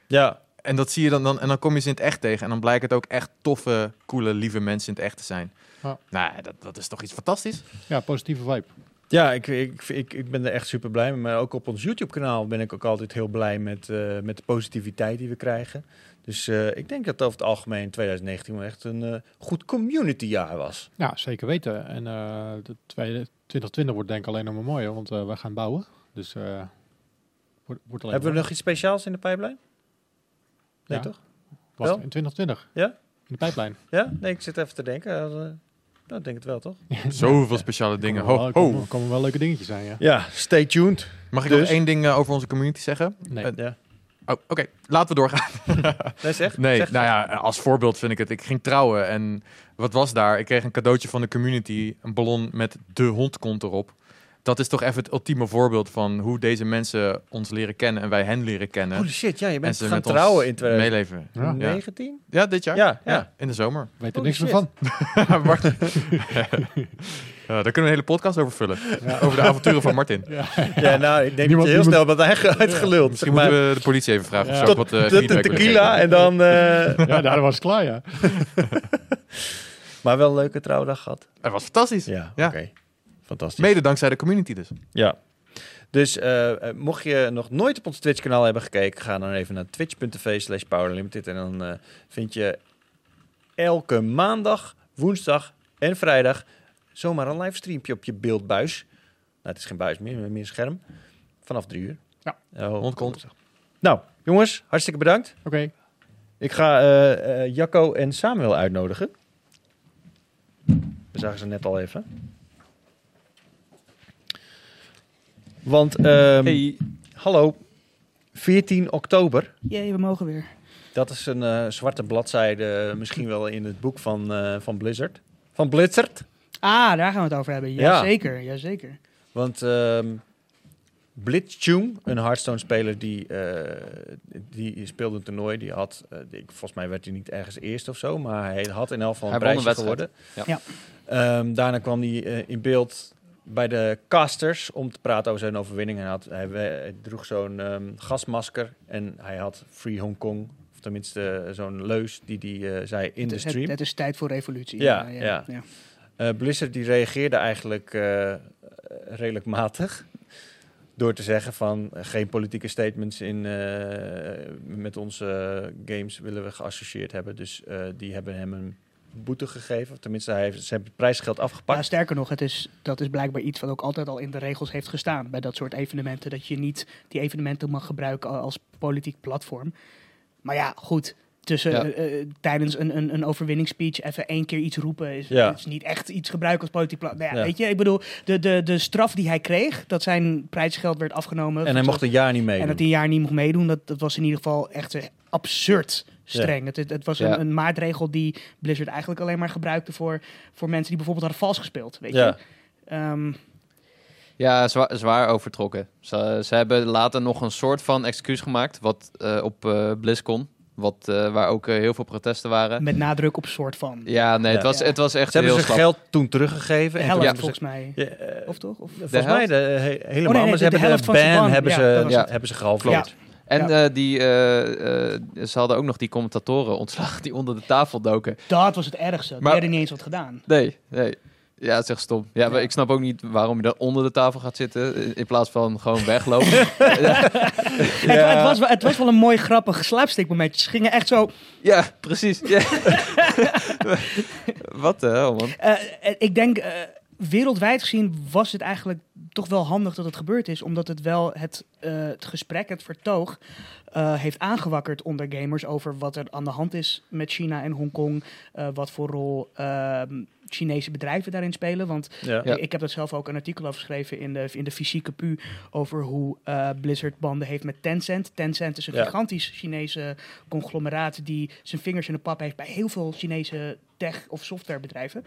ja, En dat zie je dan, dan, en dan kom je ze in het echt tegen. En dan blijkt het ook echt toffe, coole, lieve mensen in het echt te zijn. Ja. Nou, dat, dat is toch iets fantastisch? Ja, positieve vibe. Ja, ik, ik, ik, ik ben er echt super blij mee. Maar ook op ons YouTube-kanaal ben ik ook altijd heel blij met, eh, met de positiviteit die we krijgen. Dus eh, ik denk dat over het algemeen 2019 wel echt een eh, goed community-jaar was. Ja, zeker weten. En eh de tweede, 2020 wordt denk ik alleen nog maar mooier, want eh, we gaan bouwen. Dus eh wordt, wordt alleen Hebben we nog iets speciaals in de pijplijn? Nee, Ja. toch? Was wel? in 2020. Ja? In de pijplijn. Ja? Nee, ik zit even te denken. Eh, nou, ik denk het wel, toch? *laughs* Zoveel speciale dingen. Komen Ho, wel, komen, ho. komen wel leuke dingetjes zijn, ja. Ja, stay tuned. Mag ik Dus- nog één ding eh, over onze community zeggen? Nee. Eh, Ja. Oh, oké. Laten we doorgaan. *laughs* Nee, zeg. Nee, zeg. nou ja, als voorbeeld vind ik het. Ik ging trouwen en wat was daar? Ik kreeg een cadeautje van de community. Een ballon met de hondkont erop. Dat is toch even het ultieme voorbeeld van hoe deze mensen ons leren kennen en wij hen leren kennen. Holy shit, ja, je en bent gaan trouwen in meeleven. 2019? Ja, dit jaar? Ja, ja. in de zomer. Weet er niks meer van. *laughs* Martin. *laughs* Ja, daar kunnen we een hele podcast over vullen. Over de avonturen van Martin. Ja, nou, ik denk Niemand- dat je heel snel bent uit- uitgeluld. Misschien maar. moeten we de politie even vragen of Ja. zo. tot, wat, eh, tot de tequila en dan... eh, *laughs* Ja, daar was het klaar, ja. maar wel een leuke trouwdag gehad. Het was fantastisch. Ja, Ja. oké. Fantastisch. Mede dankzij de community dus. Ja. Dus eh, eh, mocht je nog nooit op ons Twitch-kanaal hebben gekeken, ga dan even naar twitch.tv slash powerlimited. En dan eh, vind je elke maandag, woensdag en vrijdag zomaar een livestreampje op je beeldbuis. het is geen buis meer, meer een scherm. Vanaf drie uur. Ja. Oh. Nou, jongens, hartstikke bedankt. Oké. Ik ga Jacco en Samuel uitnodigen. We zagen ze net al even. Want, ehm, Hey. hallo, 14 oktober. Jee, we mogen weer. Dat is een eh, zwarte bladzijde, eh, misschien wel in het boek van, eh, van Blizzard. Van Blizzard. Ah, daar gaan we het over hebben. Ja. Jazeker, jazeker. Want ehm Blitzchung, een Hearthstone-speler, die, eh, die speelde een toernooi. Die had, die- volgens mij werd hij niet ergens eerst of zo, maar hij had in elk geval een Hij won een prijsje wedstrijd. geworden. Ehm, daarna kwam hij eh, in beeld bij de casters om te praten over zijn overwinning. Hij, had, hij, droeg zo'n ehm, gasmasker en hij had Free Hong Kong, of tenminste eh, zo'n leus die hij eh, zei in de Het- stream. Het, het is tijd voor revolutie. Ja, ja. Eh, Blizzard die reageerde eigenlijk redelijk matig. Door te zeggen van geen politieke statements in, met onze games willen we geassocieerd hebben. Dus die hebben hem een boete gegeven. Tenminste, hij heeft, ze hebben het prijsgeld afgepakt. sterker nog, het is, dat is blijkbaar iets wat ook altijd al in de regels heeft gestaan bij dat soort evenementen. Dat je niet die evenementen mag gebruiken als politiek platform. Maar ja, goed. Tussen, Ja. eh, eh, tijdens een, een, een overwinningsspeech even één keer iets roepen is, Ja. is niet echt iets gebruiken als politiek platform. Nou ja, Ja. Weet je, ik bedoel, de, de, de straf die hij kreeg, dat zijn prijsgeld werd afgenomen. En hij mocht een jaar niet En meedoen. dat hij een jaar niet mocht meedoen, dat, dat was in ieder geval echt eh, absurd streng. Het, het, het was Ja. een, een maatregel die Blizzard eigenlijk alleen maar gebruikte voor, voor mensen die bijvoorbeeld hadden vals gespeeld. Weet Ja. je? Ehm, Ja, zwaar, zwaar overtrokken. Ze, ze hebben later nog een soort van excuus gemaakt wat, eh, op eh BlizzCon. Wat, eh, waar ook heel veel protesten waren. met nadruk op soort van. Ja, nee, het, Ja. was, het was echt Ze hebben heel zijn slap. geld toen teruggegeven. De en toen hebben volgens mij. Ja, Of toch? Of, volgens mij de, he- helemaal. nee, maar de- ze hebben de helft de van zijn ban ban. hebben, Ja, ze, hebben ze gehalveerd. En Ja. eh, die, eh, ze hadden ook nog die commentatoren ontslagen die onder de tafel doken. dat was het ergste. Die Maar- hadden niet eens wat gedaan. Nee, nee. Ja, het is echt stom. Ja, maar Ja. ik snap ook niet waarom je daar onder de tafel gaat zitten in- plaats van gewoon weglopen. *laughs* *laughs* Het, het, was, wel- het was wel een mooi grappig slapstick momentje. Ze gingen echt zo... ja, precies. Ja. *laughs* Wat de hel, man. eh, eh, ik denk, wereldwijd gezien was het eigenlijk toch wel handig dat het gebeurd is. Omdat het wel het, eh, het gesprek, het vertoog, eh, heeft aangewakkerd onder gamers over wat er aan de hand is met China en Hongkong. eh wat voor rol ehm, Chinese bedrijven daarin spelen. Want Ja. Ja. ik heb daar zelf ook een artikel over geschreven in de, in de fysieke pu over hoe eh, Blizzard banden heeft met Tencent. Tencent is een Ja. gigantisch Chinese conglomeraat die zijn vingers in de pap heeft bij heel veel Chinese tech- of softwarebedrijven.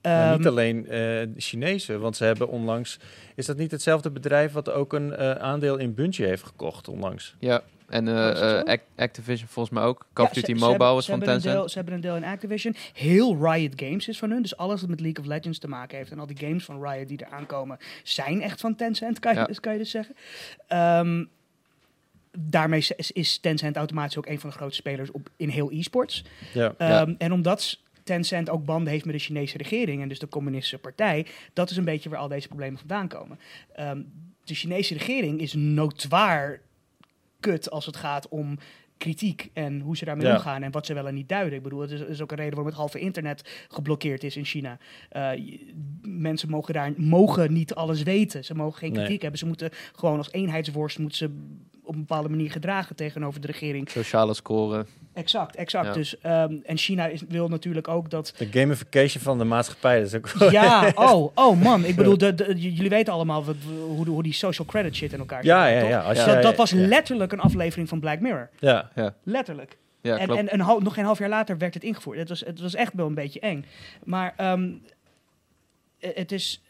Ehm, niet alleen eh, de Chinezen, want ze hebben onlangs... Is dat niet hetzelfde bedrijf wat ook een eh, aandeel in Bungie heeft gekocht onlangs? Ja, en eh, Oh, eh, Act- Activision volgens mij ook. Call of ja, Duty ze- ze Mobile hebben- was van hebben een Tencent. deel- ze hebben een deel in Activision. Heel Riot Games is van hun. Dus alles wat met League of Legends te maken heeft. En al die games van Riot die er aankomen, zijn echt van Tencent, kan je, Ja. dus kan je dus zeggen. Ehm, daarmee is- is Tencent automatisch ook een van de grootste spelers op, in heel e-sports. Ja. Ja. Ehm, En omdat Tencent ook banden heeft met de Chinese regering en dus de communistische partij, dat is een beetje waar al deze problemen vandaan komen. Ehm, de Chinese regering is noodwaar kut als het gaat om kritiek en hoe ze daarmee Ja. omgaan en wat ze wel en niet duiden. Ik bedoel, het is, is ook een reden waarom het halve internet geblokkeerd is in China. Eh, mensen mogen daar mogen niet alles weten. Ze mogen geen Nee. kritiek hebben. Ze moeten gewoon als eenheidsworst moeten ze op een bepaalde manier gedragen tegenover de regering. Sociale scoren. Exact, exact. Ja. Dus, ehm, en China is, wil natuurlijk ook dat. De gamification van de maatschappij, dat is ook Ja, *laughs* oh, oh man. Ik bedoel, de, jullie weten allemaal wat, hoe, de- hoe die social credit shit in elkaar Ja, zit, ja, ja. Ja. Dat, was ja. letterlijk een aflevering van Black Mirror. Ja. Letterlijk. Ja, en en een nog geen half jaar later werd het ingevoerd. Het was, het was echt wel een beetje eng. Maar ehm, eh, het is.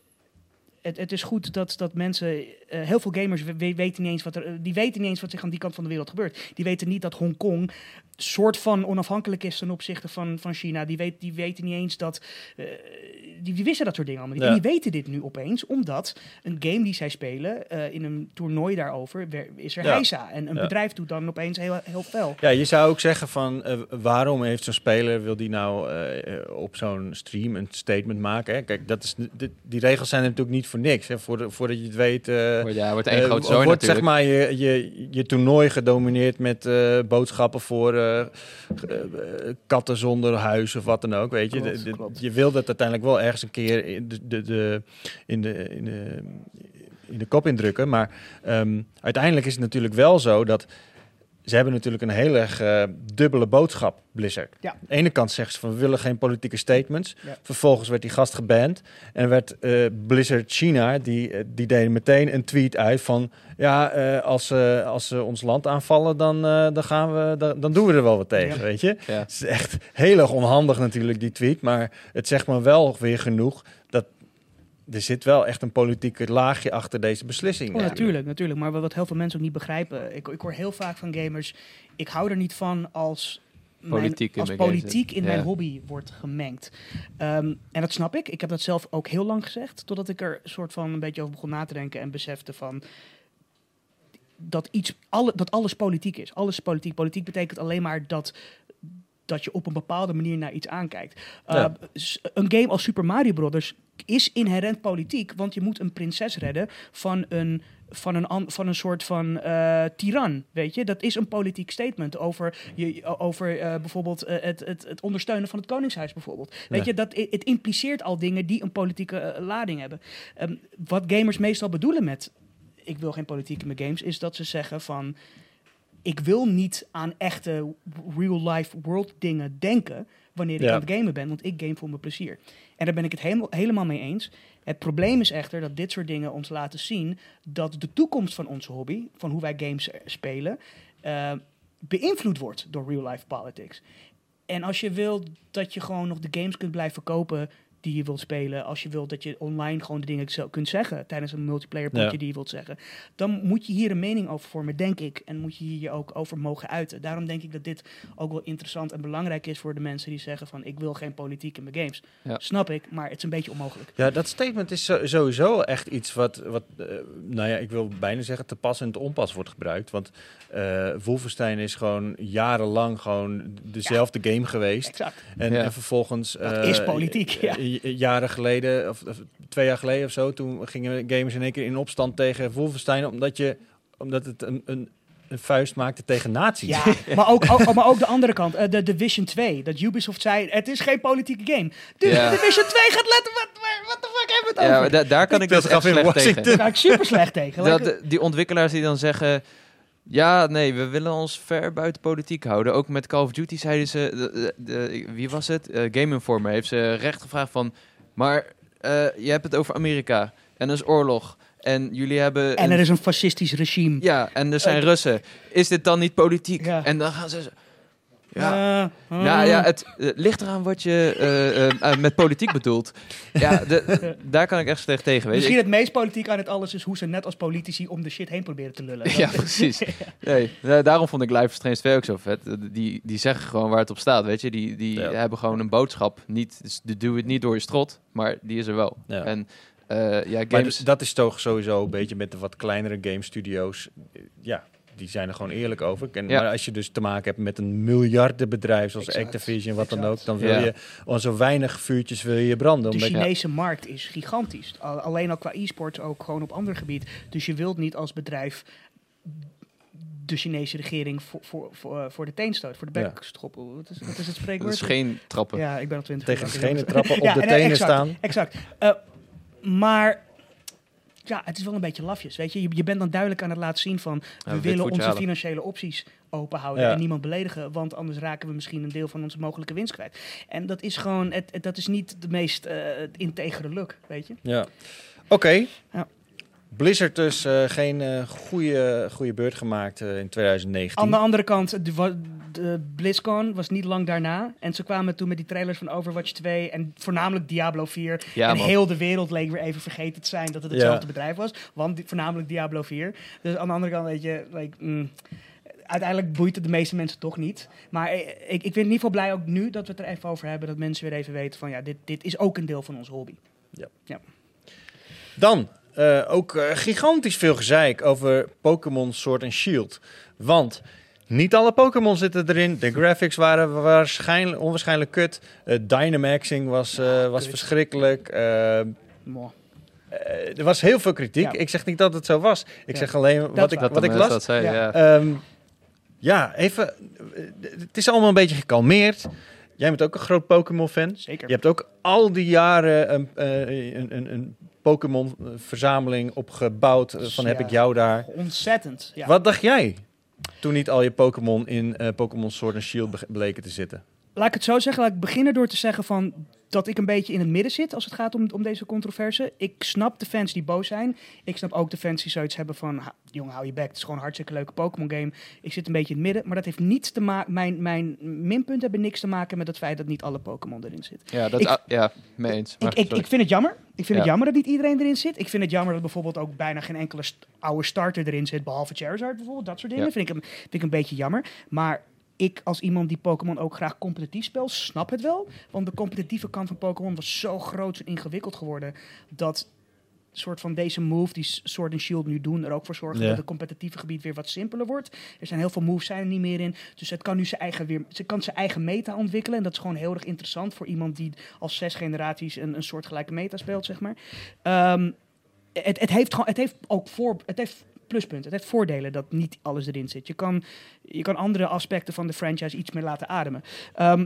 Het, het is goed dat, dat mensen, eh, heel veel gamers we- we- weten niet eens wat er, eh, die weten niet eens wat zich aan die kant van de wereld gebeurt. Die weten niet dat Hongkong soort van onafhankelijk is ten opzichte van, van China. Die, weet, die weten niet eens dat, eh, die, die wisten dat soort dingen allemaal niet. Ja. En die weten dit nu opeens, omdat een game die zij spelen, in een toernooi daarover, is er Ja. heisa. En een Ja. bedrijf doet dan opeens heel, heel fel. Ja, je zou ook zeggen van waarom heeft zo'n speler, wil die nou op zo'n stream een statement maken? Hè? Kijk, dat is, die, die regels zijn natuurlijk niet voor niks. Hè? Voor, voordat je het weet, eh, Wordt- ja, wordt één eh, zooi wordt zeg maar je, je, je toernooi gedomineerd met eh, boodschappen voor katten zonder huis of wat dan ook. Weet je, Klopt, De- de- klopt. je wil dat uiteindelijk wel ergens een keer in de, de, de, in de, in de in de kop indrukken. Maar ehm, uiteindelijk is het natuurlijk wel zo dat ze hebben natuurlijk een heel erg eh, dubbele boodschap, Blizzard. Ja. Aan de ene kant zeggen ze van we willen geen politieke statements. Ja. Vervolgens werd die gast geband en werd eh, Blizzard China, die, eh, die deed meteen een tweet uit van ja, eh, als, ze als ze ons land aanvallen, dan, eh, dan, gaan we, dan, dan doen we er wel wat tegen, Ja. weet je. Ja. Het is echt heel erg onhandig natuurlijk, die tweet. Maar het zegt me wel weer genoeg dat er zit wel echt een politieke laagje achter deze beslissing. Oh, natuurlijk, natuurlijk. Maar wat heel veel mensen ook niet begrijpen. Ik, ik hoor heel vaak van gamers. Ik hou er niet van als. Politiek in mijn, als politiek in Ja. mijn hobby wordt gemengd. Ehm, en dat snap ik. Ik heb dat zelf ook heel lang gezegd. Totdat ik er soort van een beetje over begon na te denken. En besefte van. Dat, iets, alle, dat alles politiek is. Alles is politiek. Politiek betekent alleen maar dat. Dat je op een bepaalde manier naar iets aankijkt. Uh, Ja. s- Een game als Super Mario Brothers is inherent politiek. Want je moet een prinses redden van een van een, an- van een soort van eh tiran, weet je. Dat is een politiek statement over, je, over eh, bijvoorbeeld eh, het, het, het ondersteunen van het koningshuis bijvoorbeeld. Weet Ja. je, dat, het impliceert al dingen die een politieke lading hebben. Ehm, wat gamers meestal bedoelen met ik wil geen politiek in mijn games, is dat ze zeggen van ik wil niet aan echte real-life world dingen denken wanneer ik Ja. aan het gamen ben, want ik game voor mijn plezier. En daar ben ik het helemaal, helemaal mee eens. Het probleem is echter dat dit soort dingen ons laten zien dat de toekomst van onze hobby, van hoe wij games spelen, eh, beïnvloed wordt door real-life politics. En als je wilt dat je gewoon nog de games kunt blijven kopen die je wilt spelen, als je wilt dat je online gewoon de dingen zo kunt zeggen tijdens een multiplayer potje Ja. die je wilt zeggen, dan moet je hier een mening over vormen, denk ik. En moet je hier je ook over mogen uiten. Daarom denk ik dat dit ook wel interessant en belangrijk is voor de mensen die zeggen van ik wil geen politiek in mijn games. Ja. Snap ik, maar het is een beetje onmogelijk. Ja, dat statement is sowieso echt iets wat, wat eh, nou ja, ik wil bijna zeggen te pas en te onpas wordt gebruikt. Want eh Wolfenstein is gewoon jarenlang gewoon dezelfde game geweest. Exact. En, Ja. en vervolgens... Dat eh, is politiek, ja. Jaren geleden, of, of twee jaar geleden of zo, toen gingen gamers in één keer in opstand tegen Wolfenstein, omdat, je, omdat het een, een, een vuist maakte tegen nazi's. Ja, *laughs* maar ook, ook, maar ook de andere kant, eh, de Division 2. Dat Ubisoft zei, het is geen politieke game. Dus Ja. Division 2 gaat letten, wat, wat de fuck hebben we het Ja, over? daar kan ik Dat dus echt slecht Washington. tegen. Daar ga ik super slecht tegen. Dat, de- die ontwikkelaars die dan zeggen... Ja, nee, we willen ons ver buiten politiek houden. Ook met Call of Duty zeiden ze... de- wie was het? Eh, Game Informer heeft ze recht gevraagd van... Maar eh, je hebt het over Amerika. En er is oorlog. En jullie hebben... en een- er is een fascistisch regime. Ja, en er zijn Eh, Russen. Is dit dan niet politiek? Ja. En dan gaan ze... Ja, Eh, nou eh. ja, het ligt eraan wat je eh, met politiek bedoelt. Ja, de, daar kan ik echt slecht tegen. Weet je. Misschien het meest politiek aan het alles is hoe ze net als politici om de shit heen proberen te lullen. Ja, precies. *laughs* Nee, da- daarom vond ik Life is Strange 2 ook zo vet. Die, die zeggen gewoon waar het op staat, weet je. Die, die Ja. hebben gewoon een boodschap. Niet, dus de- doe het niet door je strot, maar die is er wel. Ja. En eh, ja, Maar games... d- dat is toch sowieso een beetje met de wat kleinere game studios. Ja, die zijn er gewoon eerlijk over. En, Ja. Maar als je dus te maken hebt met een miljardenbedrijf zoals Exact. Activision, wat dan ook, dan wil Ja. je al zo weinig vuurtjes wil je branden. De Chinese markt is gigantisch. Al- alleen al qua e-sport, ook gewoon op ander gebied. Dus je wilt niet als bedrijf de Chinese regering voor, voor, voor, eh, voor de teen stoot, voor de bek Ja. stoppen. Wat is, wat is het dat spreekwoord? is geen trappen. Ja, ik ben al twintig. tegen jaar. degene trappen op Ja, de en, tenen exact, staan. Exact. Eh, maar ja, het is wel een beetje lafjes. Weet je? je, je bent dan duidelijk aan het laten zien van we wit willen onze halen. financiële opties open houden Ja. en niemand beledigen, want anders raken we misschien een deel van onze mogelijke winst kwijt. En dat is gewoon, het, het- dat is niet de meest eh integere look, weet je? Ja. Oké. Ja. Blizzard dus eh, geen eh goede, goede beurt gemaakt eh, in 2019. Aan de andere kant, de, de BlizzCon was niet lang daarna. En ze kwamen toen met die trailers van Overwatch 2 en voornamelijk Diablo 4. Ja, en man. heel de wereld leek weer even vergeten te zijn dat het Ja. hetzelfde bedrijf was. Want die- voornamelijk Diablo 4. Dus aan de andere kant, weet je, like, mm, uiteindelijk boeit het de meeste mensen toch niet. Maar ik, ik ben in ieder geval blij ook nu dat we het er even over hebben. Dat mensen weer even weten van ja, dit, dit is ook een deel van onze hobby. Dan eh, ook eh, gigantisch veel gezeik over Pokémon Sword and Shield. Want niet alle Pokémon zitten erin. De graphics waren waarschijnlijk, onwaarschijnlijk kut. Eh, Dynamaxing was, eh, was verschrikkelijk. Er was heel veel kritiek. Ja. Ik zeg niet dat het zo was. Ik Ja. zeg alleen wat ik, wat ik las. dat Ja. Ehm, ja, even. Het is allemaal een beetje gekalmeerd. Jij bent ook een groot Pokémon-fan. Zeker. Je hebt ook al die jaren een, een, een, een Pokémon-verzameling op gebouwd. eh, van heb ik jou daar. Ontzettend. Ja. Wat dacht jij toen niet al je Pokémon in eh, Pokémon Sword and Shield bleken te zitten? Laat ik het zo zeggen. Laat ik beginnen door te zeggen van dat ik een beetje in het midden zit als het gaat om, om deze controverse. Ik snap de fans die boos zijn. Ik snap ook de fans die zoiets hebben van... "Ha, jongen, hou je bek. Het is gewoon een hartstikke leuke Pokémon game. Ik zit een beetje in het midden. Maar dat heeft niets te maken... Mijn, mijn minpunten hebben niks te maken met het feit dat niet alle Pokémon erin zit. Ja, dat, Ik- ja mee eens. Maar Ik, ik, vind het jammer. Ik vind het Ja. jammer dat niet iedereen erin zit. Ik vind het jammer dat bijvoorbeeld ook bijna geen enkele st- oude starter erin zit. Behalve Charizard bijvoorbeeld. Dat soort dingen Ja. vind, ik, vind ik een beetje jammer. Maar ik als iemand die Pokémon ook graag competitief speelt, snap het wel. Want de competitieve kant van Pokémon was zo groot en ingewikkeld geworden. Dat soort van deze move die Sword and Shield nu doen, er ook voor zorgen Ja. dat het competitieve gebied weer wat simpeler wordt. Er zijn heel veel moves zijn er niet meer in. Dus het kan nu zijn eigen, weer, ze kan zijn eigen meta ontwikkelen. En dat is gewoon heel erg interessant voor iemand die al zes generaties een, een soortgelijke meta speelt, zeg maar. Ehm, het, het, heeft gewoon, het heeft ook voor, het heeft Het heeft voordelen dat niet alles erin zit. Je kan, je kan andere aspecten van de franchise iets meer laten ademen. Ehm,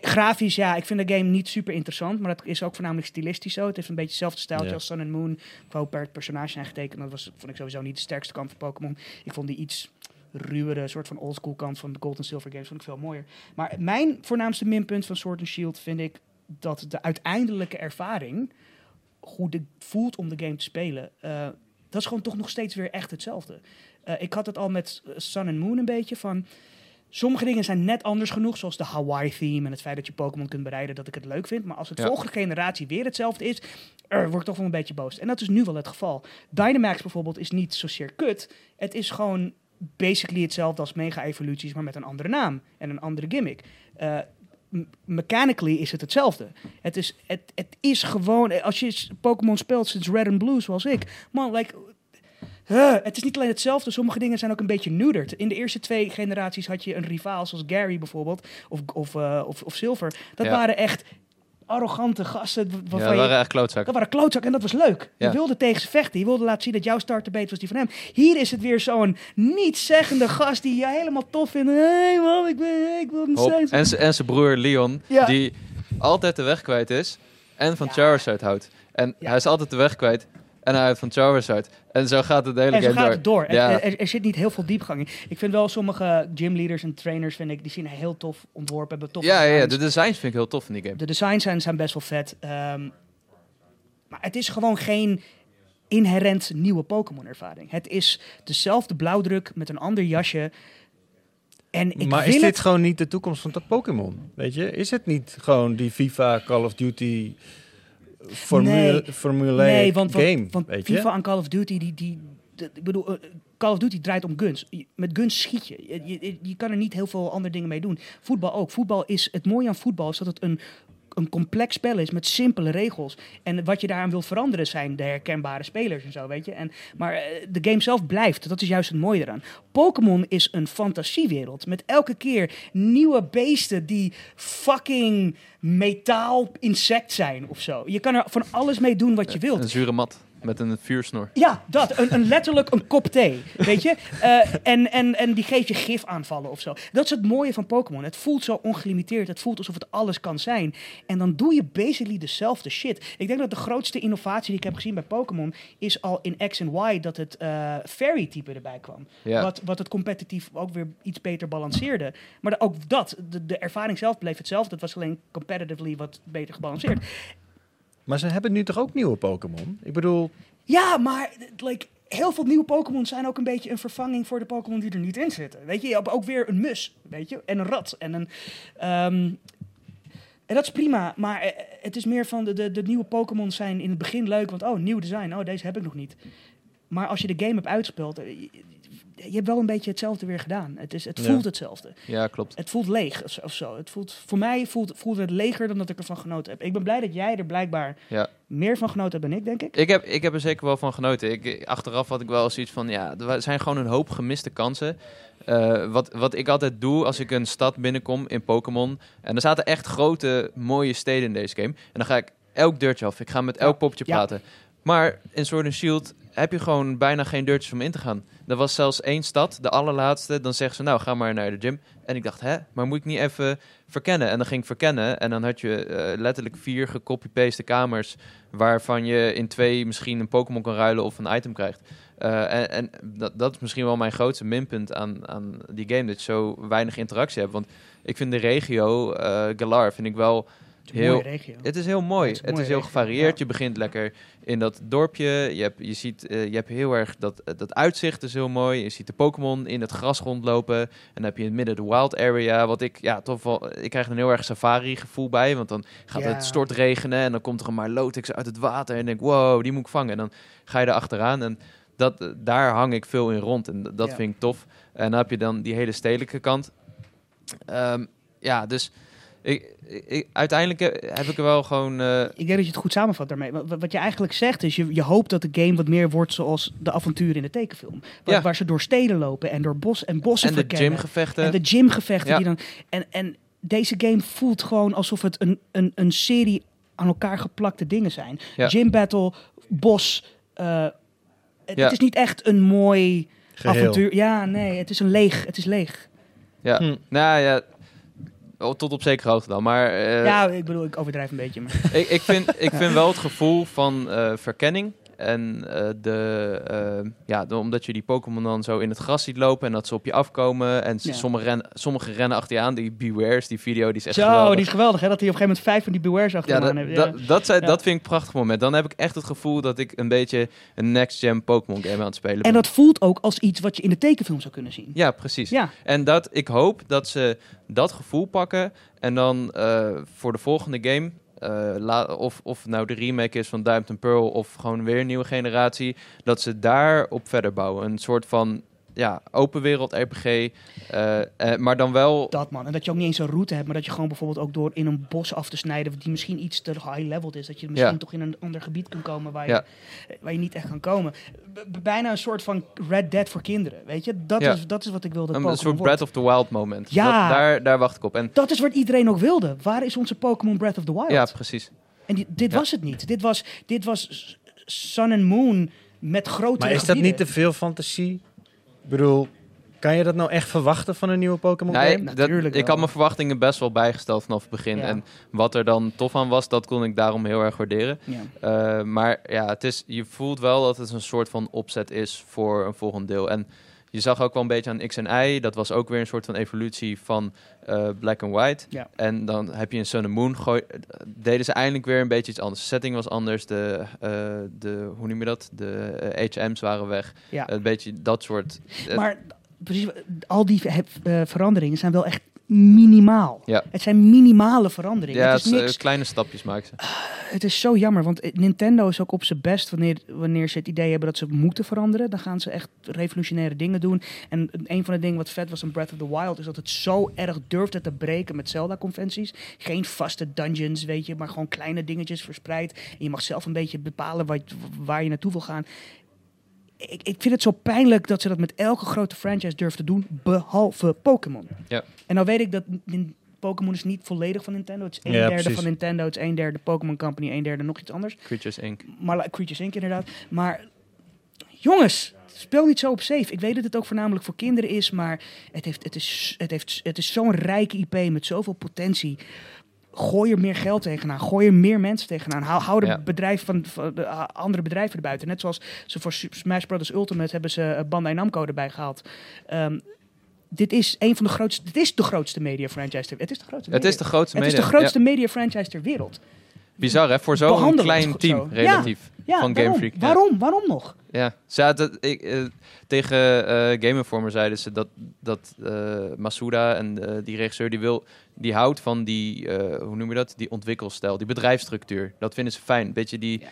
grafisch, ja, ik vind de game niet super interessant, maar dat is ook voornamelijk stilistisch zo. Het heeft een beetje hetzelfde stijltje Ja. als Sun and Moon. Hoe per het personage zijn getekend, dat was, vond ik sowieso niet de sterkste kant van Pokémon. Ik vond die iets ruwere, soort van oldschool kant van de Gold en Silver games vond ik veel mooier. Maar mijn voornaamste minpunt van Sword and Shield vind ik dat de uiteindelijke ervaring, hoe het voelt om de game te spelen, eh, dat is gewoon toch nog steeds weer echt hetzelfde. Eh, ik had het al met eh, Sun and Moon een beetje van. Sommige dingen zijn net anders genoeg, zoals de Hawaii-theme en het feit dat je Pokémon kunt bereiden, dat ik het leuk vind. Maar als het Ja. volgende generatie weer hetzelfde is, er word ik toch wel een beetje boos. En dat is nu wel het geval. Dynamax bijvoorbeeld is niet zozeer kut. Het is gewoon basically hetzelfde als mega-evoluties, maar met een andere naam en een andere gimmick. M- mechanically is het hetzelfde. Het is, het, het is gewoon, als je Pokémon speelt sinds Red and Blue, zoals ik, man, like, huh, het is niet alleen hetzelfde, sommige dingen zijn ook een beetje neutered. In de eerste twee generaties had je een rivaal zoals Gary bijvoorbeeld, of, of, eh, of, of Silver. Dat Ja. waren echt arrogante gasten. ja, dat je- waren echt klootzakken. dat waren klootzakken en dat was leuk. Je Ja. wilde tegen ze vechten. Je wilde laten zien dat jouw starter beter was die van hem. Hier is het weer zo'n niet-zeggende gast die je helemaal tof vindt. Hé hey man, ik, ben, ik wil niet zijn. En, zijn broer Leon, Ja. die altijd de weg kwijt is en van. Charizard houdt. En hij is altijd de weg kwijt en hij houdt van Charizard. En zo gaat het de hele En zo game gaat door. het door. Er- Ja. Er, er, er zit niet heel veel diepgang in. Ik vind wel sommige gymleaders en trainers, vind ik, die zien heel tof ontworpen. Hebben tof Ja, ja, ja, de designs vind ik heel tof in die game. De designs zijn, zijn best wel vet. ehm, maar het is gewoon geen inherent nieuwe Pokémon-ervaring. Het is dezelfde blauwdruk met een ander jasje. En ik maar wil is dit het gewoon niet de toekomst van dat Pokémon? Weet je, is het niet gewoon die FIFA, Call of Duty formule, Nee. formule nee, want, want- game? want weet je? FIFA en Call of Duty, die, die, ik bedoel, eh, Call of Duty draait om guns. Met guns schiet je. Je, je. je kan er niet heel veel andere dingen mee doen. Voetbal ook. Voetbal is, het mooie aan voetbal is dat het een, een complex spel is met simpele regels. En wat je daaraan wil veranderen zijn de herkenbare spelers en zo, weet je. En, maar eh, de game zelf blijft. Dat is juist het mooie eraan. Pokémon is een fantasiewereld. Met elke keer nieuwe beesten die fucking metaal insect zijn of zo. Je kan er van alles mee doen wat je wilt. Een zure mat met een vuursnor. Ja, dat. Een, een letterlijk een kop thee. Weet je? Eh, en, en, en die geeft je gif aanvallen of zo. Dat is het mooie van Pokémon. Het voelt zo ongelimiteerd. Het voelt alsof het alles kan zijn. En dan doe je basically dezelfde shit. Ik denk dat de grootste innovatie die ik heb gezien bij Pokémon is al in X en Y dat het eh fairy-type erbij kwam. Ja. Wat, wat het competitief ook weer iets beter balanceerde. Maar ook dat, de, de ervaring zelf bleef hetzelfde. Het was alleen competitively wat beter gebalanceerd. Maar ze hebben nu toch ook nieuwe Pokémon? Ik bedoel, Ja, maar like, heel veel nieuwe Pokémon zijn ook een beetje een vervanging voor de Pokémon die er niet in zitten. Weet je, je hebt ook weer een mus, weet je, en een rat en een... ehm, en dat is prima, maar eh, het is meer van de, de, de nieuwe Pokémon zijn in het begin leuk, want oh, nieuw design, oh, deze heb ik nog niet. Maar als je de game hebt uitgespeeld, eh, je, hebt wel een beetje hetzelfde weer gedaan. Het, is, het Ja. voelt hetzelfde. Ja, klopt. Het voelt leeg of zo- of zo. Het voelt, voor mij voelt, voelt het leger dan dat ik ervan genoten heb. Ik ben blij dat jij er blijkbaar Ja. meer van genoten hebt dan ik, denk ik. Ik heb, ik heb er zeker wel van genoten. Ik, achteraf had ik wel zoiets van, ja, er zijn gewoon een hoop gemiste kansen. Eh, wat, wat ik altijd doe als ik een stad binnenkom in Pokémon. En er zaten echt grote, mooie steden in deze game. En dan ga ik elk deurtje af. Ik ga met elk poppetje Ja. praten. Maar in Sword and Shield heb je gewoon bijna geen deurtjes om in te gaan. Er was zelfs één stad, de allerlaatste. Dan zeggen ze, nou, ga maar naar de gym. En ik dacht, hè, maar moet ik niet even verkennen? En dan ging ik verkennen. En dan had je eh, letterlijk vier gecopy-paste kamers... waarvan je in twee misschien een Pokémon kan ruilen of een item krijgt. Eh, en dat, dat is misschien wel mijn grootste minpunt aan, aan die game. Dat je zo weinig interactie hebt. Want ik vind de regio, eh Galar, vind ik wel... Het is een Heel- mooie regio. Het is heel mooi. het is Het heel regio, gevarieerd. ja. Je begint lekker in dat dorpje. Je, hebt, je, ziet, eh, je hebt heel erg dat, eh, dat uitzicht is heel mooi. Je ziet de Pokémon in het gras rondlopen. En dan heb je in het midden de wild area. Wat ik, ja, toch wel... Ik krijg een heel erg safari gevoel bij. Want dan gaat Ja. het stortregenen. En dan komt er een Milotic uit het water. En denk wow, die moet ik vangen. En dan ga je er achteraan. En dat, eh, daar hang ik veel in rond. En dat vind ik tof. En dan heb je dan die hele stedelijke kant. Ehm, ja, dus... Ik, ik, uiteindelijk heb heb ik er wel gewoon... eh, Ik denk dat je het goed samenvat daarmee. Wat, wat je eigenlijk zegt is, je, je hoopt dat de game wat meer wordt zoals de avonturen in de tekenfilm. Waar, Ja. waar ze door steden lopen en door bos en bossen en de gymgevechten. En de gymgevechten Ja. die dan... En, en deze game voelt gewoon alsof het een, een, een serie aan elkaar geplakte dingen zijn. Ja. Gym battle, bos... eh, het, Ja. het is niet echt een mooi Geheel. avontuur. Ja, nee, het is een leeg. Het is leeg. Ja, Hm. nou ja, oh, tot op zekere hoogte dan. Maar eh, ja, ik bedoel, ik overdrijf een beetje. Maar... ik, ik, vind, ik vind wel het gevoel van eh, verkenning. En eh, de, eh, ja, de- omdat je die Pokémon dan zo in het gras ziet lopen en dat ze op je afkomen. En Ja. sommige, ren, sommige rennen achter je aan. Die Bewares, die video, die is echt Zo, geweldig. die is geweldig hè, dat hij op een gegeven moment vijf van die Bewares ja, achteraan dat, heeft. Ja. dat, dat, zijn- Ja. dat vind ik een prachtig moment. Dan heb ik echt het gevoel dat ik een beetje een next-gen Pokémon game aan het spelen ben. En dat voelt ook als iets wat je in de tekenfilm zou kunnen zien. Ja, precies. Ja, En dat, ik hoop dat ze dat gevoel pakken en dan eh, voor de volgende game, la- of, of nou de remake is van Diamond and Pearl of gewoon weer een nieuwe generatie, dat ze daarop verder bouwen. Een soort van ja, open wereld RPG, eh, eh, maar dan wel... dat man. En dat je ook niet eens een route hebt, maar dat je gewoon bijvoorbeeld ook door in een bos af te snijden, die misschien iets te high-leveled is, dat je misschien Ja. toch in een ander gebied kan komen waar je, Ja. waar je niet echt kan komen. B- bijna een soort van Red Dead voor kinderen, weet je? Dat, Ja. is, dat is wat ik wil dat Een, soort. Breath of the Wild moment. Ja. Dat, daar, daar wacht ik op. En, Dat is wat iedereen ook wilde. Waar is onze Pokémon Breath of the Wild? ja, precies. En die- dit Ja. was het niet. Dit was, dit was Sun and Moon met grote Maar is dat niet te veel fantasie? Ik bedoel, kan je dat nou echt verwachten van een nieuwe Pokémon Nee, game? dat, Natuurlijk ik had mijn verwachtingen best wel bijgesteld vanaf het begin. Ja. En wat er dan tof aan was, dat kon ik daarom heel erg waarderen. Ja. Uh, maar ja, het is, je voelt wel dat het een soort van opzet is voor een volgend deel. En je zag ook wel een beetje aan X en Y. Dat was ook weer een soort van evolutie van eh, Black and White. Ja. En dan heb je in Sun and Moon... Gooi, eh, deden ze eindelijk weer een beetje iets anders. De setting was anders. De, eh, de hoe noem je dat? De eh, HM's waren weg. Ja. Een beetje dat soort... eh, Maar precies, al die eh, eh, veranderingen zijn wel echt minimaal. Ja. Het zijn minimale veranderingen. ja, het, is het is, eh, niks, kleine stapjes maken ze. het is zo jammer, want eh, Nintendo is ook op zijn best wanneer, wanneer ze het idee hebben dat ze moeten veranderen. Dan gaan ze echt revolutionaire dingen doen. En een van de dingen wat vet was aan Breath of the Wild is dat het zo erg durfde te breken met Zelda-conventies. Geen vaste dungeons, weet je, maar gewoon kleine dingetjes verspreid. En je mag zelf een beetje bepalen wat, waar je naartoe wil gaan. Ik, ik vind het zo pijnlijk dat ze dat met elke grote franchise durven te doen, behalve Pokémon. Ja. En nou weet ik dat Pokémon is niet volledig van Nintendo. Het is een Ja, derde precies. van Nintendo, het is een derde Pokémon Company, een derde nog iets anders. Creatures Inc. Maar Creatures Inc. inderdaad. Maar jongens, speel niet zo op safe. Ik weet dat het ook voornamelijk voor kinderen is, maar het, heeft, het is, het heeft, het is zo'n rijke IP met zoveel potentie. Gooi er meer geld tegenaan. Gooi er meer mensen tegenaan. Hou, hou de Ja. bedrijven van, van de andere bedrijven erbuiten. Net zoals ze voor Smash Bros. Ultimate hebben ze eh, Bandai Namco erbij gehaald. Ehm, dit is een van de grootste. Dit is de grootste media franchise ter Het is de grootste. Het media- is de grootste het is media. de grootste media franchise ter wereld. Bizar hè, voor zo'n klein het team, zo. relatief. Ja, van Game waarom? Freak. Waarom? Waarom nog? Ja, ze hadden, ik, eh, tegen eh Game Informer zeiden ze dat, dat eh, Masuda en die regisseur die wil, die houdt van die, hoe noem je dat, die ontwikkelstijl, die bedrijfsstructuur. Dat vinden ze fijn. Beetje die Ja.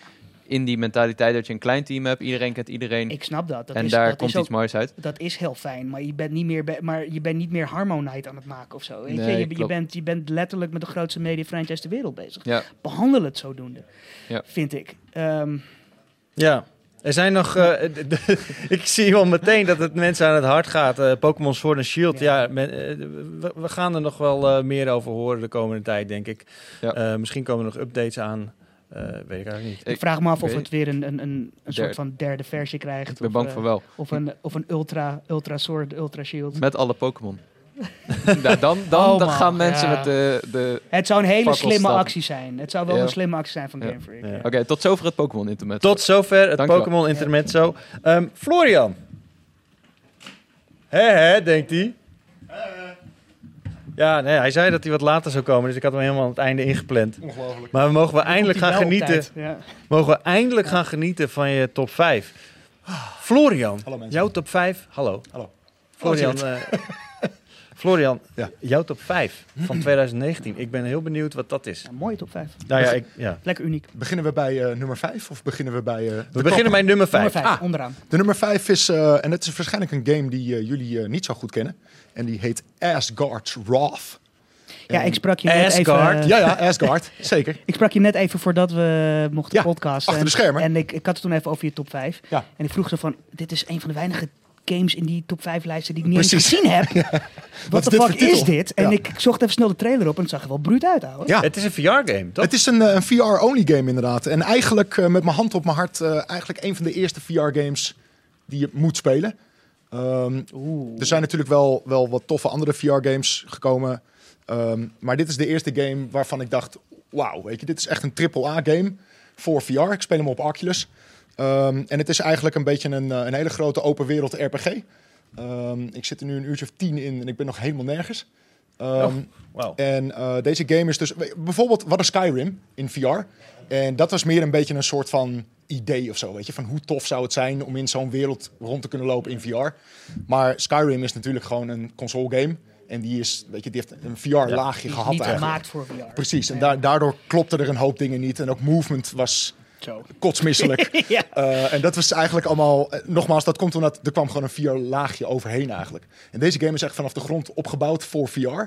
In die mentaliteit dat je een klein team hebt, iedereen kent iedereen Ik snap dat. dat en is, daar dat komt is ook, iets moois uit. Dat is heel fijn, maar je bent niet meer, be- maar je bent niet meer Harmonite aan het maken of zo. Weet je? Nee, Je, je, bent, je bent letterlijk met de grootste media franchise ter wereld bezig. Ja, Behandel het zodoende, Ja. vind ik. Ehm, Ja. Er zijn nog... eh, d- *laughs* ik zie wel meteen dat het mensen aan het hart gaat. eh Pokémon Sword and Shield. Ja, Ja. men- eh, we, we gaan er nog wel meer over horen de komende tijd, denk ik. Ja. Eh, misschien komen er nog updates aan. Eh, weet ik eigenlijk niet. Ik vraag me af of het weer een, een, een, een soort van derde versie krijgt. Ik ben of, bang eh, voor wel. Of een, of een ultra, ultra sword, ultra shield. Met alle Pokémon. *laughs* ja, dan dan, Oh, dan gaan mensen ja. met de... de... Het zou een hele slimme stappen. actie zijn. Het zou wel Ja. een slimme actie zijn van Ja. Game Freak. Ja. ja. Oké, tot zover het Pokémon internet. Tot zover het. Pokémon Intermezzo. Ehm Florian. Hè, hè, denkt hij. Ja, nee, hij zei dat hij wat later zou komen, dus ik had hem helemaal aan het einde ingepland. Ongelooflijk. Maar we mogen we eindelijk gaan genieten. Ja. Mogen we eindelijk gaan genieten van je top 5. Florian, Hallo mensen. jouw top 5. Hallo. Hallo. Florian, eh, *laughs* Florian Ja. jouw top 5 van 2019. Ik ben heel benieuwd wat dat is. Ja, mooie top 5. Nou ja, ik, ja. Lekker uniek. Beginnen we bij eh, nummer 5 of beginnen we bij... eh, we beginnen bij nummer 5. Nummer 5, Ah. onderaan. De nummer 5 is, eh, en het is waarschijnlijk een game die jullie niet zo goed kennen. En die heet Asgard's Wrath. Ja, ik sprak je net even... Asgard. Ja, ja, Asgard, *laughs* zeker. Ik sprak je net even voordat we mochten Ja, podcasten. achter de En- schermen. En ik, ik had het toen even over je top 5. Ja. En ik vroeg zo van, dit is een van de weinige games in die top 5 lijsten die ik niet eens gezien heb. *laughs* Wat Wat is de dit fuck voor titel? is dit? En Ja. ik, ik zocht even snel de trailer op en het zag er wel bruut uit, ouwe. Ja, Het is een VR-game, toch? het is een, eh, een VR-only game inderdaad. En eigenlijk eh, met mijn hand op mijn hart, eh, eigenlijk een van de eerste VR-games die je moet spelen. Ehm. Er zijn natuurlijk wel, wel wat toffe andere VR-games gekomen. Ehm, maar dit is de eerste game waarvan ik dacht... Wauw, weet je, dit is echt een AAA-game voor VR. Ik speel hem op Oculus. Ehm, en het is eigenlijk een beetje een, eh, een hele grote open wereld RPG. Ik zit er nu een uurtje of tien in en ik ben nog helemaal nergens. Oh, Wauw. en eh, deze game is dus... Bijvoorbeeld, wat een Skyrim in VR. En dat was meer een beetje een soort van idee of zo, weet je. Van hoe tof zou het zijn om in zo'n wereld rond te kunnen lopen in VR. Maar Skyrim is natuurlijk gewoon een console game. En die, is, weet je, die heeft een VR-laagje gehad niet eigenlijk. gemaakt voor VR. Precies, en da- daardoor klopte er een hoop dingen niet. En ook movement was Zo. kotsmisselijk. *laughs* ja. Eh, en dat was eigenlijk allemaal... eh, nogmaals, dat komt omdat er kwam gewoon een VR-laagje overheen eigenlijk. En deze game is echt vanaf de grond opgebouwd voor VR.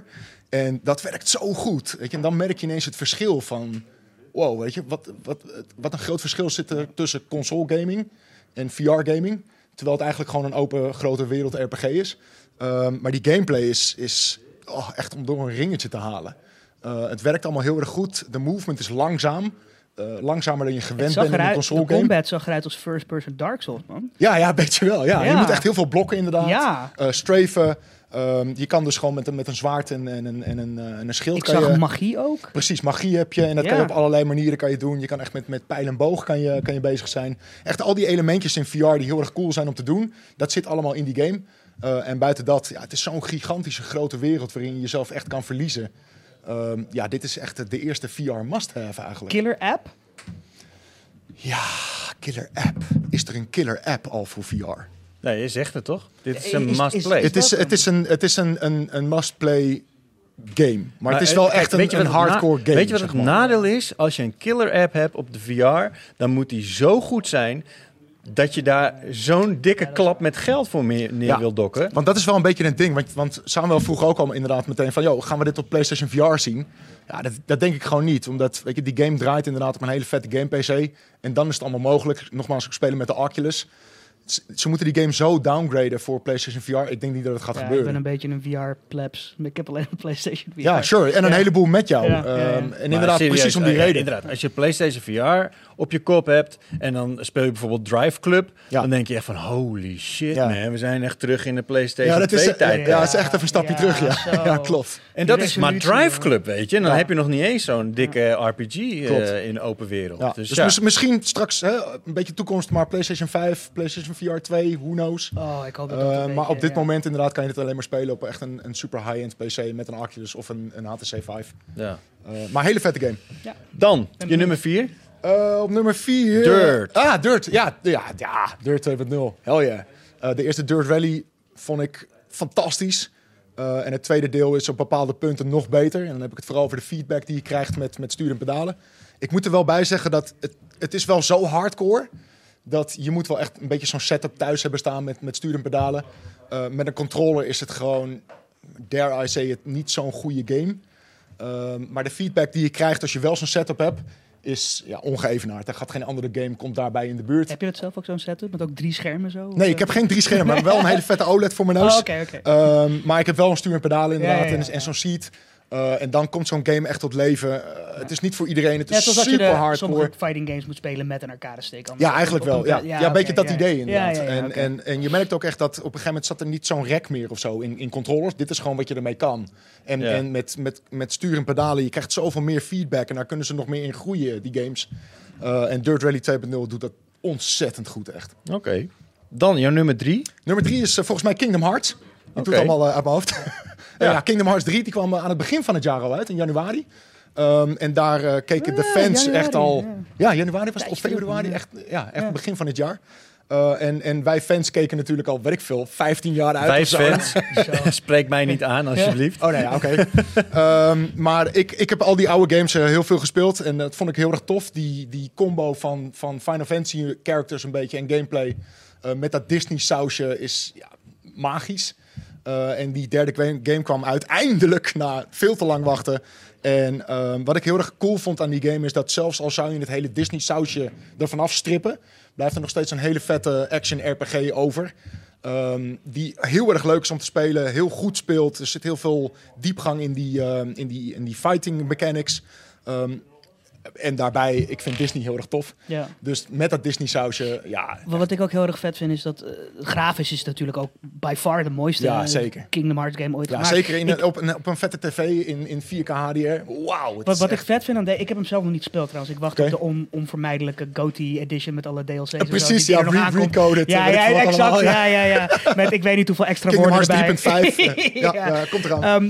En dat werkt zo goed. Weet je? En dan merk je ineens het verschil van... Wow, weet je, wat, wat, wat een groot verschil zit er tussen console gaming en VR-gaming. Terwijl het eigenlijk gewoon een open, grote wereld RPG is. Ehm, maar die gameplay is, is oh, echt om door een ringetje te halen. Eh, het werkt allemaal heel erg goed. De movement is langzaam. Eh, langzamer dan je gewend bent in een eruit, de console game. combat zag eruit als first-person Dark Souls, man. Ja, ja, weet je wel. Ja. Ja. Je moet echt heel veel blokken inderdaad. Ja. Strafen. Ehm, je kan dus gewoon met, een- met een zwaard en, en, en, en, een, eh, en een schild... Ik kan zag je, magie ook. Precies, magie heb je. En dat kan je op allerlei manieren kan je doen. Je kan echt met, met pijl en boog kan je, kan je bezig zijn. Echt al die elementjes in VR die heel erg cool zijn om te doen. Dat zit allemaal in die game. Eh, en buiten dat, ja, het is zo'n gigantische grote wereld... waarin je jezelf echt kan verliezen. Ehm, ja, dit is echt de eerste VR must-have eigenlijk. Killer app. Ja, killer app. Is er een killer app al voor VR? Nee, je zegt het toch? Dit is een is- must is- play. Het is, het is een, het is een, een, een must-play game. Maar, het is eh, wel kijk, echt een, een hardcore game. Weet je wat zeg het maar. nadeel is? Als je een killer app hebt op de VR, dan moet die zo goed zijn dat je daar zo'n dikke klap met geld voor meer, neer Ja. wil dokken. Want dat is wel een beetje een ding. Want, want Samuel vroeg ook al inderdaad meteen van... Yo, gaan we dit op PlayStation VR zien? Ja, dat, dat denk ik gewoon niet. Omdat weet je, die game draait inderdaad op een hele vette game PC. En dan is het allemaal mogelijk. Nogmaals, ik spelen met de Oculus. Ze- moeten die game zo downgraden voor PlayStation VR. Ik denk niet dat het gaat Ja, ik gebeuren. ben een beetje een VR-plebs. Ik heb alleen een PlayStation VR. Ja, sure. En een Ja. heleboel met jou. Ja, ja, ja. Ehm, en Maar inderdaad, serieus, precies om die eh, ja, reden. Inderdaad, als je PlayStation VR op je kop hebt en dan speel je bijvoorbeeld Drive Club, Ja. dan denk je echt van holy shit Ja. man, we zijn echt terug in de PlayStation Ja, dat is, 2 tijd. ja, het is echt even een stapje Ja, terug. Ja, zo. *laughs* ja klopt. En dat is maar Drive. Club, weet je. En dan Ja. heb je nog niet eens zo'n dikke RPG eh, in de open wereld. Ja. Dus, Dus, misschien straks hè, een beetje toekomst, maar PlayStation 5, PlayStation VR 2, who knows. Oh, ik hoop dat Eh, maar op dit ja. moment inderdaad kan je het alleen maar spelen op echt een, een super high-end PC met een Oculus of een, een HTC 5. ja. Eh, maar hele vette game. Dan, En je nummer 4. Eh, op nummer 4. Dirt. Ah, Dirt. Ja, ja, ja Dirt 2.0. Hell yeah. Eh, de eerste Dirt Rally vond ik fantastisch. Eh, en het tweede deel is op bepaalde punten nog beter. En dan heb ik het vooral over de feedback die je krijgt met, met stuur en pedalen. Ik moet er wel bij zeggen dat het, het is wel zo hardcore... dat je moet wel echt een beetje zo'n setup thuis hebben staan met, met stuur en pedalen. Eh, met een controller is het gewoon, dare I say it, niet zo'n goede game. Ehm, maar de feedback die je krijgt als je wel zo'n setup hebt... is ja, ongeëvenaard. Er gaat geen andere game komt daarbij in de buurt. Heb je dat zelf ook zo'n setup? Met ook drie schermen zo? Nee, ik eh? heb geen drie schermen, maar wel een *laughs* hele vette OLED voor mijn neus. Oh. Ehm, maar ik heb wel een stuur en pedalen inderdaad Ja, ja, ja. En, en zo'n seat. Eh, en dan komt zo'n game echt tot leven. Eh, het is niet voor iedereen. Het Net is zoals dat je super de, hardcore. sommige fighting games moet spelen met een arcade stick. anders Ja, eigenlijk wel. een- Ja, ja, een beetje dat ja. idee inderdaad. Ja, ja, ja, en, en, en je merkt ook echt dat op een gegeven moment zat er niet zo'n rek meer of zo in, in controllers. Dit is gewoon wat je ermee kan. En, Ja. en met, met, met stuur en pedalen, je krijgt zoveel meer feedback. En daar kunnen ze nog meer in groeien, die games. Eh, en Dirt Rally 2.0 doet dat ontzettend goed, echt. Oké. Dan jouw nummer drie. Nummer drie is volgens mij Kingdom Hearts. Ik doe het allemaal uit mijn hoofd. *laughs* Ja. ja. Kingdom Hearts 3 die kwam eh, aan het begin van het jaar al uit, in januari. Ehm, en daar eh, keken de Ah, fans januari, echt al... ja. Ja, januari was het, of februari, ja. echt, ja, echt Ja. begin van het jaar. Eh, en, en wij fans keken natuurlijk al, weet ik veel, 15 jaar uit zo. fans. *laughs* *laughs* Spreek mij niet aan, alsjeblieft. Oh nee, ja, oké. Ehm, maar ik, ik heb al die oude games heel veel gespeeld. En dat vond ik heel erg tof. Die, die combo van, van Final Fantasy characters een beetje en gameplay. eh, met dat Disney sausje is ja, magisch. Eh, en die derde game, kwam uiteindelijk na veel te lang wachten. En ehm, wat ik heel erg cool vond aan die game is dat zelfs al zou je het hele Disney sausje ervan afstrippen, blijft er nog steeds een hele vette action RPG over. Ehm, die heel erg leuk is om te spelen, heel goed speelt. Er zit heel veel diepgang in die, ehm, in die, in die fighting mechanics. En daarbij, ik vind Disney heel erg tof. Ja. Dus met dat Disney sausje, ja, Wat wat ik ook heel erg vet vind is dat eh, grafisch is natuurlijk ook by far de mooiste Ja, eh, zeker. Kingdom Hearts game ooit ja gemaakt. zeker in, Ik- op, een, op een vette tv in, in 4K HDR. Wauw. Wat, wat ik vet vind aan de, ik heb hem zelf nog niet gespeeld trouwens. Ik wacht op de on, onvermijdelijke GOTY edition met alle DLC's. zo, precies, ja, re- recoded. Ja, ik ja, exact. allemaal, Ja, ja, ja. *laughs* Met ik weet niet hoeveel extra Kingdom woorden Hearts erbij. 3.5. eh, *laughs* ja, Ja. ja, komt eraan. Ehm,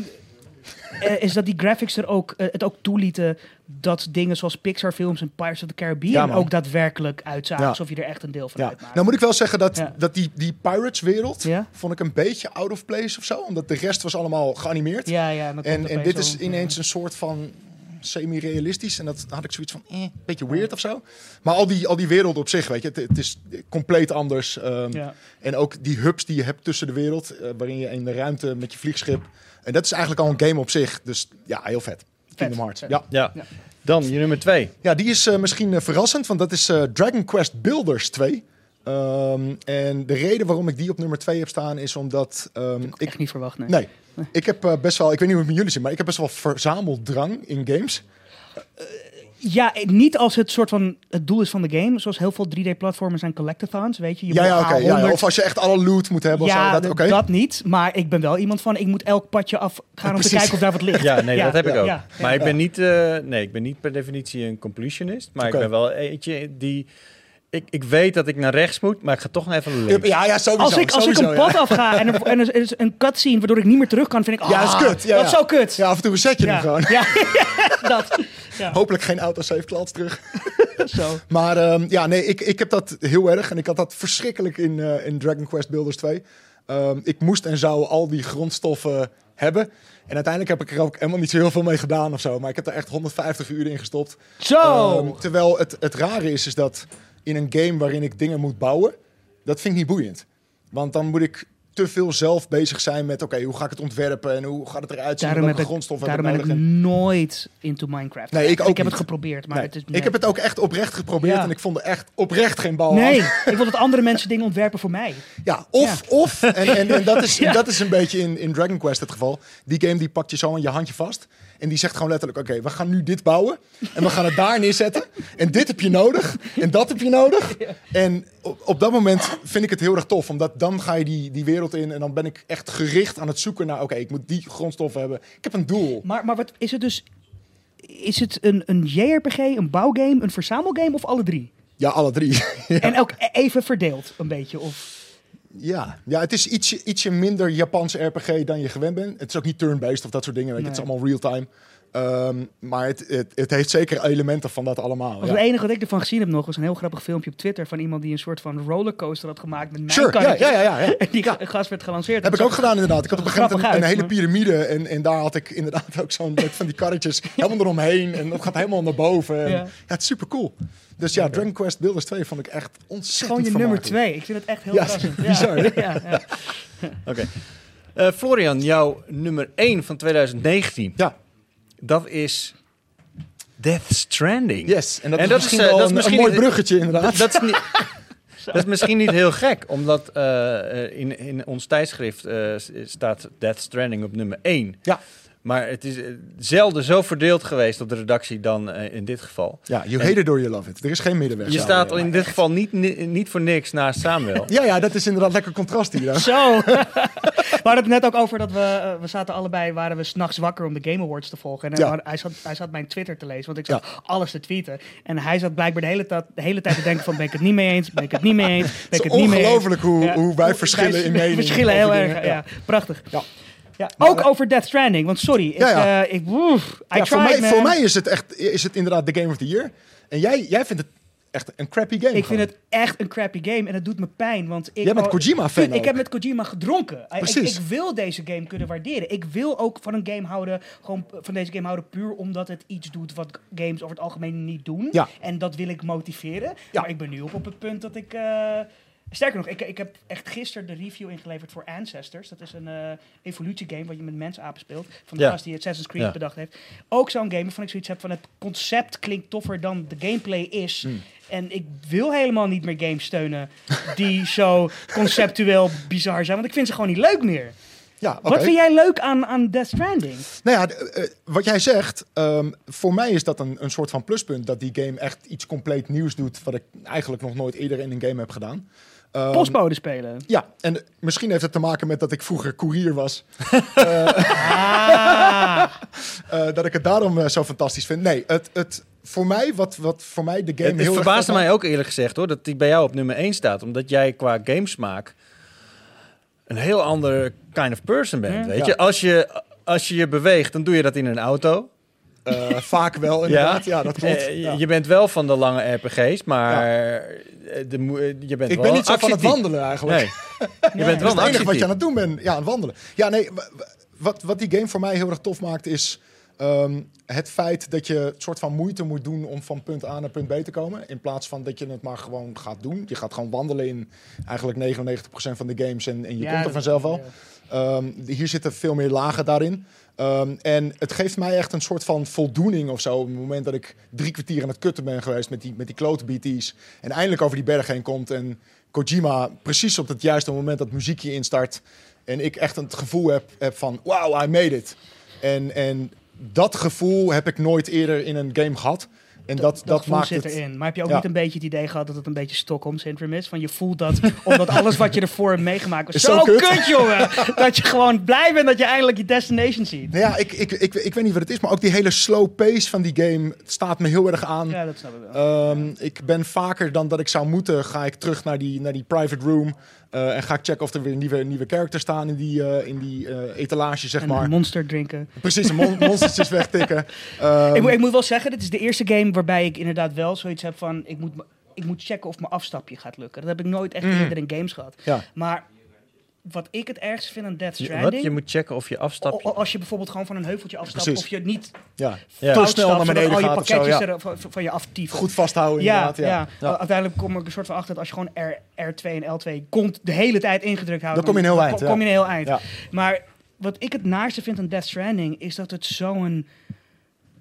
eh, is dat die graphics er ook, eh, het ook toelieten dat dingen zoals Pixar films en Pirates of the Caribbean Ja, ook daadwerkelijk uitzagen. Ja. Alsof je er echt een deel van Ja. uitmaakt. Nou moet ik wel zeggen dat, dat die, die Pirates-wereld vond ik een beetje out of place of zo. Omdat de rest was allemaal geanimeerd. ja, ja. en dit is ineens een soort van semi-realistisch. En dat had ik zoiets van, eh, een beetje weird of zo. Maar al die, al die werelden op zich, weet je, het, het is compleet anders. Ehm, Ja. En ook die hubs die je hebt tussen de wereld, eh, waarin je in de ruimte met je vliegschip. En dat is eigenlijk al een game op zich. Dus ja, heel vet. Kingdom Hearts. vet. Ja. Ja. Ja. Dan je nummer twee. ja, die is eh, misschien eh, verrassend, want dat is eh, Dragon Quest Builders 2. Ehm, en de reden waarom ik die op nummer 2 heb staan is omdat ehm, ik Echt niet verwacht, nee. Nee. Ik heb eh, best wel, ik weet niet hoe het met jullie zit, maar ik heb best wel verzameldrang in games. Ja, eh, niet als het soort van het doel is van de game. Zoals heel veel 3D-platformers en collectathons, weet je. je Ja, moet ja, oké. ja, ja. A100 Of als je echt alle loot moet hebben. ja, of zo, dat, dat niet. Maar ik ben wel iemand van, ik moet elk padje af gaan om te kijken of daar wat ligt. *laughs* Ja, nee, dat heb ik ja, ook. ja, maar ik ben niet, eh, nee, ik ben niet per definitie een completionist. Maar ik ben wel eentje die... Ik, ik weet dat ik naar rechts moet, maar ik ga toch nog even naar links. Ja, ja, sowieso. Als ik, als ik sowieso, een pad ja. afga en, er, en is een cutscene waardoor ik niet meer terug kan, vind ik, Ja, ah, dat is kut. Ja, dat is ja. zo kut. Ja, af en toe zet je ja. hem gewoon. *laughs* Ja, dat. Ja, Hopelijk geen autosave klats terug. *laughs* zo. Maar ehm, ja, nee, ik, ik heb dat heel erg. En ik had dat verschrikkelijk in, eh, in Dragon Quest Builders 2. Ehm, ik moest en zou al die grondstoffen hebben. En uiteindelijk heb ik er ook helemaal niet zo heel veel mee gedaan of zo. Maar ik heb er echt 150 uur in gestopt. Zo. Ehm, terwijl het, het rare is, is dat in een game waarin ik dingen moet bouwen, dat vind ik niet boeiend. Want dan moet ik te veel zelf bezig zijn met, oké, hoe ga ik het ontwerpen en hoe gaat het eruit zien? daarom heb ik, grondstoffen heb daarom ik? En- nooit into Minecraft. Nee, ik ook Ik heb niet. het geprobeerd, maar Nee, het is... Ik heb het ook echt oprecht geprobeerd Ja. en ik vond er echt oprecht geen bal Nee, aan. ik wil dat andere mensen dingen ontwerpen voor mij. Ja, of, Ja. of, en, en, en dat, is, *laughs* Ja. dat is een beetje in, in Dragon Quest het geval. Die game die pakt je zo aan je handje vast. En die zegt gewoon letterlijk, oké, we gaan nu dit bouwen. En we gaan het daar neerzetten. En dit heb je nodig. En dat heb je nodig. En op, op dat moment vind ik het heel erg tof. Omdat dan ga je die, die wereld in. En dan ben ik echt gericht aan het zoeken naar, oké, ik moet die grondstoffen hebben. Ik heb een doel. Maar, maar wat is het dus... Is het een, een JRPG, een bouwgame, een verzamelgame of alle drie? Ja, alle drie. *laughs* En ook e- even verdeeld, een beetje. Of... Ja, ja het is ietsje, ietsje minder Japanse RPG dan je gewend bent. Het is ook niet turn-based of dat soort dingen. Weet je. Het is allemaal real-time. Ehm, maar het, het, het heeft zeker elementen van dat allemaal. Ja. Het enige wat ik ervan gezien heb nog was een heel grappig filmpje op Twitter van iemand die een soort van rollercoaster had gemaakt met Sure, ja, ja, ja, ja. *laughs* En die ga- gast werd gelanceerd. Heb ik ook gedaan inderdaad. Ik had op een gegeven moment een, hele piramide. En, en daar had ik inderdaad ook zo'n van die karretjes *laughs* helemaal eromheen. En dat gaat helemaal naar boven. En, Ja. ja. het is super cool. Dus ja, Dragon Quest Builders 2 vond ik echt ontzettend Gewoon je nummer vermakelijk. twee. Ik vind het echt heel Ja, verrassend. *laughs* bizar, ja. Oké. Eh, Florian, jouw nummer 1 van 2019. Ja, Dat is Death Stranding. yes. En dat En is dat misschien is, eh, wel dat is een, misschien een mooi bruggetje inderdaad. Dat is, niet, *laughs* *laughs* dat is misschien niet heel gek, omdat eh, eh, in, in ons tijdschrift eh, staat Death Stranding op nummer 1. Ja. Maar het is eh, zelden zo verdeeld geweest op de redactie dan eh, in dit geval. Ja, you hate it or you love it. Er is geen middenweg. Je staat in dit geval niet, ni- niet voor niks naast Samuel. *laughs* Ja, ja, dat is inderdaad lekker contrast hier. dan. Zo. *laughs* we hadden het net ook over dat we, eh, we zaten allebei, waren we s'nachts wakker om de Game Awards te volgen. En Ja. hij, zat, hij zat mijn Twitter te lezen, want ik zat alles te tweeten. En hij zat blijkbaar de hele, ta- de hele tijd te denken van, ben ik het niet mee eens? Ben ik het niet mee eens? Ben Het ik is het niet mee eens? ongelooflijk hoe, Ja. hoe wij verschillen in mening. verschillen heel erg, ja. Prachtig. Ja. Ja, ook over Death Stranding, want sorry, ik, Ja, ik, woef, I Ja, voor, mij, man. voor mij is het echt is het inderdaad de Game of the Year. En jij, jij vindt het echt een crappy game. Ik vind het echt een crappy game en het doet me pijn. Want ik, Jij bent Kojima-fan Ik heb met Kojima gedronken. Ik, Precies. ik wil deze game kunnen waarderen. Ik wil ook van een game houden, gewoon van deze game houden puur omdat het iets doet wat games over het algemeen niet doen. Ja. En dat wil ik motiveren. Ja. Maar ik ben nu op, op het punt dat ik... eh, Sterker nog, ik, ik heb echt gisteren de review ingeleverd voor Ancestors. Dat is een eh evolutiegame waar je met mensapen speelt. Van de Ja. gast die Assassin's Creed Ja. bedacht heeft. Ook zo'n game waarvan ik zoiets heb van het concept klinkt toffer dan de gameplay is. Hmm. En ik wil helemaal niet meer games steunen die *laughs* zo conceptueel bizar zijn. Want ik vind ze gewoon niet leuk meer. Ja. Wat vind jij leuk aan, aan Death Stranding? Nou ja, d- eh, wat jij zegt, ehm, voor mij is dat een, een soort van pluspunt. Dat die game echt iets compleet nieuws doet. Wat ik eigenlijk nog nooit eerder in een game heb gedaan. Ehm, Postbode spelen. Ja, en misschien heeft het te maken met dat ik vroeger courier was. Ah. *laughs* eh, dat ik het daarom eh, zo fantastisch vind. Nee, het, het, voor mij, wat, wat voor mij de game Het, het heel erg verbaasde mij ook eerlijk gezegd hoor, dat die bij jou op nummer 1 staat. Omdat jij qua gamesmaak een heel ander kind of person bent. Weet Ja. je? Als, je, als je je beweegt, dan doe je dat in een auto. Eh, vaak wel, inderdaad. Ja, dat klopt. Eh, Ja. Je bent wel van de lange RPG's, maar eh, de, je bent Ik wel ben niet zo van het wandelen eigenlijk. Nee, je bent Dat wel het enige wat je aan het doen bent. Ja, aan het wandelen. Ja, nee, wat, wat die game voor mij heel erg tof maakt is... ehm, het feit dat je een soort van moeite moet doen om van punt A naar punt B te komen. In plaats van dat je het maar gewoon gaat doen. Je gaat gewoon wandelen in eigenlijk 99% van de games en, en je Ja, komt er vanzelf wel. Ehm, hier zitten veel meer lagen daarin. Ehm, en het geeft mij echt een soort van voldoening of zo. Op het moment dat ik drie kwartier aan het kutten ben geweest met die, met die klote BT's. En eindelijk over die berg heen komt. En Kojima precies op het juiste moment dat muziekje instart. En ik echt het gevoel heb, heb van wow, I made it. En, en dat gevoel heb ik nooit eerder in een game gehad. En dat, dat, maakt zit het... erin. Maar heb je ook Ja. niet een beetje het idee gehad dat het een beetje Stockholm syndrome is? Van je voelt dat, omdat alles wat je ervoor hebt meegemaakt was Is zo, zo kut. kut, jongen. dat je gewoon blij bent dat je eindelijk je destination ziet. Nou ja, ik, ik, ik, ik weet niet wat het is, maar ook die hele slow pace van die game staat me heel erg aan. Ja, dat snap ik wel. Ehm, ik ben vaker dan dat ik zou moeten, ga ik terug naar die, naar die private room. Eh, en ga ik checken of er weer nieuwe, nieuwe characters staan in die, eh, in die eh, etalage, zeg en maar. een monster drinken. Precies, een mon *laughs* monstertjes wegtikken. Ehm, ik, moet, ik moet wel zeggen, dit is de eerste game waarbij ik inderdaad wel zoiets heb van... Ik moet, ik moet checken of mijn afstapje gaat lukken. Dat heb ik nooit echt eerder in games gehad. ja. Maar wat ik het ergste vind aan Death Je- Stranding... Wat? Je moet checken of je afstapt. als je bijvoorbeeld gewoon van een heuveltje afstapt... Precies. of je niet ja. Te snel naar beneden al je zo, pakketjes ja. er van, van je aftieven. Goed vasthouden Ja, inderdaad. ja. Ja. U- Uiteindelijk kom ik er een soort van achter dat als je gewoon R, R2 en L2 komt de hele tijd ingedrukt houdt, Dan kom je een heel dan eind, ja. kom je een heel eind. Maar wat ik het naarste vind aan Death Stranding is dat het zo'n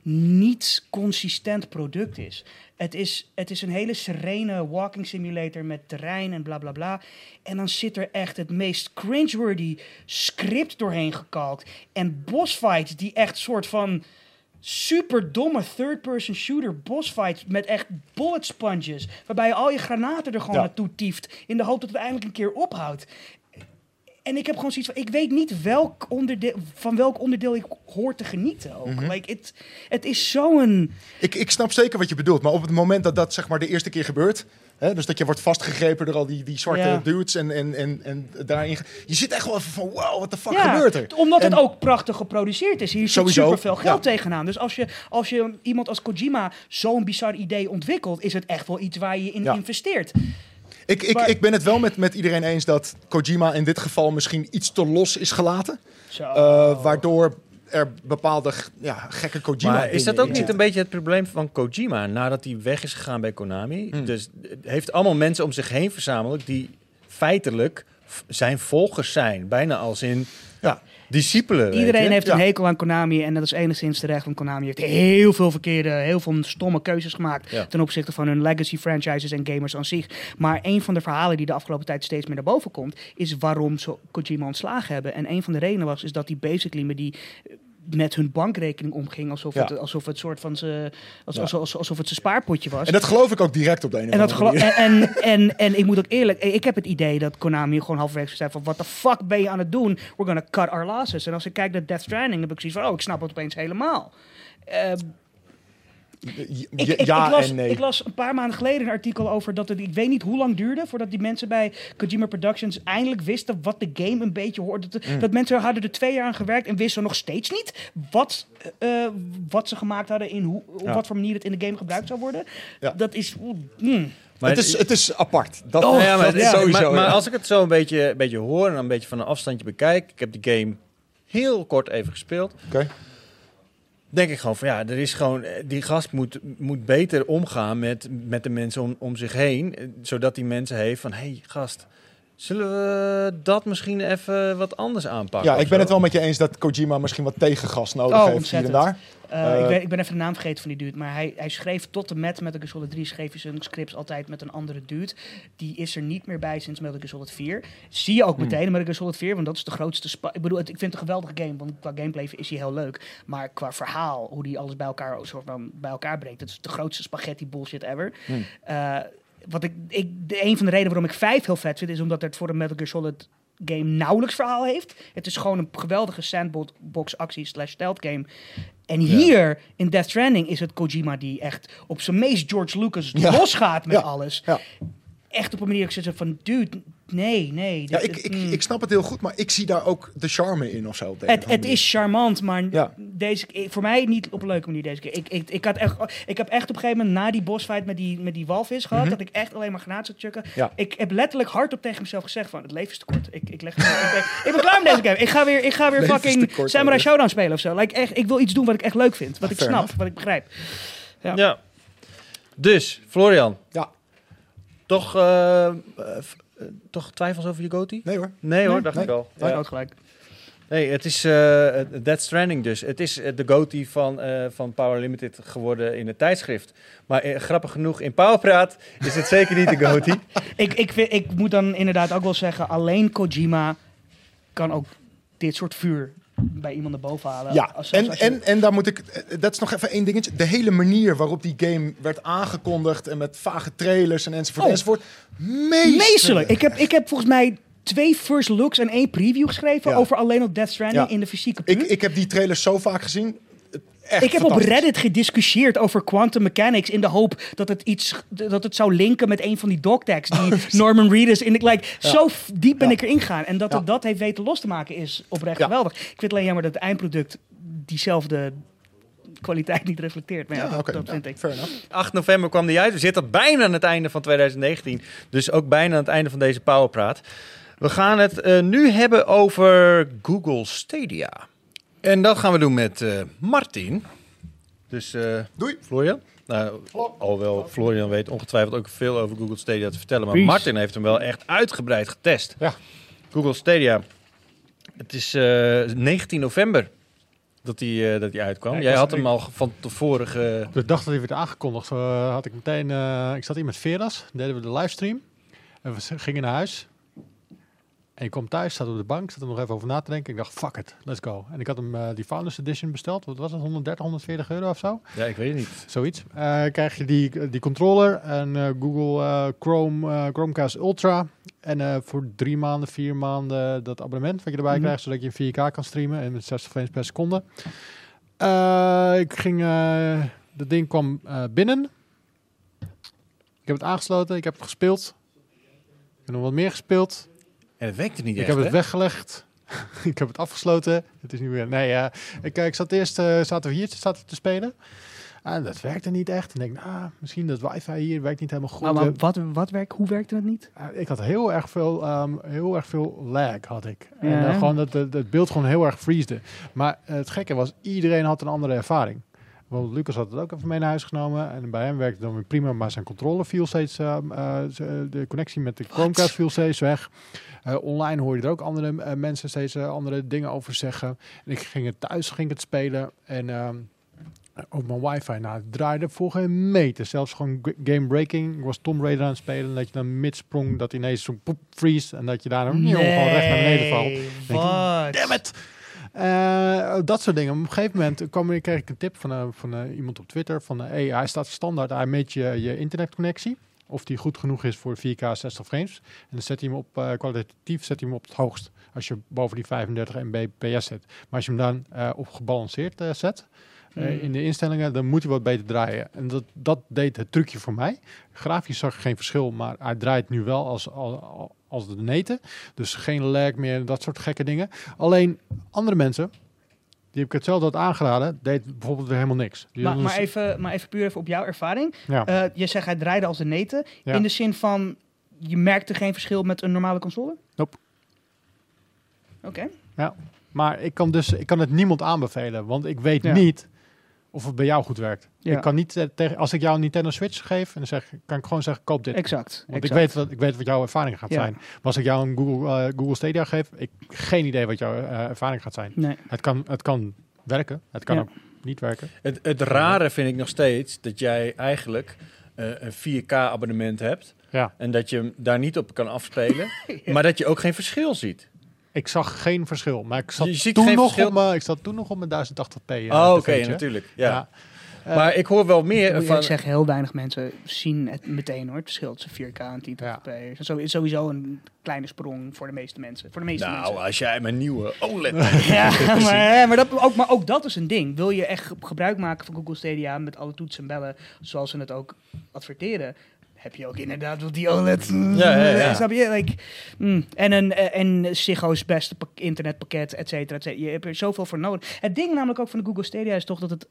niet consistent product is. Het is, het is een hele serene walking simulator met terrein en bla bla bla. En dan zit er echt het meest cringeworthy script doorheen gekalkt. En bossfights die echt soort van super domme third-person shooter bossfights met echt bullet sponges. Waarbij je al je granaten er gewoon Ja. naartoe tieft. In de hoop dat het eindelijk een keer ophoudt. En ik heb gewoon zoiets van, ik weet niet welk onderdeel, van welk onderdeel ik hoor te genieten ook. Mhm. like, it, het is zo'n... Ik, ik snap zeker wat je bedoelt, maar op het moment dat dat zeg maar de eerste keer gebeurt, hè, dus dat je wordt vastgegrepen door al die, die zwarte Ja. dudes en, en, en, en daarin, je zit echt wel even van wow, wat de fuck Ja, gebeurt er? Omdat het ook prachtig geproduceerd is. Hier zit superveel geld ja. tegenaan. Dus als je, als je iemand als Kojima zo'n bizar idee ontwikkelt, is het echt wel iets waar je in Ja. investeert. Ik, ik, Maar- ik ben het wel met, met iedereen eens dat Kojima in dit geval misschien iets te los is gelaten, Zo. eh, waardoor er bepaalde ja, gekke Kojima Maar is dat ook niet een beetje het probleem van Kojima nadat hij weg is gegaan bij Konami? Hmm. Dus het heeft allemaal mensen om zich heen verzameld die feitelijk zijn volgers zijn. Bijna als in Ja. Discipelen. Iedereen heeft een hekel aan Konami en dat is enigszins terecht. Want Konami heeft heel veel verkeerde, heel veel stomme keuzes gemaakt ten opzichte van hun legacy franchises en gamers aan zich. Maar een van de verhalen die de afgelopen tijd steeds meer naar boven komt, is waarom ze Kojima ontslagen hebben. En een van de redenen was is dat hij basically met die met hun bankrekening omging. Alsof, Ja. het, alsof het soort van ze, als, Ja. alsof, alsof, alsof het zijn spaarpotje was. En dat geloof ik ook direct op de een of En, dat andere gelo- manier. en, en, en, *laughs* en ik moet ook eerlijk, ik heb het idee dat Konami gewoon halverwege zei van, what the fuck ben je aan het doen? We're gonna cut our losses. En als ik kijk naar Death Stranding, heb ik zoiets van, oh, ik snap het opeens helemaal. Eh, Je- ik, ja ik, las, en nee. ik las een paar maanden geleden een artikel over dat het, ik weet niet hoe lang duurde, voordat die mensen bij Kojima Productions eindelijk wisten wat de game een beetje hoorde. Dat, Mm. dat mensen hadden er twee jaar aan gewerkt en wisten nog steeds niet wat, eh, wat ze gemaakt hadden, in hoe, op Ja. wat voor manier het in de game gebruikt zou worden. Ja. Dat is... mm. Maar het, is, het is apart. Dat, Oh, ja, maar, dat het- is sowieso. maar, als ik het zo een beetje, een beetje hoor en dan een beetje van een afstandje bekijk, ik heb die game heel kort even gespeeld. Oké. Denk ik gewoon van ja, er is gewoon, eh, die gast moet, moet beter omgaan met, met de mensen om, om zich heen. eh, Zodat die mensen heeft van hé hey, gast, zullen we dat misschien even wat anders aanpakken? Ja, ik ben zo? het wel met je eens dat Kojima misschien wat tegengas nodig Oh, heeft hier en daar. Uh, Eh, ik, ben, ik ben even de naam vergeten van die dude. Maar hij, hij schreef tot en met Metal Gear Solid 3 schreef hij zijn scripts altijd met een andere dude. Die is er niet meer bij sinds Metal Gear Solid 4. Zie je ook Hmm. meteen in Metal Gear Solid 4, want dat is de grootste... spa- Ik bedoel, het, ik vind het een geweldige game, want qua gameplay is hij heel leuk. Maar qua verhaal, hoe hij alles bij elkaar, soort van bij elkaar brengt, dat is de grootste spaghetti bullshit ever. Hmm. Uh, wat ik, ik, de, een van de redenen waarom ik 5 heel vet vind, is omdat het voor een Metal Gear Solid game nauwelijks verhaal heeft. Het is gewoon een geweldige sandbox actie slash stealth game. En hier in Death Stranding is het Kojima die echt op zijn meest George Lucas Ja. losgaat met Ja. alles. Echt op een manier dat ik zit van, dude, nee, nee. Ja, dit- ik, ik, mm. ik snap het heel goed, maar ik zie daar ook de charme in of zo. Het, het is charmant, maar Ja. deze, voor mij niet op een leuke manier deze keer. Ik, ik, ik, had echt, ik heb echt op een gegeven moment na die bossfight met die, met die walvis gehad, dat ik echt alleen maar granaat zat te chukken. Mhm. Ja. Ik heb letterlijk hardop tegen mezelf gezegd van, het leven is te kort. Ik, ik, leg, ik, ben, ik ben klaar met deze game. Ik ga weer, ik ga weer fucking kort, Samurai. Showdown spelen of zo. Like, echt, ik wil iets doen wat ik echt leuk vind, wat ik fair snap, enough. wat ik begrijp. Ja. Ja. Dus, Florian. Ja. Toch, eh, eh, eh, toch twijfels over je goatee? Nee hoor. Nee hoor, Nee, dacht nee. ik al. Ja. Ja. ook gelijk. Nee, het is Dead Stranding dus. Het is de goatee van, van Power Limited geworden in het tijdschrift. Maar grappig genoeg, in Powerpraat is het zeker niet de goatee. *laughs* Ik, ik, vind, ik moet dan inderdaad ook wel zeggen, alleen Kojima kan ook dit soort vuur bij iemand naar boven halen. Ja, Als- en, als je- en, en daar moet ik... Dat is nog even één dingetje. De hele manier waarop die game werd aangekondigd... en met vage trailers en enzovoort Oh. enzovoort... Meesterlijk. Ik heb, ik heb volgens mij twee first looks en één preview geschreven Ja. over alleen op Death Stranding Ja. in de fysieke Ik, puur. ik heb die trailers zo vaak gezien. Echt Ik heb op. Reddit gediscussieerd over quantum mechanics in de hoop dat het iets dat het zou linken met een van die dogtags die *laughs* Norman Reedus in de like zo diep ben Ja. ik erin gegaan en dat het dat heeft weten los te maken is oprecht geweldig. Ik vind het alleen jammer dat het eindproduct diezelfde kwaliteit niet reflecteert. Maar ja, Ja, dat, Ja, vind ik. Fair enough. 8 november kwam die uit. We zitten bijna aan het einde van 2019. Dus ook bijna aan het einde van deze Powerpraat. We gaan het eh, nu hebben over Google Stadia. En dat gaan we doen met eh, Martin. Dus eh, Doei. Florian. Nou, alhoewel Florian weet ongetwijfeld ook veel over Google Stadia te vertellen. Maar Peace. Martin heeft hem wel echt uitgebreid getest. Ja. Google Stadia. Het is eh, 19 november dat hij dat die uitkwam. Ja, Jij was- had hem al van tevoren... ge- De dag dat hij werd aangekondigd, eh, had ik meteen... eh, ik zat hier met Veras, deden we de livestream. En we gingen naar huis. En ik kwam thuis, zat op de bank, zat er nog even over na te denken. Ik dacht, fuck it, let's go. En ik had hem eh, die Founders Edition besteld. Wat was het, 130, 140 euro of zo? Ja, ik weet het niet. Zoiets. Eh, krijg je die, die controller en eh, Google Chrome, Chromecast Ultra. En voor drie maanden, vier maanden dat abonnement wat je erbij Mhm. krijgt, zodat je in 4K kan streamen en met 60 frames per seconde. Ik ging, dat ding kwam binnen. Ik heb het aangesloten, ik heb het gespeeld. Ik heb nog wat meer gespeeld. En het werkte niet Ik echt, heb het weggelegd. *laughs* ik heb het afgesloten. Het is niet meer. Nee, ja. ik, eh, ik zat eerst eh, zaten we hier zaten te spelen. En dat werkte niet echt. En ik denk, nou, misschien dat wifi hier werkt niet helemaal goed. Maar, maar Eh, wat, wat werkt, hoe werkte het niet? ik had heel erg veel, ehm, heel erg veel lag had ik. En eh, gewoon dat het, het beeld gewoon heel erg freesde. Maar het gekke was, iedereen had een andere ervaring. Want Lucas had het ook even mee naar huis genomen. En bij hem werkte het dan weer prima. Maar zijn controller viel steeds... ehm, eh, z- de connectie met de Chromecast viel steeds weg. Eh, online hoorde je er ook andere eh, mensen steeds eh, andere dingen over zeggen. En ik ging het thuis ging het spelen. En ehm, op mijn wifi, nou, het draaide voor geen meter. Zelfs gewoon game breaking. Ik was Tomb Raider aan het spelen. En dat je dan mid sprong, dat ineens zo poep freeze. En dat je daar dan gewoon recht naar beneden valt. Damn it! Eh, dat soort dingen. Op een gegeven moment kwam, kreeg ik een tip van, eh, van eh, iemand op Twitter. Van, hey, hij staat standaard, hij meet je, je internetconnectie. Of die goed genoeg is voor 4K 60 frames. En dan zet hij hem op, kwalitatief zet hij hem op het hoogst. Als je boven die 35 mbps zet. Maar als je hem dan op gebalanceerd zet, eh, Mm. in de instellingen, dan moet hij wat beter draaien. En dat, dat deed het trucje voor mij. Grafisch zag ik geen verschil, maar hij draait nu wel als, als, als de neten. Dus geen lag meer, dat soort gekke dingen. Alleen andere mensen, die heb ik hetzelfde had aangeraden, deed bijvoorbeeld weer helemaal niks. Die Maar, maar, een- even, maar even puur even op jouw ervaring. ja. Eh, je zegt hij draaide als een neten. Ja. In de zin van, je merkte geen verschil met een normale console? Nope. Oké. Maar ik kan, dus, ik kan het niemand aanbevelen, want ik weet Ja. niet of het bij jou goed werkt. Ja. Ik kan niet eh, tegen, als ik jou een Nintendo Switch geef, en dan zeg, kan ik gewoon zeggen, koop dit. Exact. Want ik weet, wat, ik weet wat jouw ervaring gaat Ja. zijn. Maar als ik jou een Google, eh, Google Stadia geef, ik geen idee wat jouw eh, ervaring gaat zijn. Nee. Het kan, het kan werken, het kan Ja. ook niet werken. Het, het rare vind ik nog steeds dat jij eigenlijk eh, een 4K-abonnement hebt. Ja. En dat je hem daar niet op kan afspelen. *laughs* Maar dat je ook geen verschil ziet. Ik zag geen verschil, maar ik zat, Je ziet toen, geen nog verschil? op mijn, ik zat toen nog op mijn 1080p. eh, oh, oké, natuurlijk. Ja. Eh, maar ik hoor wel meer Ik van... zeg heel weinig mensen zien het meteen hoor. Het verschil tussen 4K en 1080p. Dat is sowieso- een kleine sprong voor de meeste mensen. Voor de meeste Nou, mensen. als jij mijn nieuwe OLED... *laughs* Ja, *laughs* maar, maar, dat, ook, maar ook dat is een ding. Wil je echt gebruik maken van Google Stadia met alle toetsen en bellen, zoals ze het ook adverteren, heb je ook inderdaad wel die OLED. Ja, ja, ja. Snap je? Like, mm, en een eh, en Ziggo's beste pak- internetpakket, et cetera, et cetera. Je hebt er zoveel voor nodig. Het ding namelijk ook van de Google Stadia is toch dat het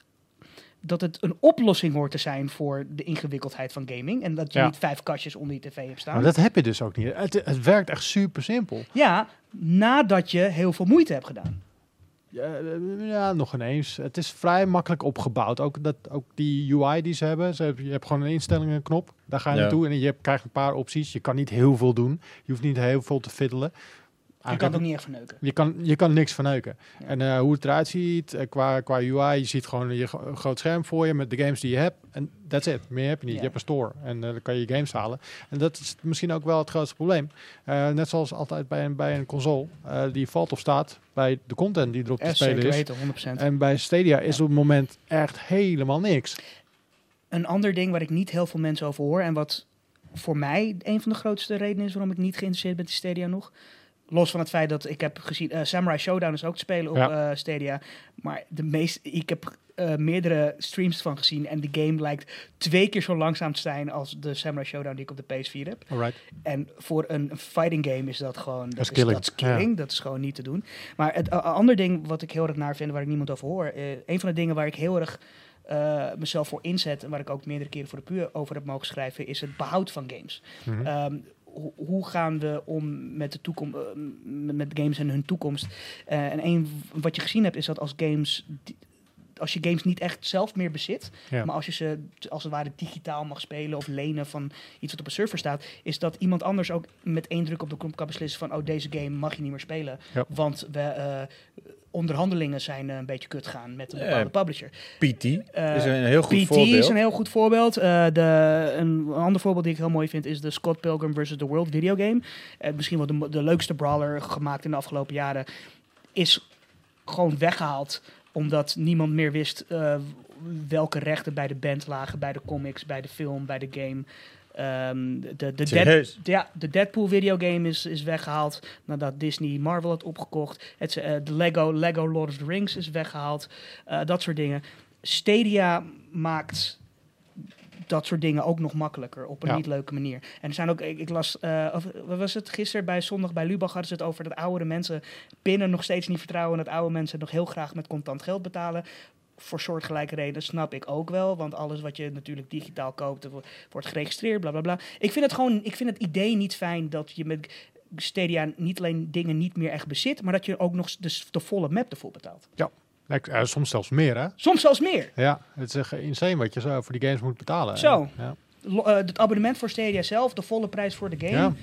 dat het een oplossing hoort te zijn voor de ingewikkeldheid van gaming. En dat je Ja. niet vijf kastjes onder je tv hebt staan. maar dat heb je dus ook niet. Het, het werkt echt super simpel. Ja, nadat je heel veel moeite hebt gedaan. Ja, eh, ja, nog ineens. Het is vrij makkelijk opgebouwd. Ook, dat, ook die UI die ze hebben. Ze hebben je hebt gewoon een instellingenknop. Daar ga je Ja. naartoe en je hebt, krijgt een paar opties. Je kan niet heel veel doen. Je hoeft niet heel veel te fiddelen. Je kan het ook niet echt verneuken. Je kan, je kan niks verneuken. Ja. En eh, hoe het eruit ziet, eh, qua, qua UI, je ziet gewoon je gro- groot scherm voor je met de games die je hebt. En that's it. Meer heb je niet. Ja. Je hebt een store en eh, dan kan je games halen. En dat is misschien ook wel het grootste probleem. Net zoals altijd bij een, bij een console. die valt of staat bij de content die erop te spelen is. weten, 100%. En bij Stadia is op het moment echt helemaal niks. Een ander ding waar ik niet heel veel mensen over hoor en wat voor mij een van de grootste redenen is waarom ik niet geïnteresseerd ben in Stadia nog. Los van het feit dat ik heb gezien, eh, Samurai Showdown is ook te spelen op Ja. eh, Stadia. Maar de meest, ik heb eh, meerdere streams van gezien en de game lijkt twee keer zo langzaam te zijn als de Samurai Showdown die ik op de PS4 heb. Alright. En voor een fighting game is dat gewoon dat is killing. dat is killing. Dat is gewoon niet te doen. Maar het uh, ander ding wat ik heel erg naar vind, waar ik niemand over hoor, een van de dingen waar ik heel erg mezelf voor inzet en waar ik ook meerdere keren voor de puur over heb mogen schrijven, is het behoud van games. Mhm. Ehm, hoe gaan we om met de toekomst, met games en hun toekomst? Eh, en een wat je gezien hebt is dat als games, als je games niet echt zelf meer bezit, Ja. maar als je ze als het ware digitaal mag spelen of lenen van iets wat op een server staat, is dat iemand anders ook met één druk op de knop kan beslissen van, oh deze game mag je niet meer spelen, Ja. want we eh, onderhandelingen zijn eh, een beetje kut gaan met een bepaalde publisher. PT Eh, is een heel goed PT voorbeeld. is een heel goed voorbeeld. Eh, de, een, een ander voorbeeld die ik heel mooi vind is de Scott Pilgrim vs. The World videogame. Misschien wel de, leukste brawler gemaakt in de afgelopen jaren. Is gewoon weggehaald omdat niemand meer wist welke rechten bij de band lagen, bij de comics, bij de film, bij de game. Ehm, de, de, Dead, Serieus? ja, de Deadpool videogame is, is weggehaald nadat Disney Marvel had opgekocht. Het, eh, de Lego, Lego Lord of the Rings is weggehaald. Eh, dat soort dingen. Stadia maakt dat soort dingen ook nog makkelijker op een Ja. niet leuke manier. En er zijn ook, ik, ik las, eh, of, wat was het gisteren bij zondag bij Lubach hadden ze het over dat oudere mensen pinnen nog steeds niet vertrouwen en dat oude mensen nog heel graag met contant geld betalen. Voor soortgelijke redenen snap ik ook wel, want alles wat je natuurlijk digitaal koopt wo- wordt geregistreerd, bla bla bla. Ik vind het gewoon, ik vind het idee niet fijn dat je met Stadia niet alleen dingen niet meer echt bezit, maar dat je ook nog de, de volle map ervoor betaalt. Lijkt- eh, soms zelfs meer, hè? Soms zelfs meer. Ja, het is echt insane wat je zo voor die games moet betalen. Zo. Ja. Eh, het abonnement voor Stadia zelf, de volle prijs voor de game. Ja.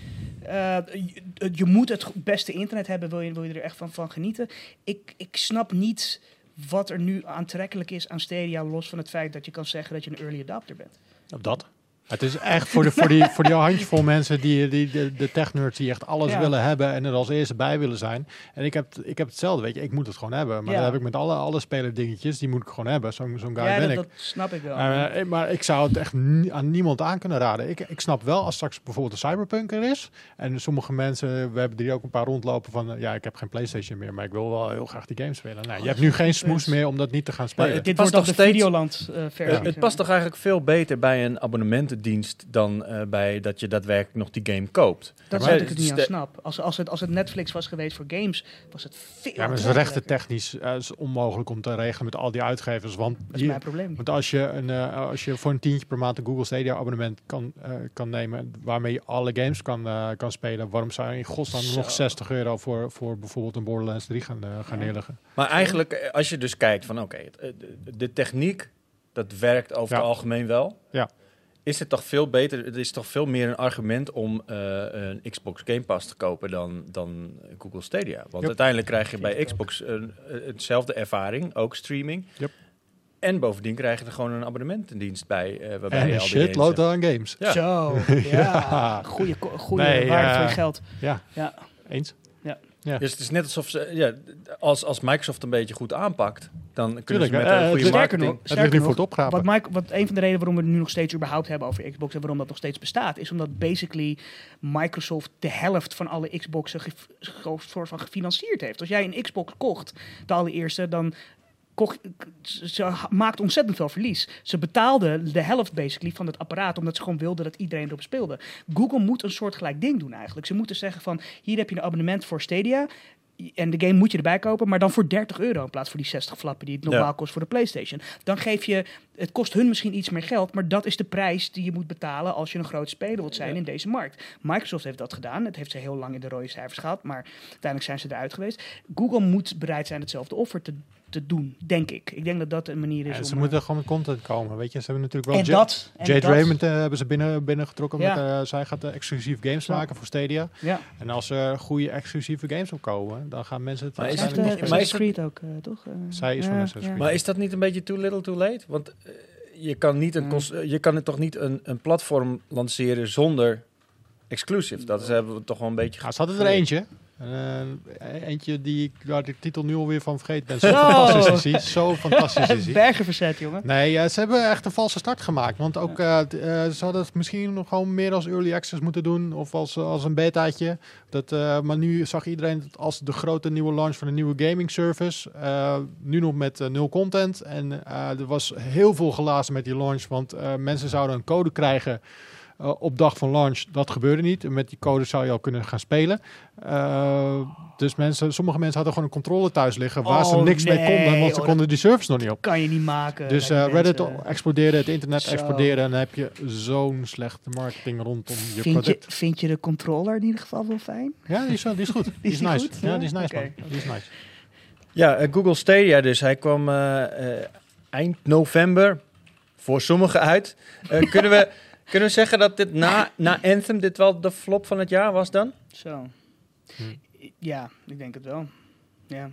Eh, je, je moet het beste internet hebben, wil je, wil je er echt van, van genieten. Ik, ik snap niet wat er nu aantrekkelijk is aan Stadia, los van het feit dat je kan zeggen dat je een early adapter bent. Dat. Het is echt voor, de, voor, die, voor die handjevol mensen, die, die, de, de tech-nerds die echt alles Ja. willen hebben en er als eerste bij willen zijn. En ik heb, ik heb hetzelfde, weet je, ik moet het gewoon hebben. Maar Ja. dat heb ik met alle, alle spelerdingetjes, die moet ik gewoon hebben. Zo'n zo'n guy ja, ben dat, ik. dat snap ik wel. Eh, maar ik zou het echt aan niemand aan kunnen raden. Ik, ik snap wel als straks bijvoorbeeld een Cyberpunk er is. En sommige mensen, we hebben er ook een paar rondlopen van... eh, ja, ik heb geen Playstation meer, maar ik wil wel heel graag die game spelen. Nou, je hebt nu geen smoes meer om dat niet te gaan spelen. Dit op nog de steeds- Videoland eh versie. Het, het past toch eigenlijk veel beter bij een abonnementendienst dan eh, bij dat je daadwerkelijk nog die game koopt. Dat is ik het niet aan snap. Als, als, het, als het Netflix was geweest voor games, was het veel ja, maar het is rechten technisch eh, is onmogelijk om te regelen met al die uitgevers. Want, Dat is je- mijn probleem. want als, je een, eh, als je voor een tientje per maand een Google Stadia abonnement kan, eh, kan nemen... waarmee je alle games kan, eh, kan spelen... waarom zou je in godsnaam Zo. nog 60 euro voor, voor bijvoorbeeld een Borderlands 3 gaan, gaan Ja. neerleggen? Maar eigenlijk, als je dus kijkt van oké, de, de techniek, dat werkt over Ja. het algemeen wel. Ja. Is het toch veel beter, het is toch veel meer een argument om eh, een Xbox Game Pass te kopen dan, dan Google Stadia. Want Yep. uiteindelijk krijg je bij Xbox een, een- hetzelfde ervaring, ook streaming. Yep. En bovendien krijg je er gewoon een abonnementendienst bij. eh waarbij En je al die games shitload hebt. aan games. Ja. Zo, *laughs* ja. Goeie, goeie Nee, waarde voor je geld. Ja, Ja. eens. Dus het is net alsof ze, ja, als, als Microsoft een beetje goed aanpakt, dan kunnen Tuurlijk, ze met een eh, goede het- Sterker marketing... nog, sterker nu voor nog het wat, Mike, wat een van de redenen waarom we het nu nog steeds überhaupt hebben over Xbox en waarom dat nog steeds bestaat, is omdat basically Microsoft de helft van alle Xboxen ge- ge- soort van gefinancierd heeft. Als jij een Xbox kocht, de allereerste, dan kocht, ze maakt ontzettend veel verlies. Ze betaalden de helft basically van het apparaat, omdat ze gewoon wilden dat iedereen erop speelde. Google moet een soortgelijk ding doen eigenlijk. Ze moeten zeggen van, hier heb je een abonnement voor Stadia. En de game moet je erbij kopen, maar dan voor 30 euro in plaats van die 60 flappen die het normaal Ja. kost voor de PlayStation. Dan geef je, het kost hun misschien iets meer geld, maar dat is de prijs die je moet betalen als je een groot speler wilt zijn in deze markt. Microsoft heeft dat gedaan. Het heeft ze heel lang in de rode cijfers gehad, maar uiteindelijk zijn ze eruit geweest. Google moet bereid zijn hetzelfde offer te, te doen, denk ik. Ik denk dat dat een manier is Ja, om... ze eh, moeten gewoon met content komen, weet je. Ze hebben natuurlijk wel en dat... en Jade dat- Raymond eh, hebben ze binnen, binnengetrokken. Ja. Met, eh, zij gaat eh, exclusief games Ja. maken voor Stadia. Ja. En als er goede exclusieve games opkomen, dan gaan mensen het Maar is eh, nog maar is Creed ook, eh, toch? Eh, Zij is van Assassin's ja. Creed. Maar is dat niet een beetje too little too late? Want eh, je kan, niet een Mm. je kan het toch niet een, een platform lanceren zonder exclusive? Dat is, hebben we toch wel een beetje... Ja, ze hadden er eentje. Eh, eentje die ik waar de titel nu alweer van vergeten ben. Zo Zo. fantastisch is hij. Zo fantastisch is hij. Bergen verzet, jongen. Nee, ze hebben echt een valse start gemaakt. Want ook, eh, eh, ze hadden het misschien nog gewoon meer als early access moeten doen. Of als, als een betaatje. Dat, maar nu zag iedereen het als de grote nieuwe launch van een nieuwe gaming service. Nu nog met nul content. En er was heel veel gelazen met die launch. Want mensen zouden een code krijgen eh, op dag van launch. Dat gebeurde niet. En met die code zou je al kunnen gaan spelen. Eh, dus mensen, sommige mensen hadden gewoon een controle thuis liggen. Waar ze Oh, niks mee konden. Want ze oh, konden die service nog niet op. Kan je niet maken. Dus eh, Reddit mensen. explodeerde, het internet Zo. explodeerde en dan heb je zo'n slechte marketing rondom je Vind je, vind je de controller in ieder geval wel fijn? Ja, die is, die is goed. *laughs* Die, Is die nice. goed? Ja, die is nice man. Die is nice. Ja, Google Stadia dus. Hij kwam eind november voor sommigen uit. Eh, kunnen, we, kunnen we zeggen dat dit na, na Anthem dit wel de flop van het jaar was dan? Zo. Hm. Ja, ik denk het wel. Ja.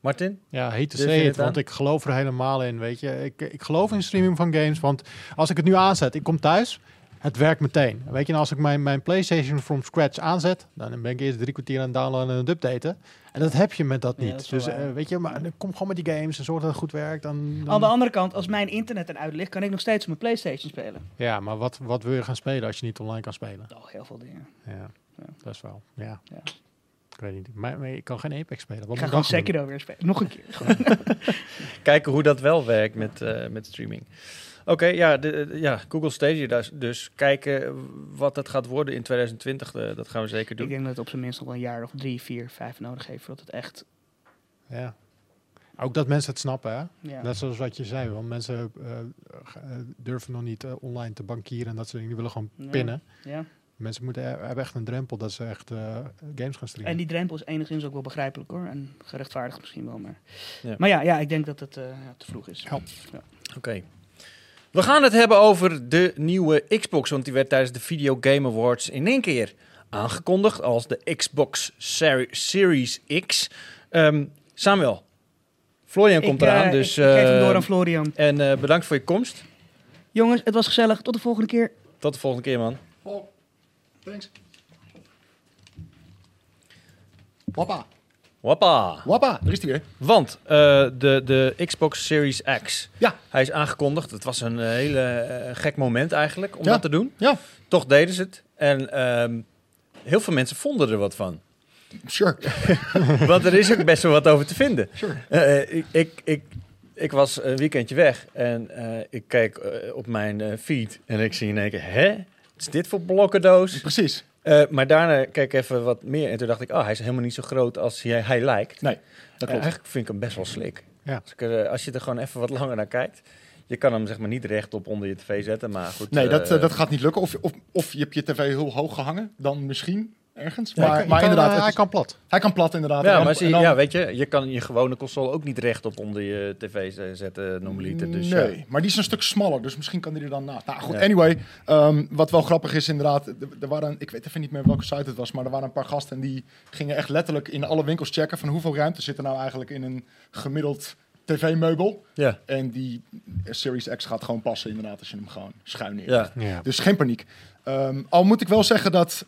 Martin? Ja, hate to say het it, want ik geloof er helemaal in, weet je. Ik, ik geloof in streaming van games, want als ik het nu aanzet, ik kom thuis, het werkt meteen. Weet je, en als ik mijn, mijn PlayStation from scratch aanzet, dan ben ik eerst drie kwartier aan het downloaden en het updaten. En dat heb je met dat Ja, niet. dat dus eh, weet je, maar dan kom gewoon met die games en zorg dat het goed werkt. Dan, dan- Aan de andere kant, als mijn internet eruit ligt, kan ik nog steeds op mijn PlayStation spelen. Ja, maar wat, wat wil je gaan spelen als je niet online kan spelen? Oh, heel veel dingen. Ja, Ja. dat is wel. Ja. Ja. Ik weet niet. Maar, maar ik kan geen Apex spelen. Wat Ik ga gewoon Sekiro weer spelen. Nog een keer. Gewoon. *laughs* *laughs* Kijken hoe dat wel werkt met, eh, met streaming. Oké, ja, de, ja, Google Stadia dus, dus. Kijken wat dat gaat worden in 2020, eh, dat gaan we zeker ik doen. denk dat het op zijn minst nog wel een jaar of drie, vier, vijf nodig heeft voordat het echt... Ja. Ook dat mensen het snappen, hè? Ja. Net zoals wat je zei, want mensen eh, eh, durven nog niet online te bankieren en dat soort dingen. Die willen gewoon Ja. pinnen. ja. Mensen moeten, hebben echt een drempel dat ze echt eh, games gaan streamen. En die drempel is enigszins ook wel begrijpelijk hoor. En gerechtvaardigd misschien wel. Maar Ja. maar ja, ja ik denk dat het eh, ja, te vroeg is. Ja. Oké. We gaan het hebben over de nieuwe Xbox, want die werd tijdens de Video Game Awards in één keer aangekondigd als de Xbox Seri- Series X. Ehm, Samuel, Florian komt ik, eh, eraan, dus ik, ik geef hem eh, door aan Florian. en eh, bedankt voor je komst. Jongens, het was gezellig. Tot de volgende keer. Tot de volgende keer, man. Oh, thanks. Wappa. Wappa. Wappa, daar is hij weer. Want eh, de, de Xbox Series X, Ja. hij is aangekondigd. Het was een eh, hele eh, gek moment eigenlijk om Ja. dat te doen. Ja, Toch deden ze het. En ehm, heel veel mensen vonden er wat van. sure. *laughs* Want er is ook best wel wat over te vinden. Sure. Ik, ik, ik, ik was een weekendje weg en ik kijk op mijn feed en ik zie in één keer, hè? Wat is dit voor blokkendoos? Precies. Eh, maar daarna kijk ik even wat meer en toen dacht ik, oh, hij is helemaal niet zo groot als hij, hij lijkt. Nee, dat Eh, klopt. eigenlijk vind ik hem best wel slik. Ja. Als, ik er, eh, als je er gewoon even wat langer naar kijkt. Je kan hem zeg maar niet rechtop onder je tv zetten, maar goed. Nee, dat, dat gaat niet lukken. Of, of, of je hebt je tv heel hoog gehangen, dan misschien ergens. Ja, Maar, hij kan- maar hij kan, inderdaad, eh, het hij is- kan plat. hij kan plat inderdaad. Ja, En- maar zie, dan- ja, weet je, je kan je gewone console ook niet rechtop onder je tv z- zetten, normaliter. Dus nee, ja. maar die is een stuk smaller, dus misschien kan die er dan na. Nou goed, Ja. anyway. ehm, wat wel grappig is inderdaad, er, er waren, ik weet even niet meer welke site het was, maar er waren een paar gasten en die gingen echt letterlijk in alle winkels checken van hoeveel ruimte zit er nou eigenlijk in een gemiddeld tv-meubel. Ja, En die Series X gaat gewoon passen inderdaad als je hem gewoon schuin neer. ja. Ja. Dus geen paniek. Ehm, al moet ik wel zeggen dat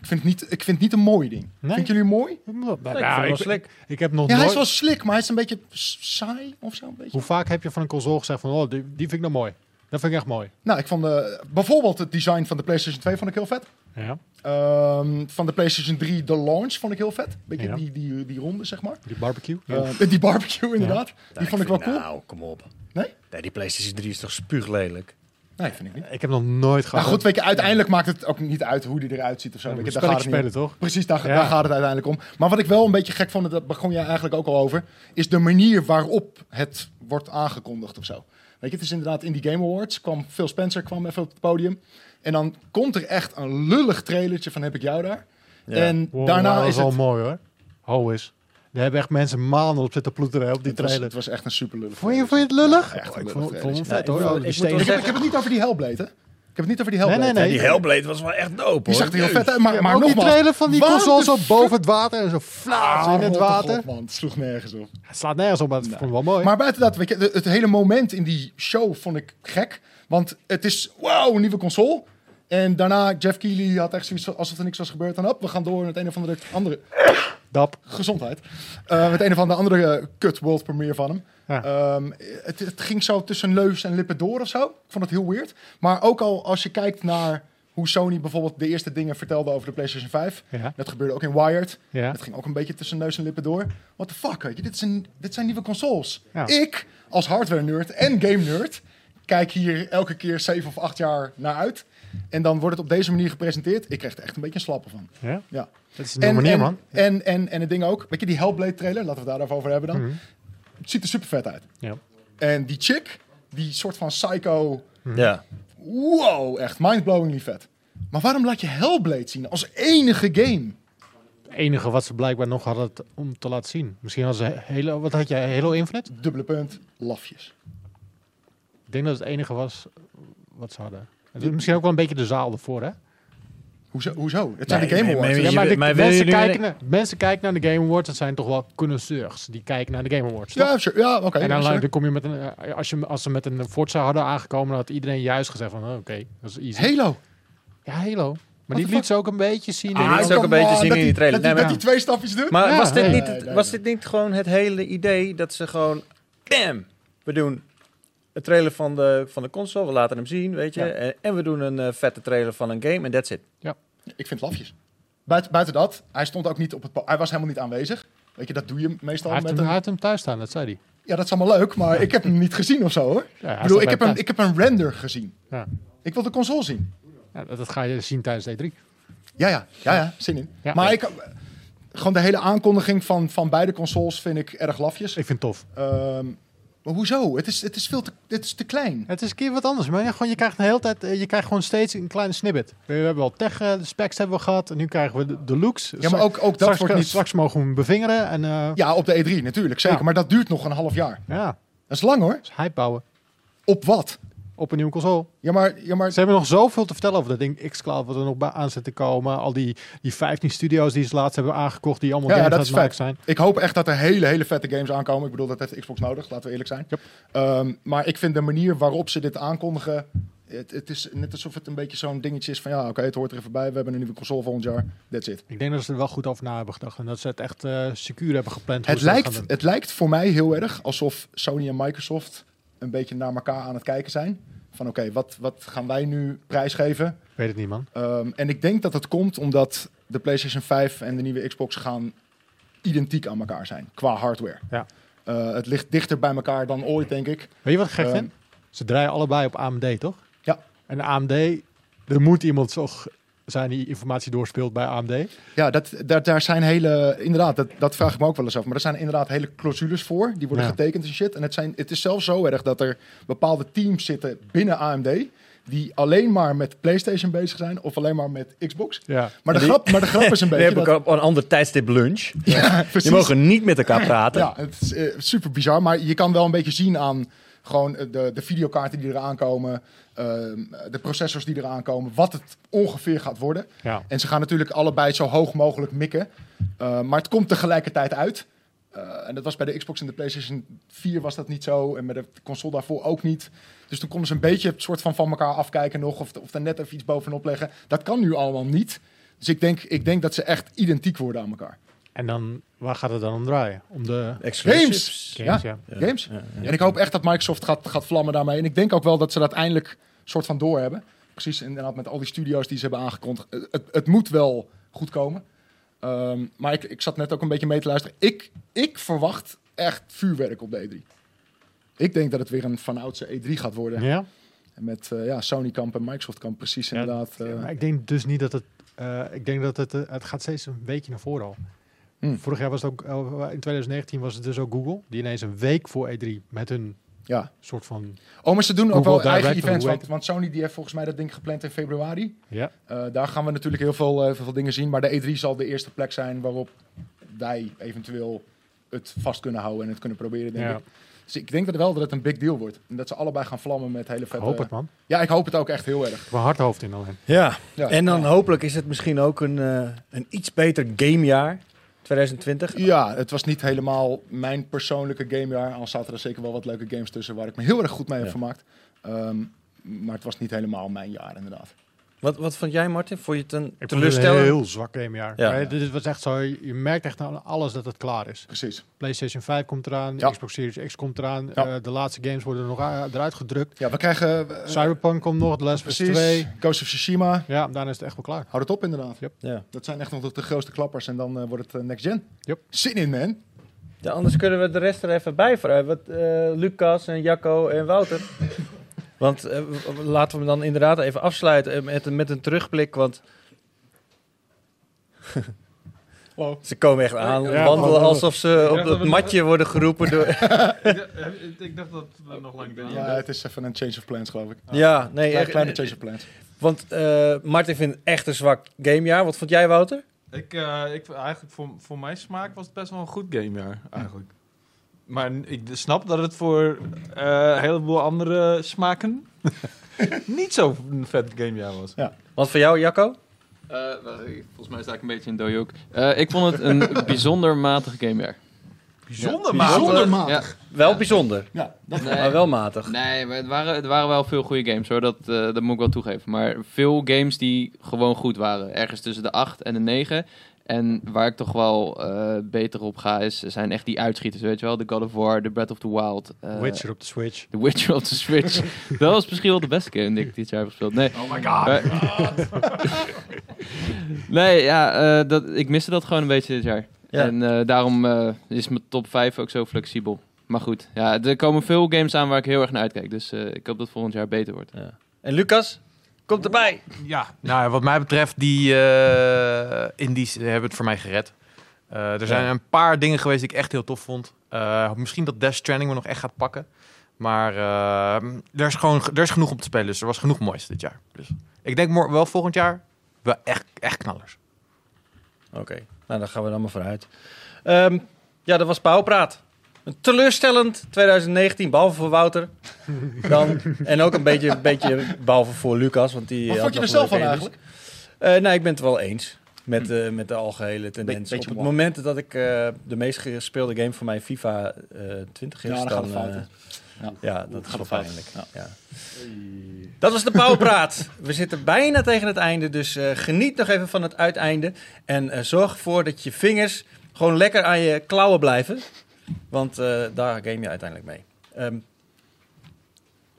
ik vind het niet, ik vind het niet een mooi ding. Nee? Vind jullie mooi? Ja, wel ik, slik. ik heb nog Ja, hij nooit... is wel slik, maar hij is een beetje saai of zo. Een beetje. Hoe vaak heb je van een console gezegd van, oh, die, die vind ik nou mooi. Dat vind ik echt mooi. Nou, ik vond eh, bijvoorbeeld het design van de PlayStation 2 vond ik heel vet. Ja, Ehm, van de PlayStation 3, de launch vond ik heel vet. Beetje Ja. die, die, die ronde, zeg maar. die barbecue. Ja. Eh, die barbecue, inderdaad. Die vond ik wel vind- cool. Nou, kom op. Nee? Nee, die PlayStation 3 is toch spuuglelijk? Nee, vind ik niet. ik heb nog nooit gehad. Nou goed, weet je, uiteindelijk maakt het ook niet uit hoe die eruit ziet of zo. Ja, weet je, een daar gaat het om. spelen, toch? Precies, daar, Ja. daar gaat het uiteindelijk om. Maar wat ik wel een beetje gek vond, dat begon jij eigenlijk ook al over, is de manier waarop het wordt aangekondigd of zo. Weet je, het is inderdaad in die Game Awards, kwam Phil Spencer kwam even op het podium. En dan komt er echt een lullig trailertje van heb ik jou daar. Ja. En Wow, daarna dat is is wel het... mooi hoor. Ho is. Daar hebben echt mensen maanden op zitten ploeteren op die Het was, trailer. het was echt een super lullig Vond je, vond je het lullig? echt Oh, ik lullig vond, ik vond trailertje. vet Ja, hoor. ik die heb, het niet over die Hellblade, hè? Ik heb het niet over die Hellblade. Nee, nee, nee. Die Hellblade was wel echt dope, hoor. Die zag er heel vet uit, maar, maar ook die nogmaals... trailer van die console zo boven het water en zo flaats Ah, in het water. god, man. Het sloeg nergens op. Het slaat nergens op, maar het vond ik wel mooi. Maar buiten dat, weet je, de- het hele moment in die show vond ik gek. Want het is, wow, een nieuwe console. En daarna, Jeff Keighley had echt zoiets alsof er niks was gebeurd. En op, we gaan door met een of andere, andere *coughs* Dap. gezondheid. Eh, met een of andere andere eh, kut world premiere van hem. Ja. Ehm, het, het ging zo tussen neus en lippen door of zo. Ik vond het heel weird. Maar ook al als je kijkt naar hoe Sony bijvoorbeeld de eerste dingen vertelde over de PlayStation 5. Ja. Dat gebeurde ook in Wired. Ja. Het ging ook een beetje tussen neus en lippen door. What the fuck, weet je? Dit zijn, dit zijn nieuwe consoles. Ik, als hardware-nerd en game-nerd, kijk hier elke keer zeven of acht jaar naar uit. En dan wordt het op deze manier gepresenteerd. Ik krijg er echt een beetje een slappen van. Ja? Ja. Dat is een nieuwe manier, en, man. En, en, en het ding ook, weet je, die Hellblade trailer, laten we het daar even over hebben dan. Mhm. Het ziet er super vet uit. Ja. En die chick, die soort van psycho, Ja. wow, echt mindblowingly vet. Maar waarom laat je Hellblade zien als enige game? Het enige wat ze blijkbaar nog hadden om te laten zien. Misschien als ze Halo, wat had jij? Halo Infinite? Dubbele punt, lafjes. Ik denk dat het enige was wat ze hadden. Het is misschien ook wel een beetje de zaal ervoor, hè? Hoezo? Hoezo? Het zijn Nee, de Game nee, Awards. maar hè? je- Ja, maar de, maar wil mensen, kijken naar, mensen kijken naar de Game Awards. Dat zijn toch wel connoisseurs. Die kijken naar de Game Awards, toch? Ja, sure. ja oké. en dan, sure. dan kom je met een... eh, Als, je, als ze met een Forza hadden aangekomen... dan had iedereen juist gezegd van... oh, Oké, dat is easy. Halo. Ja, Halo. Maar die liet ze ook een beetje zien. Die in- liet ze ook een beetje zien dat in die trailer. Dat, die- Nee, dat die twee stapjes doet? Maar Ja, was, dit niet, was dit niet gewoon het hele idee dat ze gewoon... Bam! We doen een trailer van de, van de console, we laten hem zien, weet je. Ja. En, en we doen een eh, vette trailer van een game en that's it. Ik vind lafjes. Buiten, buiten dat, hij stond ook niet op het... Hij was helemaal niet aanwezig. Weet je, dat doe je meestal hij, met hem, een... hij heeft hem thuis staan, dat zei hij. Ja, dat is allemaal leuk, maar ik heb hem niet gezien of zo, hoor. Ja, ik bedoel, ik heb, bij een, hem ik heb een render gezien. Ja. Ik wil de console zien. Ja, dat, dat ga je zien tijdens E3. Ja, ja, ja, ja zin in. Ja. maar Ja. ik, gewoon de hele aankondiging van, van beide consoles vind ik erg lafjes. Ik vind het tof. Ehm, maar hoezo? Het is, het is veel te, het is te klein. Het is een keer wat anders, maar ja, gewoon, je krijgt de hele tijd, eh, je krijgt gewoon steeds een kleine snippet. We hebben al tech, eh, de specs hebben we gehad, en nu krijgen we de, de looks. Ja, maar ook, ook dat straks, wordt niet... straks mogen we hem bevingeren en eh, Ja, op de E3 natuurlijk, zeker. Ja. Maar dat duurt nog een half jaar. ja, Dat is lang hoor. dus hype bouwen Op wat? Op een nieuwe console. Ja, maar, ja, maar Ze hebben nog zoveel te vertellen over dat ding xCloud wat er nog bij aan zit te komen. Al die, die 15 studio's die ze laatst hebben aangekocht, die allemaal Ja, games dat aan is maken zijn. ik hoop echt dat er hele, hele vette games aankomen. Ik bedoel, dat heeft Xbox nodig, laten we eerlijk zijn. Yep. Ehm, maar ik vind de manier waarop ze dit aankondigen Het, het is net alsof het een beetje zo'n dingetje is van ja, oké, het hoort er even bij. We hebben een nieuwe console volgend jaar. That's it. Ik denk dat ze er wel goed over na hebben gedacht. En dat ze het echt eh secuur hebben gepland. Het dat lijkt, het lijkt voor mij heel erg alsof Sony en Microsoft een beetje naar elkaar aan het kijken zijn. Van oké, wat, wat gaan wij nu prijsgeven? Weet het niet, man. Ehm, en ik denk dat het komt omdat de PlayStation 5 en de nieuwe Xbox gaan identiek aan elkaar zijn qua hardware. Ja. Eh, het ligt dichter bij elkaar dan ooit, denk ik. Weet je wat gek vind? Ze draaien allebei op AMD, toch? Ja. En AMD, er moet iemand toch zijn die informatie doorspeelt bij AMD. Ja, dat, dat, daar zijn hele, inderdaad, dat, dat vraag ik me ook wel eens af. Maar er zijn inderdaad hele clausules voor. Die worden Ja. getekend en shit. En het, zijn, het is zelfs zo erg dat er bepaalde teams zitten binnen AMD. Die alleen maar met PlayStation bezig zijn of alleen maar met Xbox. Ja. Maar de, Die- grap, maar de grap is een *laughs* Die beetje. hebben Dat, op een ander tijdstip lunch. ja. Die mogen niet met elkaar praten. Ja, het is eh, super bizar. Maar je kan wel een beetje zien aan gewoon eh, de, de videokaarten die eraan komen. ehm, de processors die eraan komen. Wat het ongeveer gaat worden. ja. En ze gaan natuurlijk allebei zo hoog mogelijk mikken. Uh, maar het komt tegelijkertijd uit. Uh, en dat was bij de Xbox en de PlayStation 4 was dat niet zo. En met de console daarvoor ook niet. Dus toen konden ze een beetje het soort van van elkaar afkijken nog. Of, of net even iets bovenop leggen. Dat kan nu allemaal niet. Dus ik denk, ik denk dat ze echt identiek worden aan elkaar. En dan, waar gaat het dan om draaien? Om de Exclusives. games, ja. Ja. Games. Ja, ja. En ik hoop echt dat Microsoft gaat, gaat vlammen daarmee. En ik denk ook wel dat ze dat eindelijk soort van doorhebben. Precies, inderdaad met al die studio's die ze hebben aangekondigd. Het, het moet wel goed komen. Ehm, maar ik, ik zat net ook een beetje mee te luisteren. Ik, ik verwacht echt vuurwerk op de E3. Ik denk dat het weer een vanouds E3 gaat worden. Ja? En Met eh, ja, Sony kamp en Microsoft kamp precies Ja, inderdaad. eh, Maar ik denk dus niet dat het... eh, ik denk dat het... het gaat steeds een weekje naar voren al. Hmm. Vorig jaar was het ook... in 2019 was het dus ook Google. Die ineens een week voor E3 met hun ja. soort van... Oh, maar ze doen ook wel eigen Direct, of events. Want, Sony die heeft volgens mij dat ding gepland in februari. Ja. Eh, daar gaan we natuurlijk heel veel, eh, veel dingen zien. Maar de E3 zal de eerste plek zijn waarop wij eventueel het vast kunnen houden en het kunnen proberen, denk ja. ik. Dus ik denk dat wel dat het een big deal wordt. En dat ze allebei gaan vlammen met hele Ik vette... hoop het, man. Ja, ik hoop het ook echt heel erg. Ik heb een hard hoofd in alleen. Ja. Ja. En dan hopelijk is het misschien ook een, eh, een iets beter gamejaar. 2020. Ja, het was niet helemaal mijn persoonlijke gamejaar. Al zaten er zeker wel wat leuke games tussen waar ik me heel erg goed mee heb Ja. vermaakt. Ehm, maar het was niet helemaal mijn jaar, inderdaad. Wat, wat vond jij, Martin? Vond je het een Ik vond het teleurstellend? een heel zwak gamejaar. Ja. Maar dit was echt zo, je merkt echt aan alles dat het klaar is. Precies. PlayStation 5 komt eraan, Ja. Xbox Series X komt eraan. Ja. eh, de laatste games worden er nog eruit gedrukt. Ja, we krijgen... eh, Cyberpunk komt nog, The Last of Us precies. 2. Ghost of Tsushima. Ja, daarna is het echt wel klaar. Houd het op, inderdaad. Ja. Dat zijn echt nog de, de grootste klappers. En dan eh, wordt het next gen. Yep. Zin in, man. Ja, anders kunnen we de rest er even bij vragen. Wat, eh, Lucas en Jacco en Wouter. Want eh, laten we hem dan inderdaad even afsluiten eh, met, een- met een terugblik. Want *laughs* ze komen echt aan, Ja, wandelen maar- alsof ze op dat het matje worden geroepen door... *laughs* *laughs* ik dacht dat we nog lang Ja, het is even een change of plans, geloof ik. ja, nee, Kleine, echt, kleine change of plans. Want eh, Martin vindt het echt een zwak gamejaar. Wat vond jij, Wouter? Ik, eh, ik, eigenlijk voor, voor mijn smaak was het best wel een goed gamejaar, eigenlijk. Maar ik snap dat het voor eh, een heleboel andere smaken *laughs* niet zo een vet gamejaar was. Wat voor jou, Jacco? Eh, ik- volgens mij sta ik een beetje in dojo ook. Eh, ik vond het een *laughs* bijzonder matig gamejaar. Bijzonder, Bijzonder Ja, matig. Wel bijzonder, Ja, dat nee, maar wel matig. nee, maar het waren, het waren wel veel goede games hoor, dat, eh, dat moet ik wel toegeven. Maar veel games die gewoon goed waren. Ergens tussen de 8 en de 9. En waar ik toch wel eh, beter op ga, is, zijn echt die uitschieters, weet je wel. De God of War, de Breath of the Wild. eh, Witcher op de Switch. The Witcher op de Switch. *laughs* dat was misschien wel de beste game die ik dit jaar heb gespeeld. Nee. Oh my god. *laughs* nee, ja, eh, dat, ik miste dat gewoon een beetje dit jaar. Ja. En eh, daarom eh, is mijn top 5 ook zo flexibel. Maar goed, ja, er komen veel games aan waar ik heel erg naar uitkijk. Dus eh, ik hoop dat volgend jaar beter wordt. En Lucas? Komt erbij. Ja, nou, wat mij betreft, die eh indies hebben het voor mij gered. Eh, er zijn Ja. een paar dingen geweest die ik echt heel tof vond. Eh, misschien dat Death Stranding me nog echt gaat pakken. Maar er, is gewoon, er is genoeg om te spelen, dus er was genoeg moois dit jaar. Dus ik denk wel volgend jaar wel echt, echt knallers. Oké, nou dan gaan we dan maar vooruit. Ehm, ja, dat was Pauwpraat. Een teleurstellend 2019, behalve voor Wouter. Dan, en ook een beetje, een beetje behalve voor Lucas, want die Wat vond je er zelf van eigenlijk? Eh, nou, ik ben het wel eens met, eh, met de algehele tendens. beetje Op het moment dat ik eh, de meest gespeelde game van mij FIFA eh 20 is, Ja, dan gaat eh, Ja, dat is wel pijnlijk. Ja. Ja. Dat was de Powerpraat. We zitten bijna tegen het einde, dus geniet nog even van het uiteinde. En zorg ervoor dat je vingers gewoon lekker aan je klauwen blijven. Want eh, daar game je uiteindelijk mee. Ehm,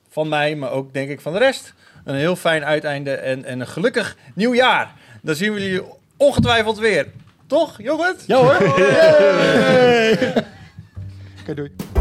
van mij, maar ook denk ik van de rest. Een heel fijn uiteinde en, en een gelukkig nieuwjaar. Dan zien we jullie ongetwijfeld weer. Toch, jongens? Ja hoor. *laughs* Oké, doei.